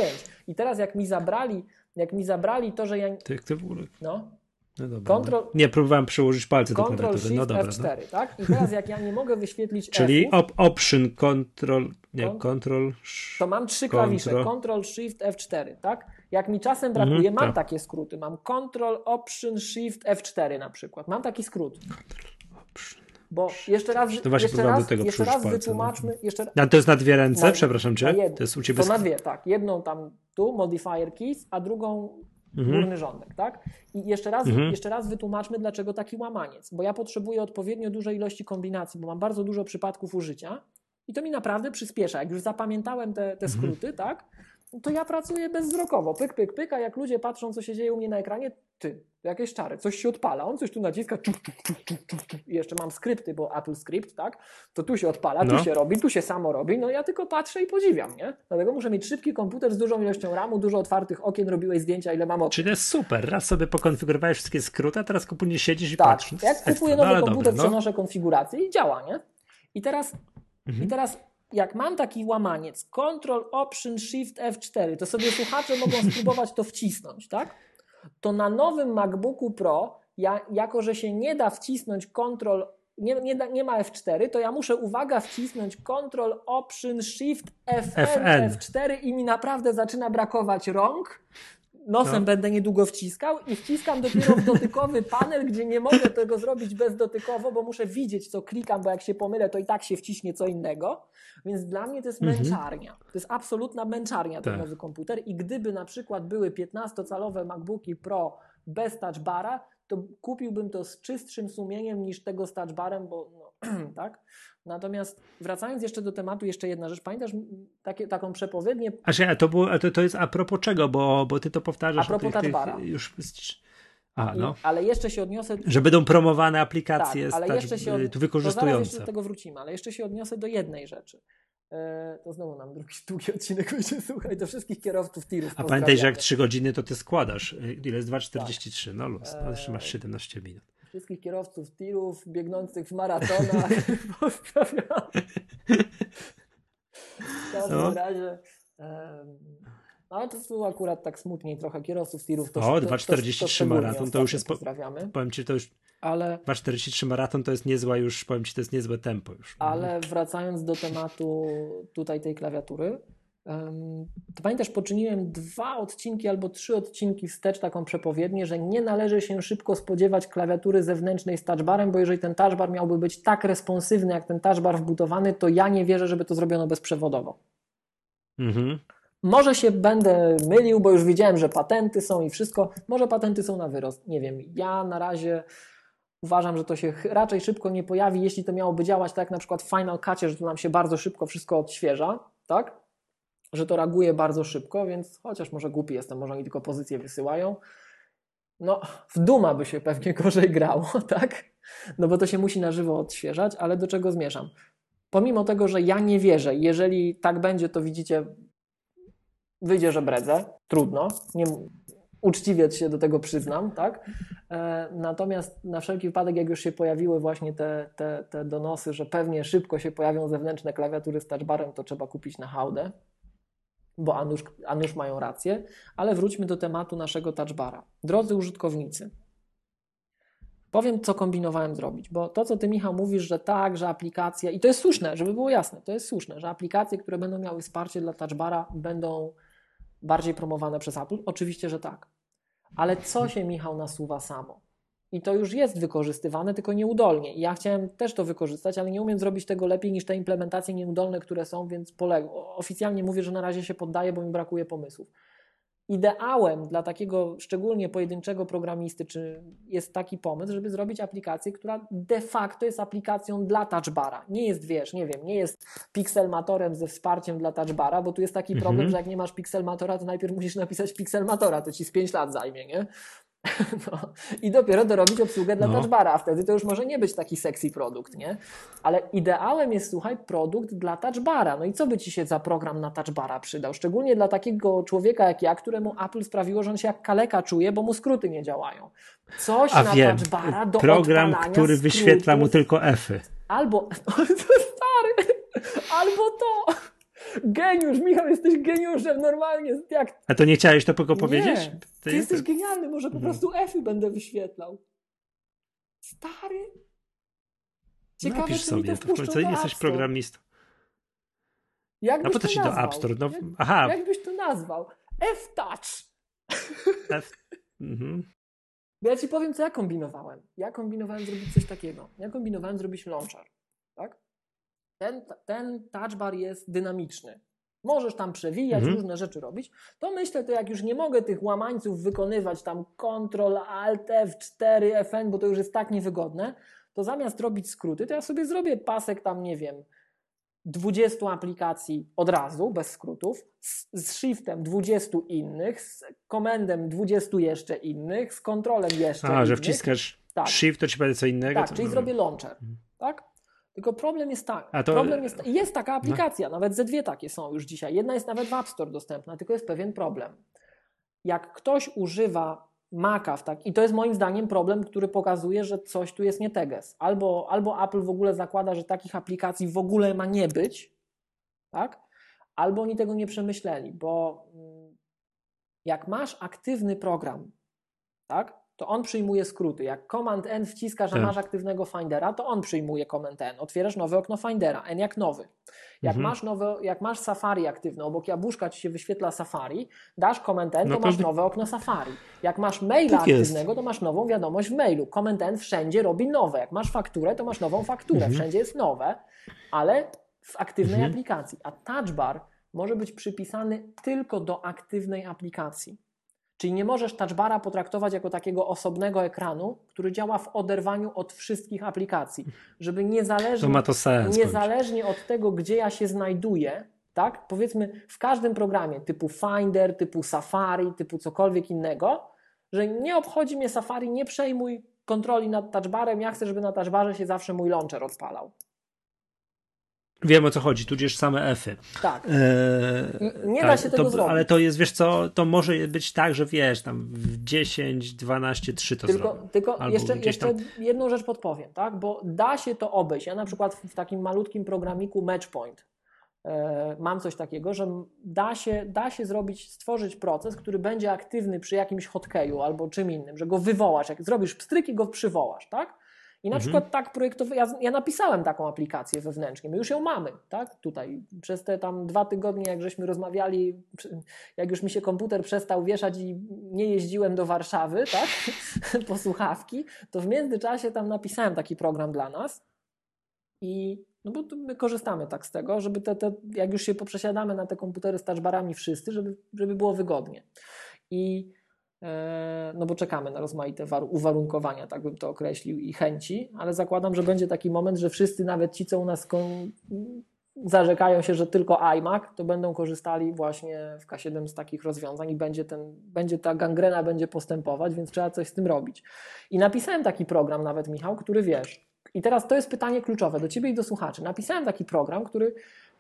I teraz jak mi zabrali, jak mi zabrali to, że ja. Ty, ty w ogóle. No. No dobra, Control, nie, próbowałem przyłożyć palce do klawiatury. No dobra, F4, no. tak? I teraz jak ja nie mogę wyświetlić Czyli op option, control, nie, control, To mam trzy klawisze, control, shift, F4, tak? Jak mi czasem brakuje, mhm, mam tak. takie skróty. Mam control, option, shift, F4 na przykład. Mam taki skrót. Control, option. Bo jeszcze raz, to właśnie jeszcze raz, do tego jeszcze raz palce, no. wytłumaczmy. Jeszcze... A to jest na dwie ręce, na, przepraszam cię. To jest u ciebie. To na dwie, tak. Jedną tam tu, modifier keys, a drugą mhm. górny rządek, tak? I jeszcze raz, mhm. jeszcze raz wytłumaczmy, dlaczego taki łamaniec. Bo ja potrzebuję odpowiednio dużej ilości kombinacji, bo mam bardzo dużo przypadków użycia i to mi naprawdę przyspiesza. Jak już zapamiętałem te, te mhm. skróty, mhm. tak? To ja pracuję bezwzrokowo. Pyk, pyk, pyk, a jak ludzie patrzą, co się dzieje u mnie na ekranie, ty, jakieś czary, coś się odpala, on coś tu naciska, czuf, czuf, czuf, czuf. I jeszcze mam skrypty, bo Apple Script, tak? To tu się odpala, No. tu się robi, tu się samo robi, no ja tylko patrzę i podziwiam, nie? Dlatego muszę mieć szybki komputer z dużą ilością RAMu, dużo otwartych okien, robiłeś zdjęcia, ile mam okien. Czyli to jest super. Raz sobie pokonfigurowałeś wszystkie skróty, a teraz później siedzisz i Tak, patrzysz. Jak kupuję No, nowy komputer, dobra, no. przenoszę konfigurację i działa, nie? I teraz, Mhm. I teraz jak mam taki łamaniec Ctrl Option Shift F4, to sobie słuchacze mogą spróbować to wcisnąć, tak? To na nowym MacBooku Pro, ja, jako że się nie da wcisnąć Ctrl nie, nie, da, nie ma F4, to ja muszę, uwaga, wcisnąć Ctrl Option Shift FN, FN. F4 i mi naprawdę zaczyna brakować rąk. Nosem No. będę niedługo wciskał i wciskam dopiero w dotykowy panel, gdzie nie mogę tego zrobić bezdotykowo, bo muszę widzieć, co klikam, bo jak się pomylę, to i tak się wciśnie co innego. Więc dla mnie to jest Mhm. męczarnia. To jest absolutna męczarnia ten Tak. nowy komputer. I gdyby na przykład były 15-calowe MacBooki Pro bez touchbara, to kupiłbym to z czystszym sumieniem niż tego z touchbarem, bo no, tak. Natomiast wracając jeszcze do tematu, jeszcze jedna rzecz. Pamiętasz takie, taką przepowiednię A że, a to, było, to, to jest a propos czego, bo, bo ty to powtarzasz. A propos tych, tych już. A, I, no. ale jeszcze się odniosę. Że będą promowane aplikacje Tak, ale stać, jeszcze się od... tu to zaraz jeszcze wykorzystujące. do tego wrócimy, ale jeszcze się odniosę do jednej rzeczy. E, to znowu nam drugi długi odcinek będzie słuchaj do wszystkich kierowców tirów. A pamiętaj, że jak pozdrawiamy. 3 godziny to ty składasz. Y, Ile jest 2,43? No luz. No, jeszcze masz Eee. 17 minut. Wszystkich kierowców tirów, biegnących w maratonach. Pozdrawiam. W każdym No. razie. no ale to tu akurat tak smutniej trochę kierowców tirów. To, O, to, 2,43 szczególnie maraton, to już jest po-. Powiem ci, to już Ale 2,43 maraton to jest niezła już, powiem ci, to jest niezłe tempo już. Ale wracając do tematu tutaj tej klawiatury, to pamiętasz, poczyniłem dwa odcinki albo trzy odcinki wstecz taką przepowiednię, że nie należy się szybko spodziewać klawiatury zewnętrznej z touchbarem, bo jeżeli ten touchbar miałby być tak responsywny jak ten touchbar wbudowany, to ja nie wierzę, żeby to zrobiono bezprzewodowo. Mhm. Może się będę mylił, bo już widziałem, że patenty są i wszystko. Może patenty są na wyrost. Nie wiem. Ja na razie uważam, że to się raczej szybko nie pojawi, jeśli to miałoby działać tak jak na przykład w Final Cutie, że to nam się bardzo szybko wszystko odświeża, tak? Że to reaguje bardzo szybko, więc chociaż może głupi jestem, może oni tylko pozycje wysyłają. No, w Duma by się pewnie gorzej grało, tak? No bo to się musi na żywo odświeżać, ale do czego zmierzam? Pomimo tego, że ja nie wierzę, jeżeli tak będzie, to widzicie, wyjdzie, że bredzę, trudno, nie, uczciwie się do tego przyznam, tak? E, natomiast na wszelki wypadek, jak już się pojawiły właśnie te, te, te donosy, że pewnie szybko się pojawią zewnętrzne klawiatury z touchbarem, to trzeba kupić na hałdę, bo a nuż, a nuż mają rację, ale wróćmy do tematu naszego touchbara. Drodzy użytkownicy, powiem, co kombinowałem zrobić, bo to, co ty, Michał, mówisz, że tak, że aplikacje, i to jest słuszne, żeby było jasne, to jest słuszne, że aplikacje, które będą miały wsparcie dla touchbara, będą bardziej promowane przez Apple? Oczywiście, że tak. Ale co się, Michał, nasuwa samo? I to już jest wykorzystywane, tylko nieudolnie. I ja chciałem też to wykorzystać, ale nie umiem zrobić tego lepiej niż te implementacje nieudolne, które są, więc poleg- oficjalnie mówię, że na razie się poddaję, bo mi brakuje pomysłów. Ideałem dla takiego szczególnie pojedynczego programisty czy jest taki pomysł, żeby zrobić aplikację, która de facto jest aplikacją dla touchbara. Nie jest, wiesz, nie wiem, nie jest pixelmatorem ze wsparciem dla touchbara, bo tu jest taki Mhm. problem, że jak nie masz pixelmatora, to najpierw musisz napisać pixelmatora, to ci z 5 lat zajmie, nie? No. I dopiero dorobić obsługę dla No. touchbara, a wtedy to już może nie być taki sexy produkt, nie? Ale ideałem jest, słuchaj, produkt dla touchbara. No i co by ci się za program na touchbara przydał? Szczególnie dla takiego człowieka jak ja, któremu Apple sprawiło, że on się jak kaleka czuje, bo mu skróty nie działają. Coś A na wiem, touchbara do program, który wyświetla mu skrótów. tylko F-y. Albo, stary, albo to. Geniusz, Michał, jesteś geniuszem, normalnie, jak A to nie chciałeś to tylko powiedzieć? nie, ty jesteś genialny, może po Mhm. prostu F-y będę wyświetlał. Stary? Ciekawe, Napisz sobie, to w końcu do jesteś programistą. Jak po co to do nazwał? App Store? No, Jak, aha, jak byś to nazwał? F-Touch. F. Mhm. Ja ci powiem, co ja kombinowałem. Ja kombinowałem zrobić coś takiego. Ja kombinowałem zrobić launcher. Tak? Ten, ten touch bar jest dynamiczny. Możesz tam przewijać, Mhm. różne rzeczy robić. To myślę, to jak już nie mogę tych łamańców wykonywać, tam Ctrl, Alt, F4, Fn, bo to już jest tak niewygodne, to zamiast robić skróty, to ja sobie zrobię pasek tam, nie wiem, 20 aplikacji od razu, bez skrótów, z, z shiftem 20 innych, z komendem 20 jeszcze innych, z kontrolem jeszcze A, innych. że wciskasz tak. shift, to ci będzie co innego? Tak, to... czyli zrobię launcher, mhm. tak? Tylko problem jest taki, to... problem jest, jest taka no. aplikacja, no. nawet ze dwie takie są już dzisiaj. Jedna jest nawet w App Store dostępna, tylko jest pewien problem. Jak ktoś używa Maca w tak, i to jest moim zdaniem problem, który pokazuje, że coś tu jest nie teges. Albo, albo Apple w ogóle zakłada, że takich aplikacji w ogóle ma nie być, tak? Albo oni tego nie przemyśleli, bo mm, jak masz aktywny program, tak? To on przyjmuje skróty. Jak Command N wciskasz, że tak. masz aktywnego Findera, to on przyjmuje Command N. Otwierasz nowe okno Findera, N jak nowy. Jak, mhm. masz nowe, jak masz Safari aktywne, obok jabłuszka ci się wyświetla Safari, dasz Command N, to, no to masz nowe okno Safari. Jak masz maila tak aktywnego, to masz nową wiadomość w mailu. Command N wszędzie robi nowe. Jak masz fakturę, to masz nową fakturę. Mhm. Wszędzie jest nowe, ale w aktywnej mhm. aplikacji. A touch bar może być przypisany tylko do aktywnej aplikacji. Czyli nie możesz touchbara potraktować jako takiego osobnego ekranu, który działa w oderwaniu od wszystkich aplikacji, żeby niezależnie, to sens, niezależnie od tego, gdzie ja się znajduję, tak? Powiedzmy w każdym programie typu Finder, typu Safari, typu cokolwiek innego, że nie obchodzi mnie Safari, nie przejmuj kontroli nad touchbarem, ja chcę, żeby na touchbarze się zawsze mój launcher odpalał. Wiem o co chodzi, tudzież same F-y. Tak. E, nie tak, da się tego to, zrobić. Ale to jest, wiesz co, to może być tak, że wiesz, tam w 10, 12, 3 to Tylko, zrobią. tylko jeszcze, jeszcze jedną rzecz podpowiem, tak? Bo da się to obejść. Ja na przykład w takim malutkim programiku Matchpoint e, mam coś takiego, że da się, da się zrobić, stworzyć proces, który będzie aktywny przy jakimś hotkeyu albo czym innym, że go wywołasz. Jak zrobisz pstryk i go przywołasz, tak? I na mhm. przykład tak projektowy, ja, ja, napisałem taką aplikację wewnętrznie, my już ją mamy, tak, tutaj. Przez te tam dwa tygodnie, jak żeśmy rozmawiali, jak już mi się komputer przestał wieszać i nie jeździłem do Warszawy, tak, po słuchawki, to w międzyczasie tam napisałem taki program dla nas i no bo my korzystamy tak z tego, żeby te, te jak już się poprzesiadamy na te komputery z touchbarami wszyscy, żeby, żeby było wygodnie. I no bo czekamy na rozmaite uwarunkowania, tak bym to określił, i chęci, ale zakładam, że będzie taki moment, że wszyscy, nawet ci, co u nas zarzekają się, że tylko iMac, to będą korzystali właśnie w K7 z takich rozwiązań i będzie, ten, będzie ta gangrena będzie postępować, więc trzeba coś z tym robić. I napisałem taki program nawet, Michał, który wiesz, i teraz to jest pytanie kluczowe do Ciebie i do słuchaczy. Napisałem taki program, który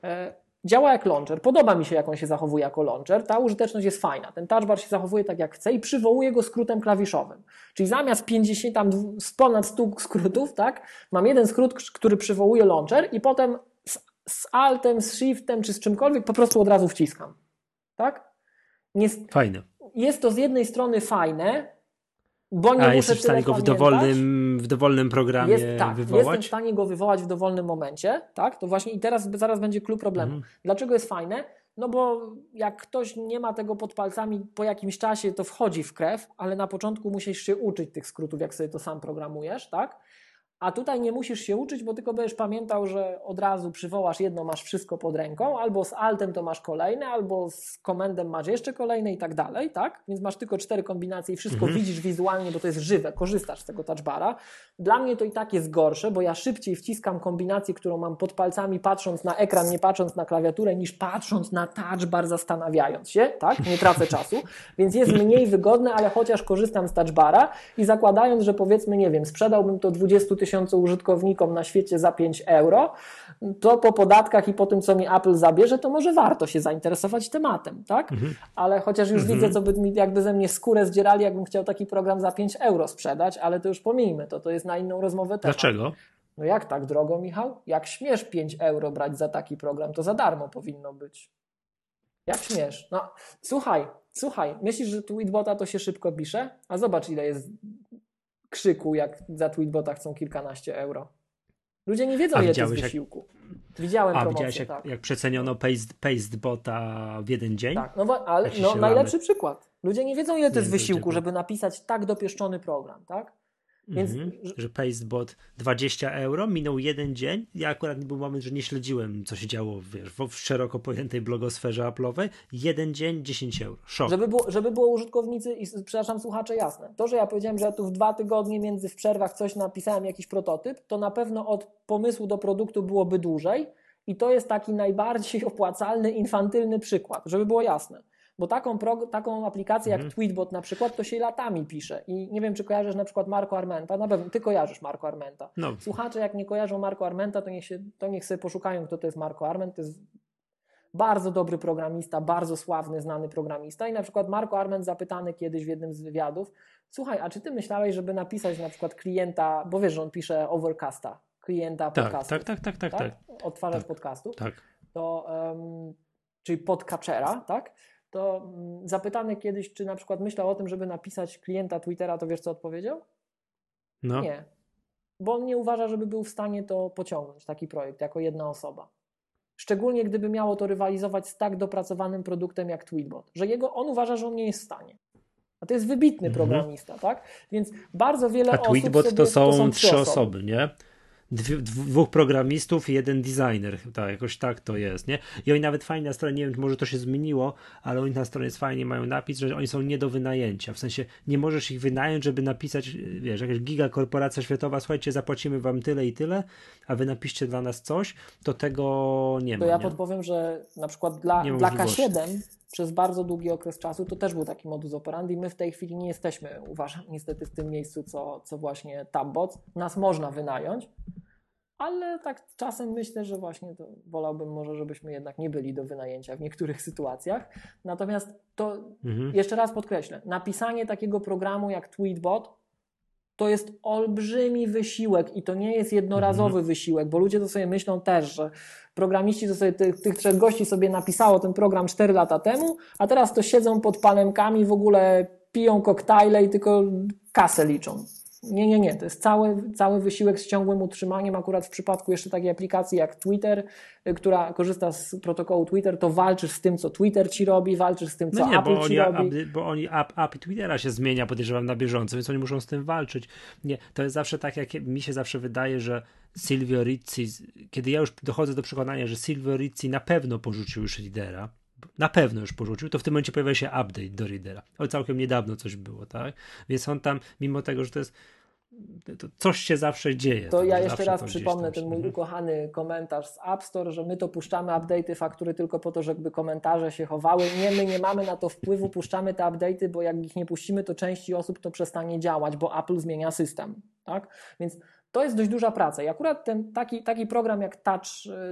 e, Działa jak launcher. Podoba mi się, jak on się zachowuje jako launcher. Ta użyteczność jest fajna. Ten touchbar się zachowuje tak, jak chce i przywołuje go skrótem klawiszowym. Czyli zamiast 50, tam ponad 100 skrótów, tak, mam jeden skrót, który przywołuje launcher i potem z, z altem, z shiftem czy z czymkolwiek po prostu od razu wciskam. Tak? Nie, fajne. Jest to z jednej strony fajne, bo nie A jesteś w stanie go w dowolnym, w dowolnym programie jest, tak, wywołać? Jestem w stanie go wywołać w dowolnym momencie, tak? To właśnie i teraz zaraz będzie klub problemu. Mhm. Dlaczego jest fajne? No bo jak ktoś nie ma tego pod palcami, po jakimś czasie to wchodzi w krew, ale na początku musisz się uczyć tych skrótów, jak sobie to sam programujesz, tak? A tutaj nie musisz się uczyć, bo tylko będziesz pamiętał, że od razu przywołasz jedno, masz wszystko pod ręką, albo z altem to masz kolejne, albo z komendem masz jeszcze kolejne i tak dalej, tak? Więc masz tylko cztery kombinacje i wszystko mhm. widzisz wizualnie, bo to jest żywe, korzystasz z tego touchbara. Dla mnie to i tak jest gorsze, bo ja szybciej wciskam kombinację, którą mam pod palcami, patrząc na ekran, nie patrząc na klawiaturę, niż patrząc na touchbar, zastanawiając się, tak? Nie tracę czasu, więc jest mniej wygodne, ale chociaż korzystam z touchbara i zakładając, że powiedzmy, nie wiem, sprzedałbym to 20 tysięcy tysiące użytkownikom na świecie za 5 euro, to po podatkach i po tym, co mi Apple zabierze, to może warto się zainteresować tematem, tak? Mhm. Ale chociaż już mhm. widzę, co by mi jakby ze mnie skórę zdzierali, jakbym chciał taki program za 5 euro sprzedać, ale to już pomijmy, to to jest na inną rozmowę temat. Dlaczego? No jak tak drogo, Michał? Jak śmiesz 5 euro brać za taki program, to za darmo powinno być. Jak śmiesz? No, słuchaj, słuchaj, myślisz, że tweetbota to się szybko pisze? A zobacz, ile jest krzyku, jak za tweetbota chcą kilkanaście euro. Ludzie nie wiedzą, ile to jest wysiłku. Jak... Widziałem A promocję, widziałeś, jak, tak. jak przeceniono paste, paste bota w jeden dzień? Tak, no, ale no, najlepszy przykład. Ludzie nie wiedzą, ile to jest wysiłku, żeby napisać tak dopieszczony program, tak? Więc, -hmm. Że Pastebot 20 euro, minął jeden dzień. Ja akurat był moment, że nie śledziłem, co się działo wiesz, w szeroko pojętej blogosferze Apple'owej. Jeden dzień, 10 euro. Szok. Żeby było, żeby było użytkownicy i przepraszam słuchacze jasne. To, że ja powiedziałem, że ja tu w dwa tygodnie między w przerwach coś napisałem, jakiś prototyp, to na pewno od pomysłu do produktu byłoby dłużej I to jest taki najbardziej opłacalny, infantylny przykład, żeby było jasne. Bo taką, taką aplikację mhm. jak Tweetbot na przykład, to się latami pisze. I nie wiem, czy kojarzysz na przykład Marco Armenta. Na pewno ty kojarzysz Marco Armenta. No. Słuchacze, jak nie kojarzą Marco Armenta, to niech, się, to niech sobie poszukają, kto to jest Marco Arment. To jest bardzo dobry programista, bardzo sławny, znany programista. I na przykład Marco Arment zapytany kiedyś w jednym z wywiadów, słuchaj, a czy ty myślałeś, żeby napisać na przykład klienta, bo wiesz, że on pisze Overcasta, klienta tak, podcastu. Tak, tak, tak, tak, tak. tak? Odtwarzacz tak, podcastu. Tak. To, um, czyli podcatchera, tak? To um, zapytany kiedyś, czy na przykład myślał o tym, żeby napisać klienta Twittera, to wiesz co odpowiedział? No. Nie. Bo on nie uważa, żeby był w stanie to pociągnąć, taki projekt, jako jedna osoba. Szczególnie gdyby miało to rywalizować z tak dopracowanym produktem jak Tweetbot, że jego, on uważa, że on nie jest w stanie. A to jest wybitny mhm. programista, tak? Więc bardzo wiele A osób. Tweetbot sobie, to, są to są trzy osoby, osoby nie? Dwóch programistów i jeden designer, tak, jakoś tak to jest, nie? I oni nawet fajnie na stronie, nie wiem, może to się zmieniło, ale oni na stronie fajnie mają napis, że oni są nie do wynajęcia, w sensie nie możesz ich wynająć, żeby napisać, wiesz, jakaś gigakorporacja światowa, słuchajcie, zapłacimy wam tyle i tyle, a wy napiszcie dla nas coś, to tego nie ma. To ja nie? podpowiem, że na przykład dla, dla K7 przez bardzo długi okres czasu to też był taki modus operandi. My w tej chwili nie jesteśmy, uważam, niestety w tym miejscu, co, co właśnie Tabbot. Nas można wynająć, ale tak czasem myślę, że właśnie to wolałbym może, żebyśmy jednak nie byli do wynajęcia w niektórych sytuacjach. Natomiast to mhm. jeszcze raz podkreślę, napisanie takiego programu jak Tweetbot to jest olbrzymi wysiłek i to nie jest jednorazowy mhm. wysiłek, bo ludzie to sobie myślą też, że programiści to sobie tych, tych trzech gości sobie napisało ten program 4 lata temu, a teraz to siedzą pod palemkami, w ogóle piją koktajle i tylko kasę liczą. Nie, nie, nie. To jest cały, cały wysiłek z ciągłym utrzymaniem. Akurat w przypadku jeszcze takiej aplikacji jak Twitter, y, która korzysta z protokołu Twitter, to walczysz z tym, co Twitter ci robi, walczysz z tym, co no nie, Apple bo ci oni, robi. bo oni API Twittera się zmienia, podejrzewam, na bieżąco, więc oni muszą z tym walczyć. Nie, to jest zawsze tak, jak mi się zawsze wydaje, że Silvio Rizzi, kiedy ja już dochodzę do przekonania, że Silvio Rizzi na pewno porzucił już lidera, na pewno już porzucił, to w tym momencie pojawia się update do readera. O całkiem niedawno coś było, tak? Więc on tam, mimo tego, że to jest to coś się zawsze dzieje. To ja jeszcze raz przypomnę ten mój mhm. ukochany komentarz z App Store, że my to puszczamy update'y faktury tylko po to, żeby komentarze się chowały. Nie, my nie mamy na to wpływu, puszczamy te update'y, bo jak ich nie puścimy, to części osób to przestanie działać, bo Apple zmienia system. Tak? Więc to jest dość duża praca. I akurat ten taki, taki program jak Touch,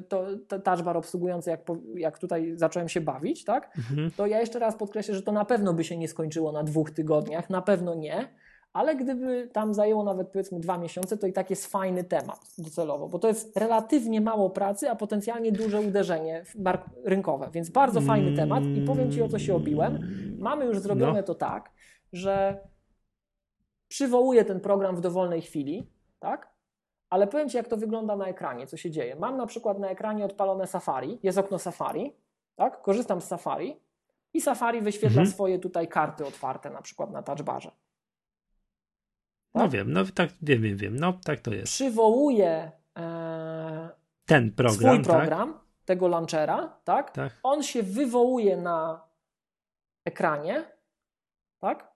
to, to Touch Bar obsługujący, jak, jak tutaj zacząłem się bawić, tak? Mhm. to ja jeszcze raz podkreślę, że to na pewno by się nie skończyło na dwóch tygodniach, na pewno nie ale gdyby tam zajęło nawet powiedzmy dwa miesiące, to i tak jest fajny temat docelowo, bo to jest relatywnie mało pracy, a potencjalnie duże uderzenie rynkowe, więc bardzo fajny temat i powiem Ci o co się obiłem. Mamy już zrobione no. to tak, że przywołuję ten program w dowolnej chwili, tak? Ale powiem Ci, jak to wygląda na ekranie, co się dzieje. Mam na przykład na ekranie odpalone Safari, jest okno Safari, tak? Korzystam z Safari i Safari wyświetla mhm. swoje tutaj karty otwarte, na przykład na touchbarze. No tak? wiem, no tak, wiem, wiem, wiem, no tak to jest. Przywołuje e, ten program, swój program, tak? tego launchera, tak? tak? On się wywołuje na ekranie, tak?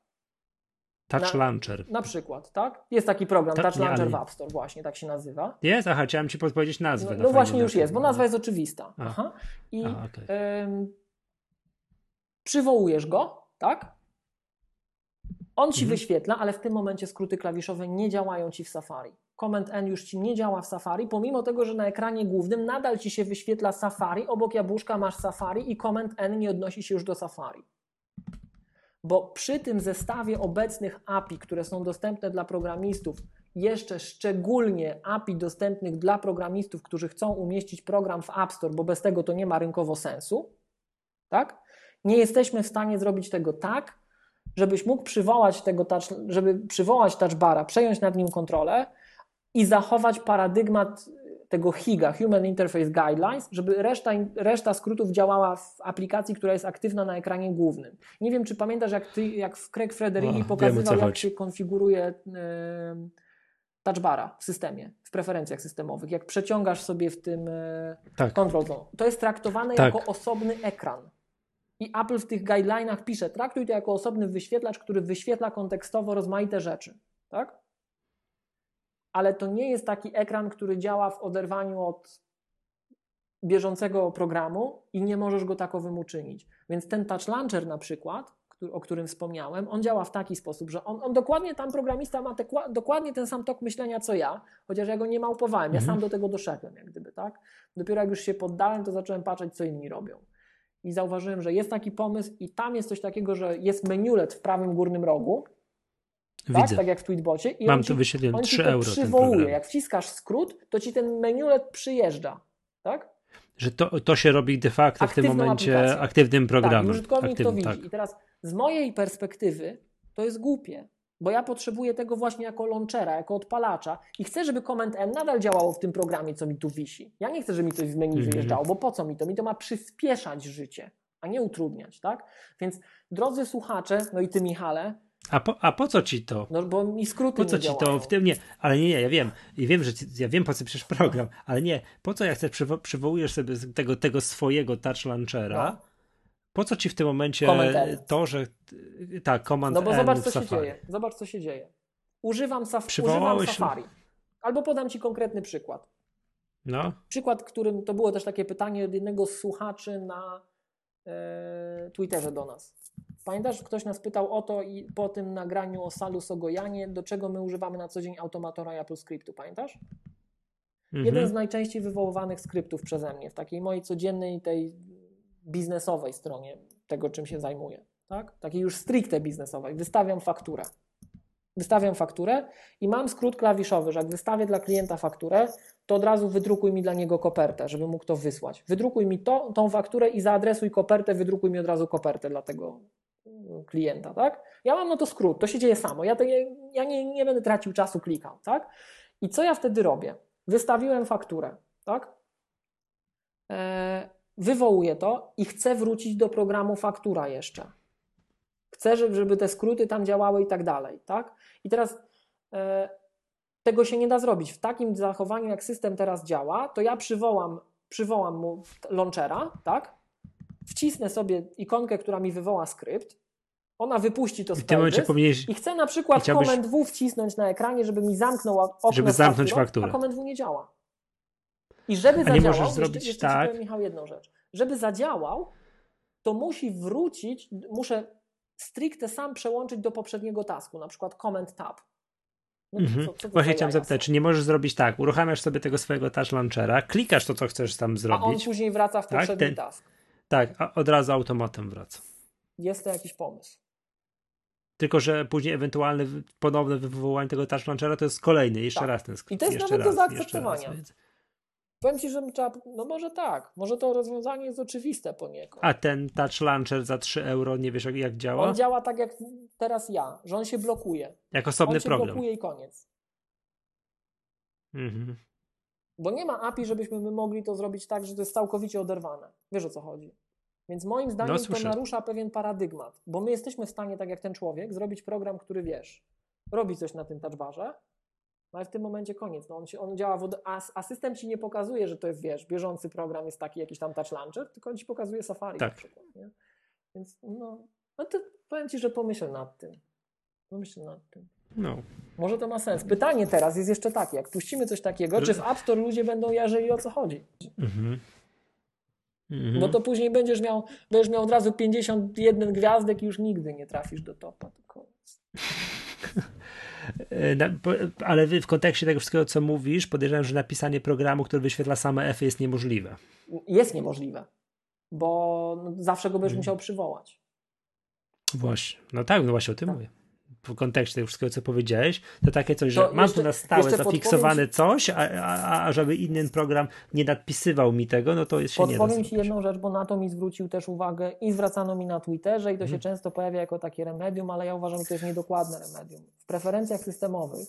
Touch na, Launcher. Na przykład, tak? Jest taki program, Ta, Touch nie, Launcher ale... w App Store, właśnie tak się nazywa. Jest? Aha, chciałem ci podpowiedzieć nazwę. No, no właśnie już jest, bo nazwa jest oczywista. A. Aha. I A, okay. przywołujesz go, tak? On ci mhm. wyświetla, ale w tym momencie skróty klawiszowe nie działają ci w Safari. Command N już ci nie działa w Safari, pomimo tego, że na ekranie głównym nadal ci się wyświetla Safari, obok jabłuszka masz Safari i Command N nie odnosi się już do Safari. Bo przy tym zestawie obecnych API, które są dostępne dla programistów, jeszcze szczególnie API dostępnych dla programistów, którzy chcą umieścić program w App Store, bo bez tego to nie ma rynkowo sensu, tak? Nie jesteśmy w stanie zrobić tego tak, żebyś mógł przywołać tego touch, żeby przywołać touchbara, przejąć nad nim kontrolę i zachować paradygmat tego HIGA, Human Interface Guidelines, żeby reszta, reszta skrótów działała w aplikacji, która jest aktywna na ekranie głównym. Nie wiem, czy pamiętasz, jak, ty, jak Craig Frederini pokazywał, jak się konfiguruje yy, touchbara w systemie, w preferencjach systemowych, jak przeciągasz sobie w tym yy, tak. control zone. To jest traktowane tak. jako osobny ekran. I Apple w tych guideline'ach pisze, traktuj to jako osobny wyświetlacz, który wyświetla kontekstowo rozmaite rzeczy. Tak? Ale to nie jest taki ekran, który działa w oderwaniu od bieżącego programu i nie możesz go takowym uczynić. Więc ten Touch Launcher na przykład, o którym wspomniałem, on działa w taki sposób, że on, on dokładnie tam programista ma te, dokładnie ten sam tok myślenia co ja, chociaż ja go nie małpowałem, ja mhm. sam do tego doszedłem jak gdyby, tak? Dopiero jak już się poddałem, to zacząłem patrzeć, co inni robią. I zauważyłem, że jest taki pomysł i tam jest coś takiego, że jest menulet w prawym górnym rogu? Widzę. tak jak w Tweetbocie. I Mam tu wyświetlone 3 euro. Przywołuje. Jak wciskasz skrót, to ci ten menulet przyjeżdża. Tak? Że to, to się robi de facto w tym momencie aplikację. aktywnym programem. Tak, użytkownik to widzi. Tak. I teraz z mojej perspektywy to jest głupie, bo ja potrzebuję tego właśnie jako launchera, jako odpalacza i chcę, żeby Command N nadal działało w tym programie, co mi tu wisi. Ja nie chcę, żeby mi coś z menu -hmm. wyjeżdżało, bo po co mi to? Mi to ma przyspieszać życie, a nie utrudniać, tak? Więc drodzy słuchacze, no i ty Michale, a po, a po co ci to? No bo mi skróty Po co ci to w tym nie? Ale nie, nie, ja wiem. Ja wiem, że ja wiem po co przecież program, ale nie, po co jak chcesz przywo- przywołujesz sobie tego, tego swojego touch launchera? No. Po co ci w tym momencie to, że tak, command No bo zobacz co się dzieje. Zobacz co się dzieje. Używam, saf- używam Safari. Albo podam ci konkretny przykład. No. Przykład, którym to było też takie pytanie od jednego z słuchaczy na e, Twitterze do nas. Pamiętasz, ktoś nas pytał o to i po tym nagraniu o Salu Sogojanie, do czego my używamy na co dzień automatora i Apple Scriptu, pamiętasz? Mhm. Jeden z najczęściej wywoływanych skryptów przeze mnie w takiej mojej codziennej, tej biznesowej stronie tego, czym się zajmuję. Tak? Takiej już stricte biznesowej. Wystawiam fakturę. Wystawiam fakturę i mam skrót klawiszowy, że jak wystawię dla klienta fakturę, to od razu wydrukuj mi dla niego kopertę, żeby mógł to wysłać. Wydrukuj mi to, tą fakturę i zaadresuj kopertę, wydrukuj mi od razu kopertę dla tego klienta, tak? Ja mam no to skrót, to się dzieje samo. Ja, to, ja nie, nie będę tracił czasu, klikał, tak? I co ja wtedy robię? Wystawiłem fakturę, tak? E, wywołuję to i chcę wrócić do programu faktura jeszcze. Chcę, żeby te skróty tam działały i tak dalej, tak? I teraz e, tego się nie da zrobić. W takim zachowaniu, jak system teraz działa, to ja przywołam, przywołam mu launchera, tak? Wcisnę sobie ikonkę, która mi wywoła skrypt, ona wypuści to z powinieneś... i chcę na przykład chciałbyś... Command W wcisnąć na ekranie, żeby mi zamknął okno żeby zamknąć fakturę, a Command W nie działa. I żeby a zadziałał, nie możesz zrobić jeszcze, jeszcze tak. Powiem, Michał, jedną rzecz. Żeby zadziałał, to musi wrócić, muszę stricte sam przełączyć do poprzedniego tasku, na przykład Command Tab. No mhm. co, co Właśnie chciałem zapytać, czy nie możesz zrobić tak, uruchamiasz sobie tego swojego touch launchera, klikasz to, co chcesz tam zrobić. A on później wraca w poprzedni tak? Ten... task. Tak, a od razu automatem wraca. Jest to jakiś pomysł. Tylko, że później ewentualne ponowne wywołanie tego touch launchera to jest kolejny, jeszcze tak. raz ten skrypt. I to jest nawet raz, do zaakceptowania. Powiem Ci, że trzeba, no może tak, może to rozwiązanie jest oczywiste poniekąd. A ten touch launcher za 3 euro, nie wiesz jak, jak działa? On działa tak jak teraz ja, że on się blokuje. Jak osobny. On się blokuje i koniec. Mhm. Bo nie ma API, żebyśmy my mogli to zrobić tak, że to jest całkowicie oderwane. Wiesz o co chodzi. Więc moim zdaniem no, to narusza pewien paradygmat, bo my jesteśmy w stanie, tak jak ten człowiek, zrobić program, który wiesz, robi coś na tym touchbarze, no ale w tym momencie koniec. No on, się, on działa, a, a system ci nie pokazuje, że to jest, wiesz, bieżący program jest taki jakiś tam touch launcher, tylko on ci pokazuje Safari tak. na przykład. Nie? Więc no, no to powiem ci, że pomyśl nad tym. Pomyśl nad tym. No. Może to ma sens. Pytanie teraz jest jeszcze takie, jak puścimy coś takiego, czy w App Store ludzie będą jarzyli o co chodzi? Mhm. Mhm. Bo to później będziesz miał, będziesz miał od razu 51 gwiazdek i już nigdy nie trafisz do topa. Tylko... Ale w kontekście tego wszystkiego, co mówisz, podejrzewam, że napisanie programu, który wyświetla same F jest niemożliwe. Jest niemożliwe, bo zawsze go będziesz mhm. musiał przywołać. Właśnie. No tak, no właśnie o tym tak. mówię w kontekście tego wszystkiego, co powiedziałeś, to takie coś, że to mam jeszcze, tu na stałe zafiksowane coś, a, a, a, żeby inny program nie nadpisywał mi tego, no to jest się Podpowiem nie Podpowiem Ci jedną rzecz, bo na to mi zwrócił też uwagę i zwracano mi na Twitterze i to się hmm. często pojawia jako takie remedium, ale ja uważam, że to jest niedokładne remedium. W preferencjach systemowych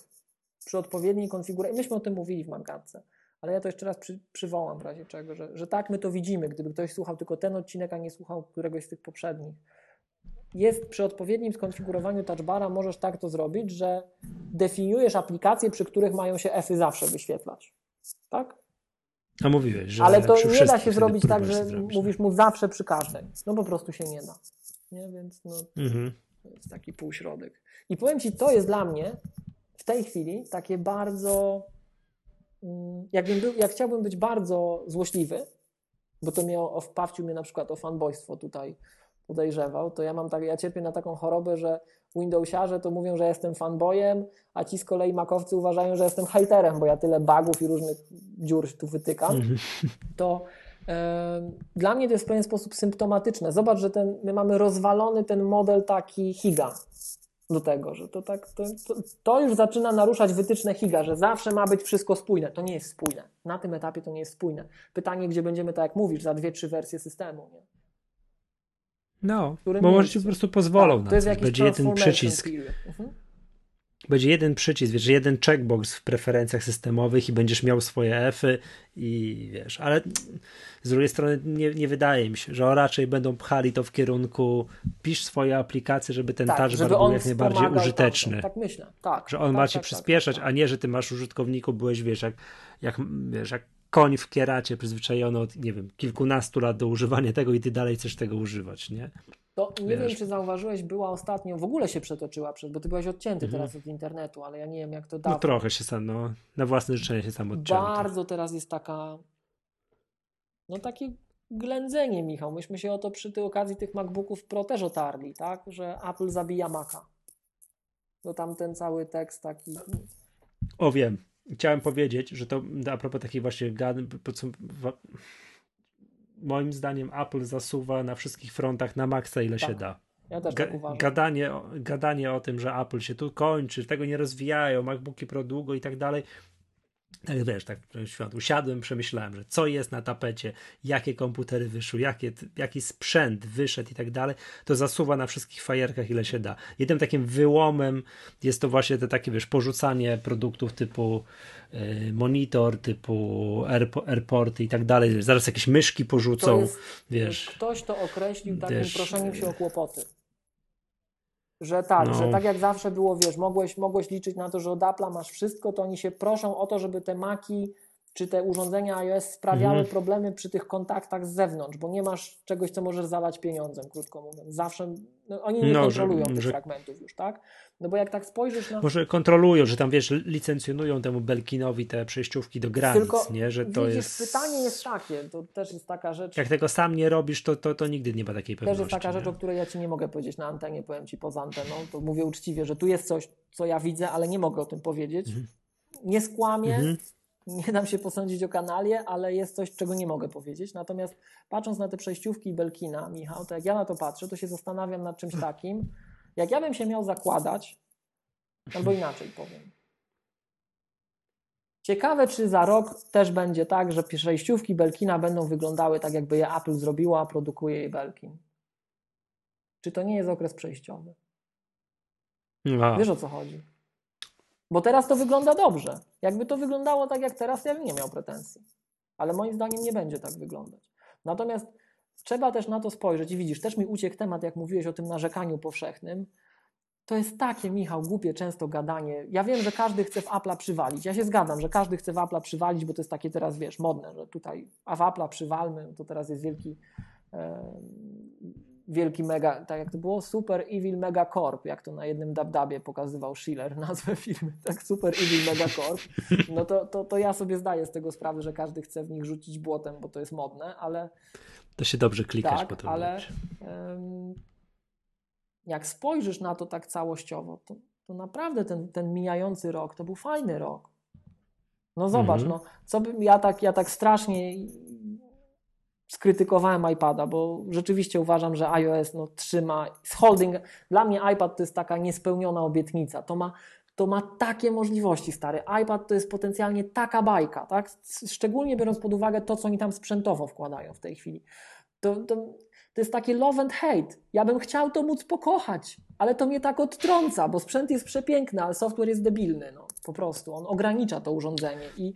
przy odpowiedniej konfiguracji, myśmy o tym mówili w Mangatce, ale ja to jeszcze raz przy, przywołam w razie czego, że, że tak my to widzimy, gdyby ktoś słuchał tylko ten odcinek, a nie słuchał któregoś z tych poprzednich jest przy odpowiednim skonfigurowaniu touchbara, możesz tak to zrobić, że definiujesz aplikacje, przy których mają się F-y zawsze wyświetlać. Tak? A mówiłeś, że. Ale to nie da się zrobić tak, że mówisz mu zawsze przy każdej. No po prostu się nie da. Nie? Więc no, mhm. to jest taki półśrodek. I powiem Ci, to jest dla mnie w tej chwili takie bardzo. Mm, jakbym był, jak chciałbym być bardzo złośliwy, bo to mnie o, wpawcił mnie na przykład o fanboystwo tutaj podejrzewał, to ja mam tak, ja cierpię na taką chorobę, że Windowsiarze to mówią, że jestem fanboyem, a ci z kolei makowcy uważają, że jestem haterem, bo ja tyle bugów i różnych dziur tu wytykam, mhm. to e, dla mnie to jest w pewien sposób symptomatyczne. Zobacz, że ten, my mamy rozwalony ten model taki Higa do tego, że to tak, to, to, to, już zaczyna naruszać wytyczne Higa, że zawsze ma być wszystko spójne. To nie jest spójne. Na tym etapie to nie jest spójne. Pytanie, gdzie będziemy, tak jak mówisz, za dwie, trzy wersje systemu. Nie? No, bo może ci po prostu pozwolą tak, na to. Jest Będzie jeden przycisk. Mhm. Będzie jeden przycisk, wiesz, jeden checkbox w preferencjach systemowych i będziesz miał swoje Fy i wiesz, ale z drugiej strony nie, nie wydaje mi się, że raczej będą pchali to w kierunku pisz swoje aplikacje, żeby ten tak, touch bar był jak najbardziej użyteczny. Tak, tak myślę, tak. Że on tak, ma cię tak, przyspieszać, tak, a nie, że ty masz użytkowników, byłeś, wiesz, jak, jak, wiesz, jak koń w kieracie przyzwyczajony od, nie wiem, kilkunastu lat do używania tego i ty dalej chcesz tego używać, nie? To nie Wiesz. wiem, czy zauważyłeś, była ostatnio, w ogóle się przetoczyła, bo ty byłeś odcięty mhm. teraz od internetu, ale ja nie wiem, jak to dawno. No trochę się sam, no, na własne życzenie się sam odcięty. Bardzo teraz jest taka, no takie ględzenie, Michał. Myśmy się o to przy tej okazji tych MacBooków Pro też otarli, tak, że Apple zabija Maca. To tam ten cały tekst taki... O wiem, chciałem powiedzieć, że to a propos takich właśnie gad, moim zdaniem Apple zasuwa na wszystkich frontach na maksa ile tak. się da. Ja też tak uważam. Gadanie, gadanie o tym, że Apple się tu kończy, tego nie rozwijają, MacBooki Pro długo i tak dalej, tak wiesz, tak świat, usiadłem, przemyślałem, że co jest na tapecie, jakie komputery wyszły, jakie, jaki sprzęt wyszedł i tak dalej, to zasuwa na wszystkich fajerkach ile się da. Jednym takim wyłomem jest to właśnie te takie, wiesz, porzucanie produktów typu y, monitor, typu airporty i tak dalej. Zaraz jakieś myszki porzucą, jest, wiesz. Ktoś to określił takim wiesz, proszeniem się o kłopoty. Że tak, no. że tak jak zawsze było, wiesz, mogłeś, mogłeś liczyć na to, że od Apple'a masz wszystko, to oni się proszą o to, żeby te maki czy te urządzenia iOS sprawiały mm. problemy przy tych kontaktach z zewnątrz, bo nie masz czegoś, co możesz zalać pieniądzem, krótko mówiąc. Zawsze no, oni nie no, kontrolują że, tych że... fragmentów już, tak? No bo jak tak spojrzysz na... Może kontrolują, że tam wiesz, licencjonują temu Belkinowi te przejściówki do granic, Tylko, nie? Że to widzisz, jest... pytanie jest takie, to też jest taka rzecz... Jak tego sam nie robisz, to, to, to nigdy nie ma takiej pewności. Też jest taka nie? rzecz, o której ja Ci nie mogę powiedzieć na antenie, powiem Ci poza anteną, to mówię uczciwie, że tu jest coś, co ja widzę, ale nie mogę o tym powiedzieć. Mhm. Nie skłamię, mhm nie dam się posądzić o kanalie, ale jest coś, czego nie mogę powiedzieć. Natomiast patrząc na te przejściówki Belkina, Michał, to jak ja na to patrzę, to się zastanawiam nad czymś takim, jak ja bym się miał zakładać, albo inaczej powiem. Ciekawe, czy za rok też będzie tak, że przejściówki Belkina będą wyglądały tak, jakby je Apple zrobiła, a produkuje je Belkin. Czy to nie jest okres przejściowy? No. Wiesz o co chodzi? Bo teraz to wygląda dobrze. Jakby to wyglądało tak jak teraz, ja bym nie miał pretensji. Ale moim zdaniem nie będzie tak wyglądać. Natomiast trzeba też na to spojrzeć i widzisz, też mi uciekł temat, jak mówiłeś o tym narzekaniu powszechnym. To jest takie, Michał, głupie często gadanie. Ja wiem, że każdy chce w Apple'a przywalić. Ja się zgadzam, że każdy chce w Apple'a przywalić, bo to jest takie teraz, wiesz, modne, że tutaj, a w Apple'a przywalmy, to teraz jest wielki wielki mega, tak jak to było, Super Evil Mega Corp, jak to na jednym dabdabie pokazywał Schiller nazwę firmy, tak Super Evil Mega Corp, no to, to, to ja sobie zdaję z tego sprawę, że każdy chce w nich rzucić błotem, bo to jest modne, ale... To się dobrze klikasz tak, potem. ale um, jak spojrzysz na to tak całościowo, to, to naprawdę ten, ten mijający rok to był fajny rok. No zobacz, mhm. no, co bym ja tak, ja tak strasznie skrytykowałem iPada, bo rzeczywiście uważam, że iOS no, trzyma z holding. Dla mnie iPad to jest taka niespełniona obietnica. To ma, to ma takie możliwości, stary. iPad to jest potencjalnie taka bajka, tak? Szczególnie biorąc pod uwagę to, co oni tam sprzętowo wkładają w tej chwili. To, to, to jest takie love and hate. Ja bym chciał to móc pokochać, ale to mnie tak odtrąca, bo sprzęt jest przepiękny, ale software jest debilny. No, po prostu. On ogranicza to urządzenie i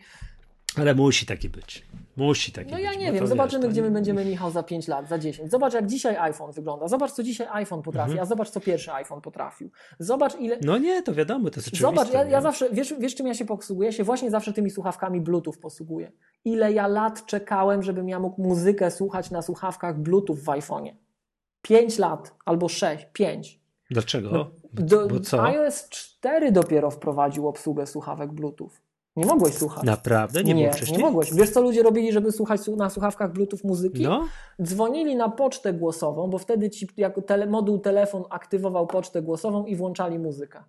ale musi taki być. Musi taki no być. No ja nie wiem, zobaczymy, wiesz, gdzie my będziemy, Michał, za 5 lat, za 10. Zobacz, jak dzisiaj iPhone wygląda. Zobacz, co dzisiaj iPhone potrafi, mhm. a zobacz, co pierwszy iPhone potrafił. Zobacz, ile... No nie, to wiadomo, to jest oczywiste. Zobacz, ja, ja zawsze, wiesz, wiesz, czym ja się posługuję? Ja się właśnie zawsze tymi słuchawkami Bluetooth posługuję. Ile ja lat czekałem, żebym ja mógł muzykę słuchać na słuchawkach Bluetooth w iPhone'ie. 5 lat, albo 6, 5. Dlaczego? No, do, bo co? iOS 4 dopiero wprowadził obsługę słuchawek Bluetooth. Nie mogłeś słuchać. Naprawdę? Nie, nie wcześniej? Nie mogłeś. Wiesz, co ludzie robili, żeby słuchać na słuchawkach Bluetooth muzyki? No. Dzwonili na pocztę głosową, bo wtedy ci jako tele, moduł telefon aktywował pocztę głosową i włączali muzykę.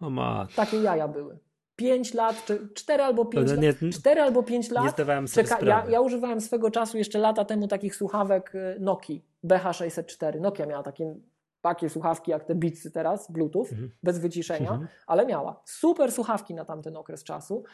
O ma. Takie jaja były. 5 lat, czy 4 albo 5 To lat. nie- 4 albo 5 lat. Nie zdawałem sobie Czeka, ja, ja używałem swego czasu jeszcze lata temu takich słuchawek y, Nokii BH604. Nokia miała takie, takie słuchawki jak te Beatsy teraz, Bluetooth, Mhm. bez wyciszenia, Mhm. ale miała super słuchawki na tamten okres czasu.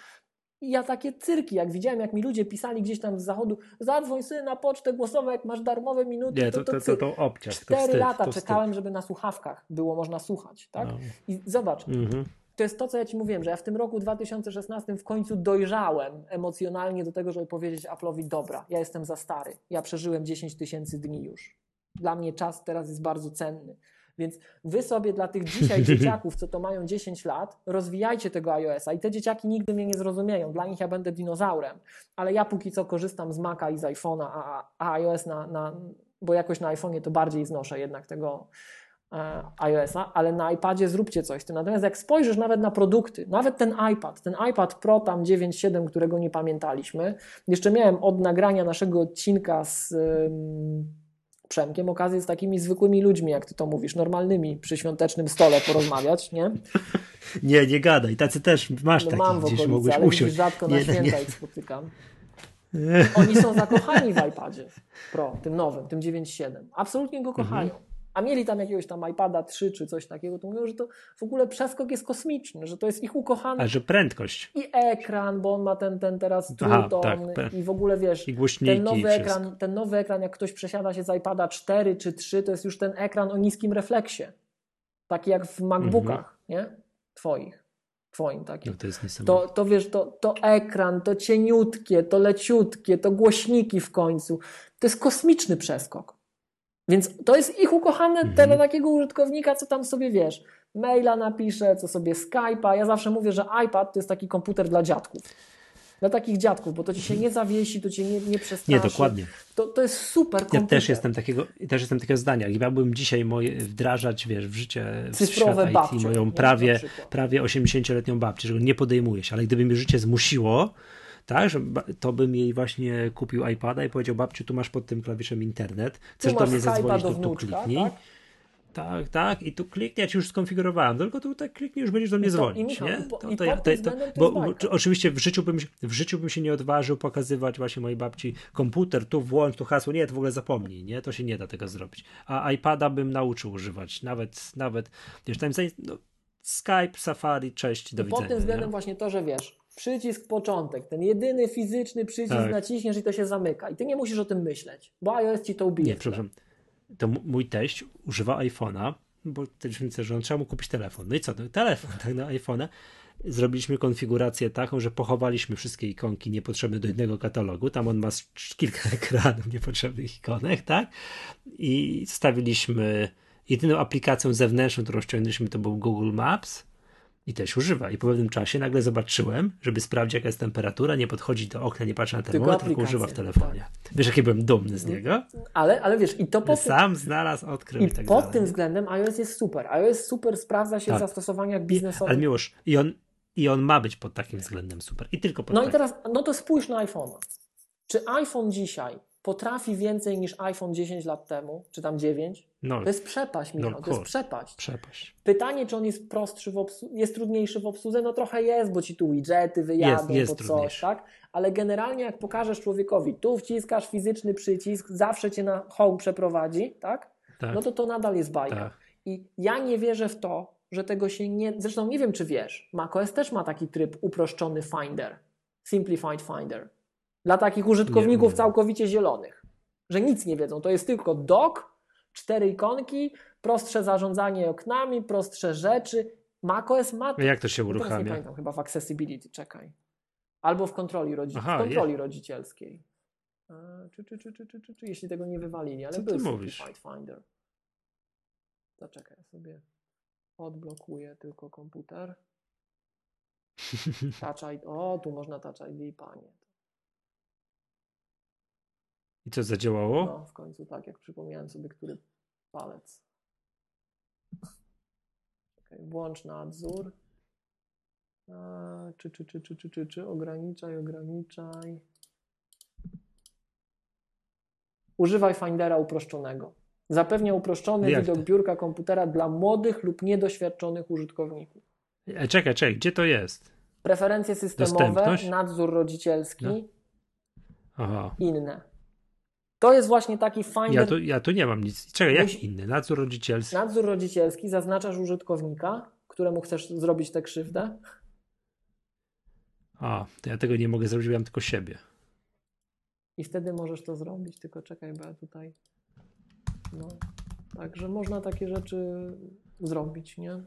I ja takie cyrki, jak widziałem, jak mi ludzie pisali gdzieś tam z zachodu, zadzwoń sobie na pocztę głosową, jak masz darmowe minuty, Nie, to, to, to, cyrk. to obciach. to Cztery wstyd, lata to wstyd. czekałem, żeby na słuchawkach było można słuchać, tak? No. I zobacz, Mhm. to jest to, co ja Ci mówiłem, że ja w tym roku 2016 w końcu dojrzałem emocjonalnie do tego, żeby powiedzieć Apple'owi, dobra, ja jestem za stary, ja przeżyłem 10 tysięcy dni już. Dla mnie czas teraz jest bardzo cenny. Więc wy sobie dla tych dzisiaj dzieciaków, co to mają 10 lat, rozwijajcie tego iOS-a i te dzieciaki nigdy mnie nie zrozumieją. Dla nich ja będę dinozaurem, ale ja póki co korzystam z Maca i z iPhone'a, a, a iOS na, na, bo jakoś na iPhone'ie to bardziej znoszę jednak tego e, iOS-a, ale na iPadzie zróbcie coś z tym. Natomiast jak spojrzysz nawet na produkty, nawet ten iPad, ten iPad Pro tam 9.7, którego nie pamiętaliśmy, jeszcze miałem od nagrania naszego odcinka z ym, Przemkiem okazję z takimi zwykłymi ludźmi, jak ty to mówisz, normalnymi przy świątecznym stole porozmawiać, nie? Nie, nie gadaj. Tacy też masz No takich mam w okolicy, mogłeś ale usiąść. rzadko na nie, święta nie. ich spotykam. Oni są zakochani w iPadzie Pro, tym nowym, tym 9.7. Absolutnie go kochają. Mhm. A mieli tam jakiegoś tam iPada 3 czy coś takiego, to mówią, że to w ogóle przeskok jest kosmiczny, że to jest ich ukochany A że prędkość i ekran, bo on ma ten, ten teraz trójton tak, pe- i w ogóle wiesz, i głośniki ten nowy, ekran, ten nowy ekran, jak ktoś przesiada się z iPada 4 czy 3, to jest już ten ekran o niskim refleksie. Taki jak w MacBookach, nie? Twoich. Twoim takim. No to jest. To, to wiesz, to, to ekran, to cieniutkie, to leciutkie, to głośniki w końcu. To jest kosmiczny przeskok. Więc to jest ich ukochane Mhm. dla takiego użytkownika, co tam sobie wiesz, maila napisze, co sobie Skype'a. Ja zawsze mówię, że iPad to jest taki komputer dla dziadków. Dla takich dziadków, bo to ci się nie zawiesi, to cię nie, nie przestraszy. Nie, dokładnie. To, to jest super komputer. Ja też jestem takiego, też jestem takiego zdania. Miałbym dzisiaj moje, wdrażać, wiesz, w życie, w Cyfrowe świat babcie, IT, moją prawie, prawie 80-letnią babcię, że go nie podejmuje się, ale gdyby mi życie zmusiło, tak, że to bym jej właśnie kupił iPada i powiedział, babciu, tu masz pod tym klawiszem internet, chcesz do mnie zadzwonić, to tu kliknij. tak? Tak, tak, i tu kliknij, ja ci już skonfigurowałem, tylko tu tak kliknij, już będziesz do mnie I to- dzwonić, nie? i To, to ja, to, to, to bo jest oczywiście w życiu, bym, się- w życiu bym się nie odważył pokazywać właśnie mojej babci komputer, tu włącz, tu hasło, nie, to w ogóle zapomnij, nie? To się nie da tego zrobić. A iPada bym nauczył używać, nawet, nawet, wiesz, tam zain- no, Skype, Safari, cześć, do I widzenia. pod tym względem nie? właśnie to, że wiesz, przycisk początek, ten jedyny fizyczny przycisk Tak. naciśniesz i to się zamyka. I ty nie musisz o tym myśleć, bo iOS ci to ubije. Nie, przepraszam. To mój teść używa iPhone'a, bo myślę, że on trzeba mu kupić telefon. No i co? No, telefon, tak, na iPhone'a. Zrobiliśmy konfigurację taką, że pochowaliśmy wszystkie ikonki niepotrzebne do jednego katalogu. Tam on ma kilka ekranów niepotrzebnych ikonek, tak? I stawiliśmy jedyną aplikacją zewnętrzną, którą ściągnęliśmy, to był Google Maps. I też używa. I po pewnym czasie nagle zobaczyłem, żeby sprawdzić, jaka jest temperatura, nie podchodzi do okna, nie patrzy na termometr, tylko używa w telefonie. Wiesz, jaki byłem dumny z niego? Ale, ale wiesz, i to tym, Sam znalazł, odkrył i, i tak pod dalej. tym względem iOS jest super. iOS super sprawdza się w Tak. zastosowaniach I, biznesowych. ale miłoż, i on, i on ma być pod takim względem super. I tylko pod No i takim. teraz, no to spójrz na iPhone'a. Czy iPhone dzisiaj potrafi więcej niż iPhone 10 lat temu, czy tam 9? No, To jest przepaść, Michał, No to jest przepaść. przepaść. Pytanie, czy on jest prostszy w jest trudniejszy w obsłudze? No trochę jest, bo ci tu widgety wyjadą Jest- jest po coś, trudniejszy. tak? Ale generalnie jak pokażesz człowiekowi, tu wciskasz fizyczny przycisk, zawsze cię na home przeprowadzi, tak? Tak, No to to nadal jest bajka. tak. I ja nie wierzę w to, że tego się nie... Zresztą nie wiem, czy wiesz, macOS też ma taki tryb uproszczony Finder, Simplified Finder. Dla takich użytkowników Nie. całkowicie zielonych, że nic nie wiedzą. To jest tylko dock, cztery ikonki, prostsze zarządzanie oknami, prostsze rzeczy. macOS ma... Jak to się No Teraz nie uruchamia? pamiętam, chyba w Accessibility, czekaj. Albo w kontroli, rodzi... Aha, w kontroli rodzicielskiej. Czy, czy, czy, czy, czy, czy, czy, jeśli tego nie wywalili, ale Co był mówisz? Finder. Zaczekaj, ja sobie odblokuję tylko komputer. Touch ID. O, tu można Touch ID, panie. I co zadziałało? No, w końcu tak, jak przypomniałem sobie, który palec. Czekaj, włącz nadzór. czy, czy, czy, czy, czy, czy, czy, ograniczaj, ograniczaj. Używaj Findera uproszczonego. Zapewnia uproszczony Jak widok to? biurka komputera dla młodych lub niedoświadczonych użytkowników. E, Czekaj, czekaj, gdzie to jest? Preferencje systemowe, nadzór rodzicielski, No. Aha. inne. To jest właśnie taki Finder. Ja tu, ja tu nie mam nic. Czekaj, jak Musi- inny? Nadzór rodzicielski. Nadzór rodzicielski zaznaczasz użytkownika, któremu chcesz zrobić tę krzywdę. A, to ja tego nie mogę zrobić, bo ja mam tylko siebie. I wtedy możesz to zrobić, tylko czekaj, bo ja tutaj. No, także można takie rzeczy zrobić, nie?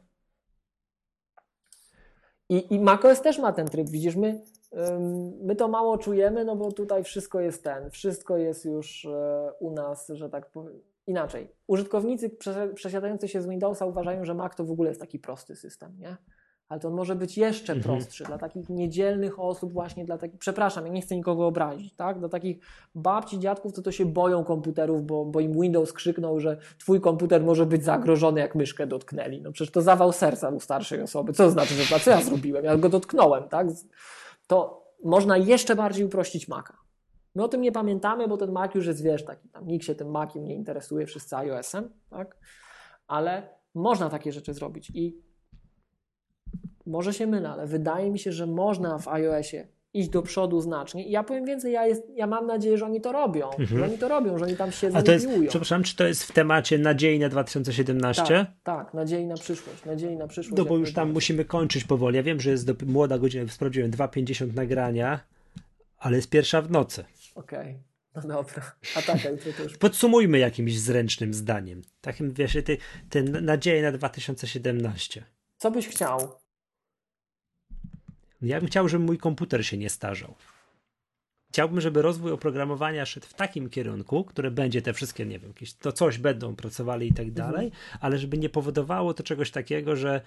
I, I macOS też ma ten tryb, widzisz, my, my to mało czujemy, no bo tutaj wszystko jest ten, wszystko jest już e, u nas, że tak powiem. Inaczej, użytkownicy przesi- przesiadający się z Windowsa uważają, że Mac to w ogóle jest taki prosty system, nie? Ale to on może być jeszcze Mhm. prostszy dla takich niedzielnych osób, właśnie dla takich, przepraszam, ja nie chcę nikogo obrazić, tak? Dla takich babci, dziadków, to to się boją komputerów, bo, bo im Windows krzyknął, że twój komputer może być zagrożony, jak myszkę dotknęli. No przecież to zawał serca u starszej osoby. Co to znaczy, że co ja zrobiłem? Ja go dotknąłem, tak? To można jeszcze bardziej uprościć Maca. My o tym nie pamiętamy, bo ten Mac już jest, wiesz, taki tam, nikt się tym Maciem nie interesuje, wszyscy iOS-em, tak? Ale można takie rzeczy zrobić i może się mylę, ale wydaje mi się, że można w iOSie iść do przodu znacznie i ja powiem więcej, ja, jest, ja mam nadzieję, że oni to robią, że oni to robią, że oni tam siedzą Mhm. A to jest, przepraszam, czy to jest w temacie nadziei na 2017? Tak, tak, nadziei na przyszłość, nadziei na przyszłość. No bo już tam musimy kończyć powoli. Ja wiem, że jest do, młoda godzina, sprawdziłem 2,50 nagrania, ale jest pierwsza w nocy. Okej, no dobra. A tak, już Podsumujmy jakimś zręcznym zdaniem. Takim, wiesz, ty, te nadzieje na 2017. Co byś chciał? Ja bym chciał, żeby mój komputer się nie starzał. Chciałbym, żeby rozwój oprogramowania szedł w takim kierunku, które będzie te wszystkie, nie wiem, jakieś to coś będą pracowali i tak dalej, ale żeby nie powodowało to czegoś takiego, że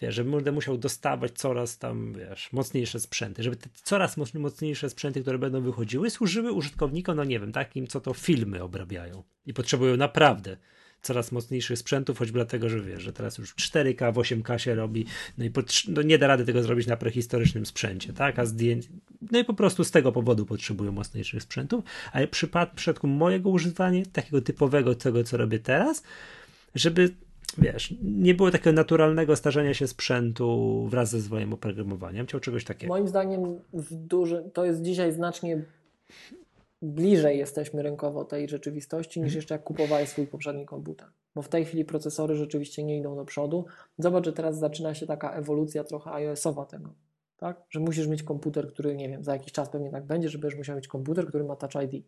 wiesz, że będę musiał dostawać coraz tam, wiesz, mocniejsze sprzęty, żeby te coraz moc- mocniejsze sprzęty, które będą wychodziły, służyły użytkownikom, no nie wiem, takim, co to filmy obrabiają i potrzebują naprawdę coraz mocniejszych sprzętów, choćby dlatego, że wiesz, że teraz już 4K, w 8K się robi, no i no nie da rady tego zrobić na prehistorycznym sprzęcie, tak, a zdjęć, no i po prostu z tego powodu potrzebują mocniejszych sprzętów, a w przypadku mojego używania, takiego typowego tego, co robię teraz, żeby wiesz, nie było takiego naturalnego starzenia się sprzętu wraz ze swoim oprogramowaniem. Chciał czegoś takiego. Moim zdaniem w duży, to jest dzisiaj znacznie bliżej jesteśmy rynkowo tej rzeczywistości niż jeszcze jak kupowałeś swój poprzedni komputer. Bo w tej chwili procesory rzeczywiście nie idą do przodu. Zobacz, że teraz zaczyna się taka ewolucja trochę iOS-owa tego. Tak? Że musisz mieć komputer, który, nie wiem, za jakiś czas pewnie tak będzie, że będziesz musiał mieć komputer, który ma Touch ID.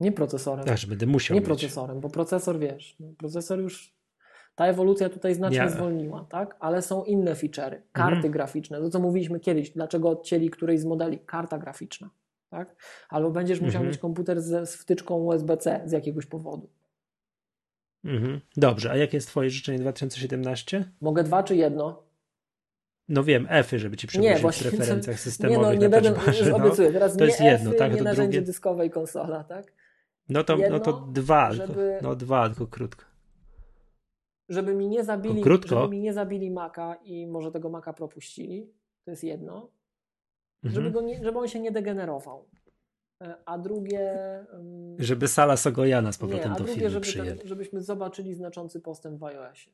Nie procesorem. Tak, że będę musiał nie mieć. procesorem, bo procesor wiesz, no, procesor już. Ta ewolucja tutaj znacznie Nie. zwolniła, tak? Ale są inne feature'y. Karty Mhm. graficzne, to co mówiliśmy kiedyś, dlaczego odcięli którejś z modeli? Karta graficzna, tak? Albo będziesz musiał Mhm. mieć komputer z, z wtyczką USB-C z jakiegoś powodu. Mhm. Dobrze, a jakie jest twoje życzenie 2017? Mogę dwa czy jedno? No wiem, F-y, żeby ci przewozić w właśnie, preferencjach Nie, systemowych no, nie będę, już no. obiecuję, teraz To nie jest jedno, tak? nie To narzędzie drugie- dyskowe i konsola, tak? No to, no to jedno, dwa, żeby- tylko, no dwa, tylko krótko. Żeby mi nie zabili, Krótko. żeby mi nie zabili Maca i może tego Maca propuścili, to jest jedno. Żeby, Mhm. go nie, żeby on się nie degenerował. E, A drugie. Żeby sala Sogojana z nie, powrotem a do drugie, filmu żeby ten, żebyśmy zobaczyli znaczący postęp w iOSie.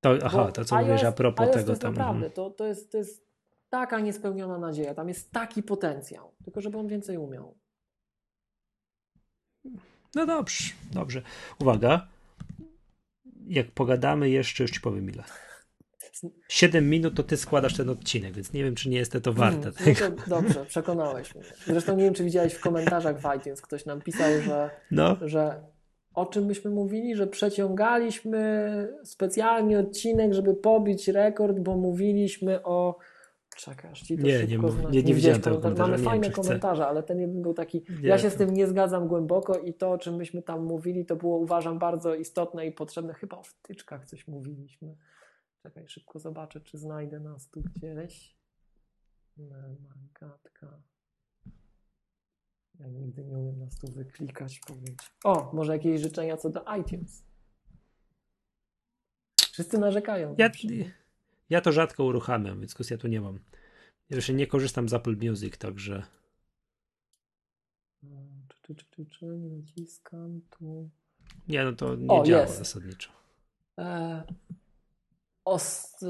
To, aha, Bo to co mówisz a propos iOS tego to jest tam. naprawdę, mhm. to, to, jest, to jest taka niespełniona nadzieja. Tam jest taki potencjał, tylko żeby on więcej umiał. No dobrze, dobrze. Uwaga. Jak pogadamy jeszcze, już ci powiem ile. 7 minut to ty składasz ten odcinek, więc nie wiem, czy nie jest to warte. Mm, no to dobrze, przekonałeś mnie. Zresztą nie wiem, czy widziałeś w komentarzach w iTunes, ktoś nam pisał, że No, że o czym myśmy mówili, że przeciągaliśmy specjalnie odcinek, żeby pobić rekord, bo mówiliśmy o. Czekaj, aż ci to Nie, nie szybko zna- nie- nie widziałeś widziałem tego komentarza. Mamy nie wiem, fajne chcę. komentarze, ale ten jeden był taki. Nie, ja się z tym nie zgadzam głęboko i to, o czym myśmy tam mówili, to było uważam bardzo istotne i potrzebne. Chyba o wtyczkach coś mówiliśmy. Czekaj, szybko zobaczę, czy znajdę nas tu gdzieś. Magatka. Ja nigdy nie umiem nas tu wyklikać, powiedzieć. O, może jakieś życzenia co do iTunes. Wszyscy narzekają. ja? Ja to rzadko uruchamiam, więc ja tu nie mam. Ja jeszcze nie korzystam z Apple Music, także. Czy, czy, czy, czy, nie naciskam tu. Nie, no to nie o, działa jest. zasadniczo. E, os, y,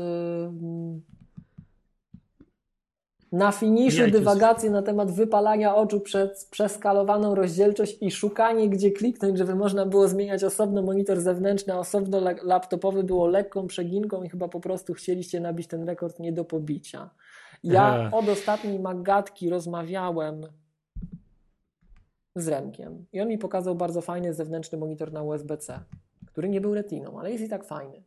na finiszu dywagacje na temat wypalania oczu przed przeskalowaną rozdzielczość i szukanie, gdzie kliknąć, żeby można było zmieniać osobno monitor zewnętrzny, a osobno laptopowy było lekką przeginką i chyba po prostu chcieliście nabić ten rekord nie do pobicia. Ja od ostatniej magatki rozmawiałem z Remkiem i on mi pokazał bardzo fajny zewnętrzny monitor na USB-C, który nie był retiną, ale jest i tak fajny.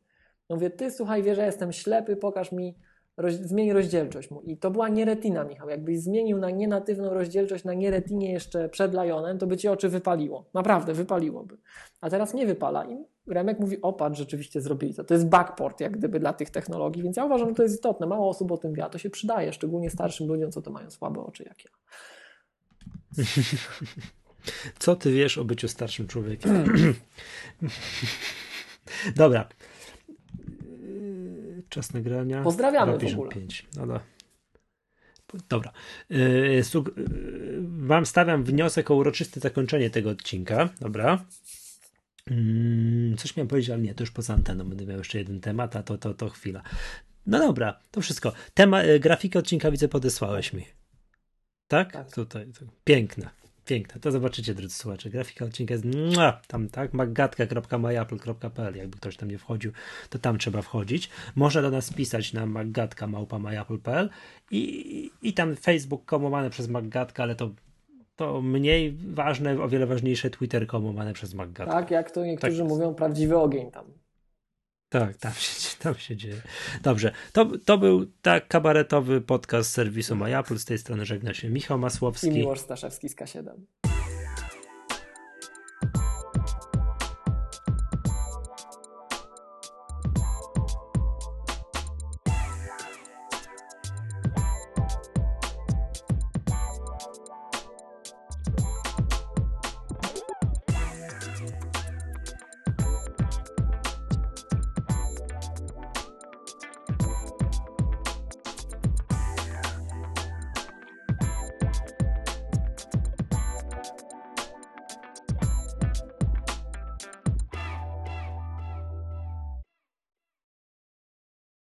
No mówię, ty słuchaj, wie, że jestem ślepy, pokaż mi roz, zmień rozdzielczość mu. I to była nie retina, Michał. Jakbyś zmienił na nienatywną rozdzielczość na nieretinie jeszcze przed Lionem, to by ci oczy wypaliło. Naprawdę, wypaliłoby. A teraz nie wypala. I Remek mówi, opat, rzeczywiście zrobili to. To jest backport, jak gdyby dla tych technologii, więc ja uważam, że to jest istotne. Mało osób o tym wie, a to się przydaje, szczególnie starszym ludziom, co to mają słabe oczy jak ja. Co ty wiesz o byciu starszym człowiekiem? Dobra, czas nagrania. Pozdrawiamy w ogóle. 5. No, Dobra. Yy, wam stawiam wniosek o uroczyste zakończenie tego odcinka. Dobra. Yy, coś miałem powiedzieć, ale nie, to już poza anteną. Będę miał jeszcze jeden temat, a to, to, to chwila. No dobra, to wszystko. Tema, yy, grafikę odcinka widzę podesłałeś mi. Tak? tak. Tutaj. To, piękne. Piękne. To zobaczycie, drodzy słuchacze. Grafika odcinka jest tam, tak? maggatka.myapple.pl Jakby ktoś tam nie wchodził, to tam trzeba wchodzić. Można do nas pisać na maggatka.myapple.pl i, i tam Facebook komowany przez maggatka, ale to to mniej ważne, o wiele ważniejsze Twitter komowany przez maggatka. Tak, jak to niektórzy tak mówią, prawdziwy ogień tam. Tak, tam się, tam się dzieje. Dobrze, to, to był tak kabaretowy podcast serwisu MyApple. Z tej strony żegna się Michał Masłowski. I Miłosz Staszewski z K7.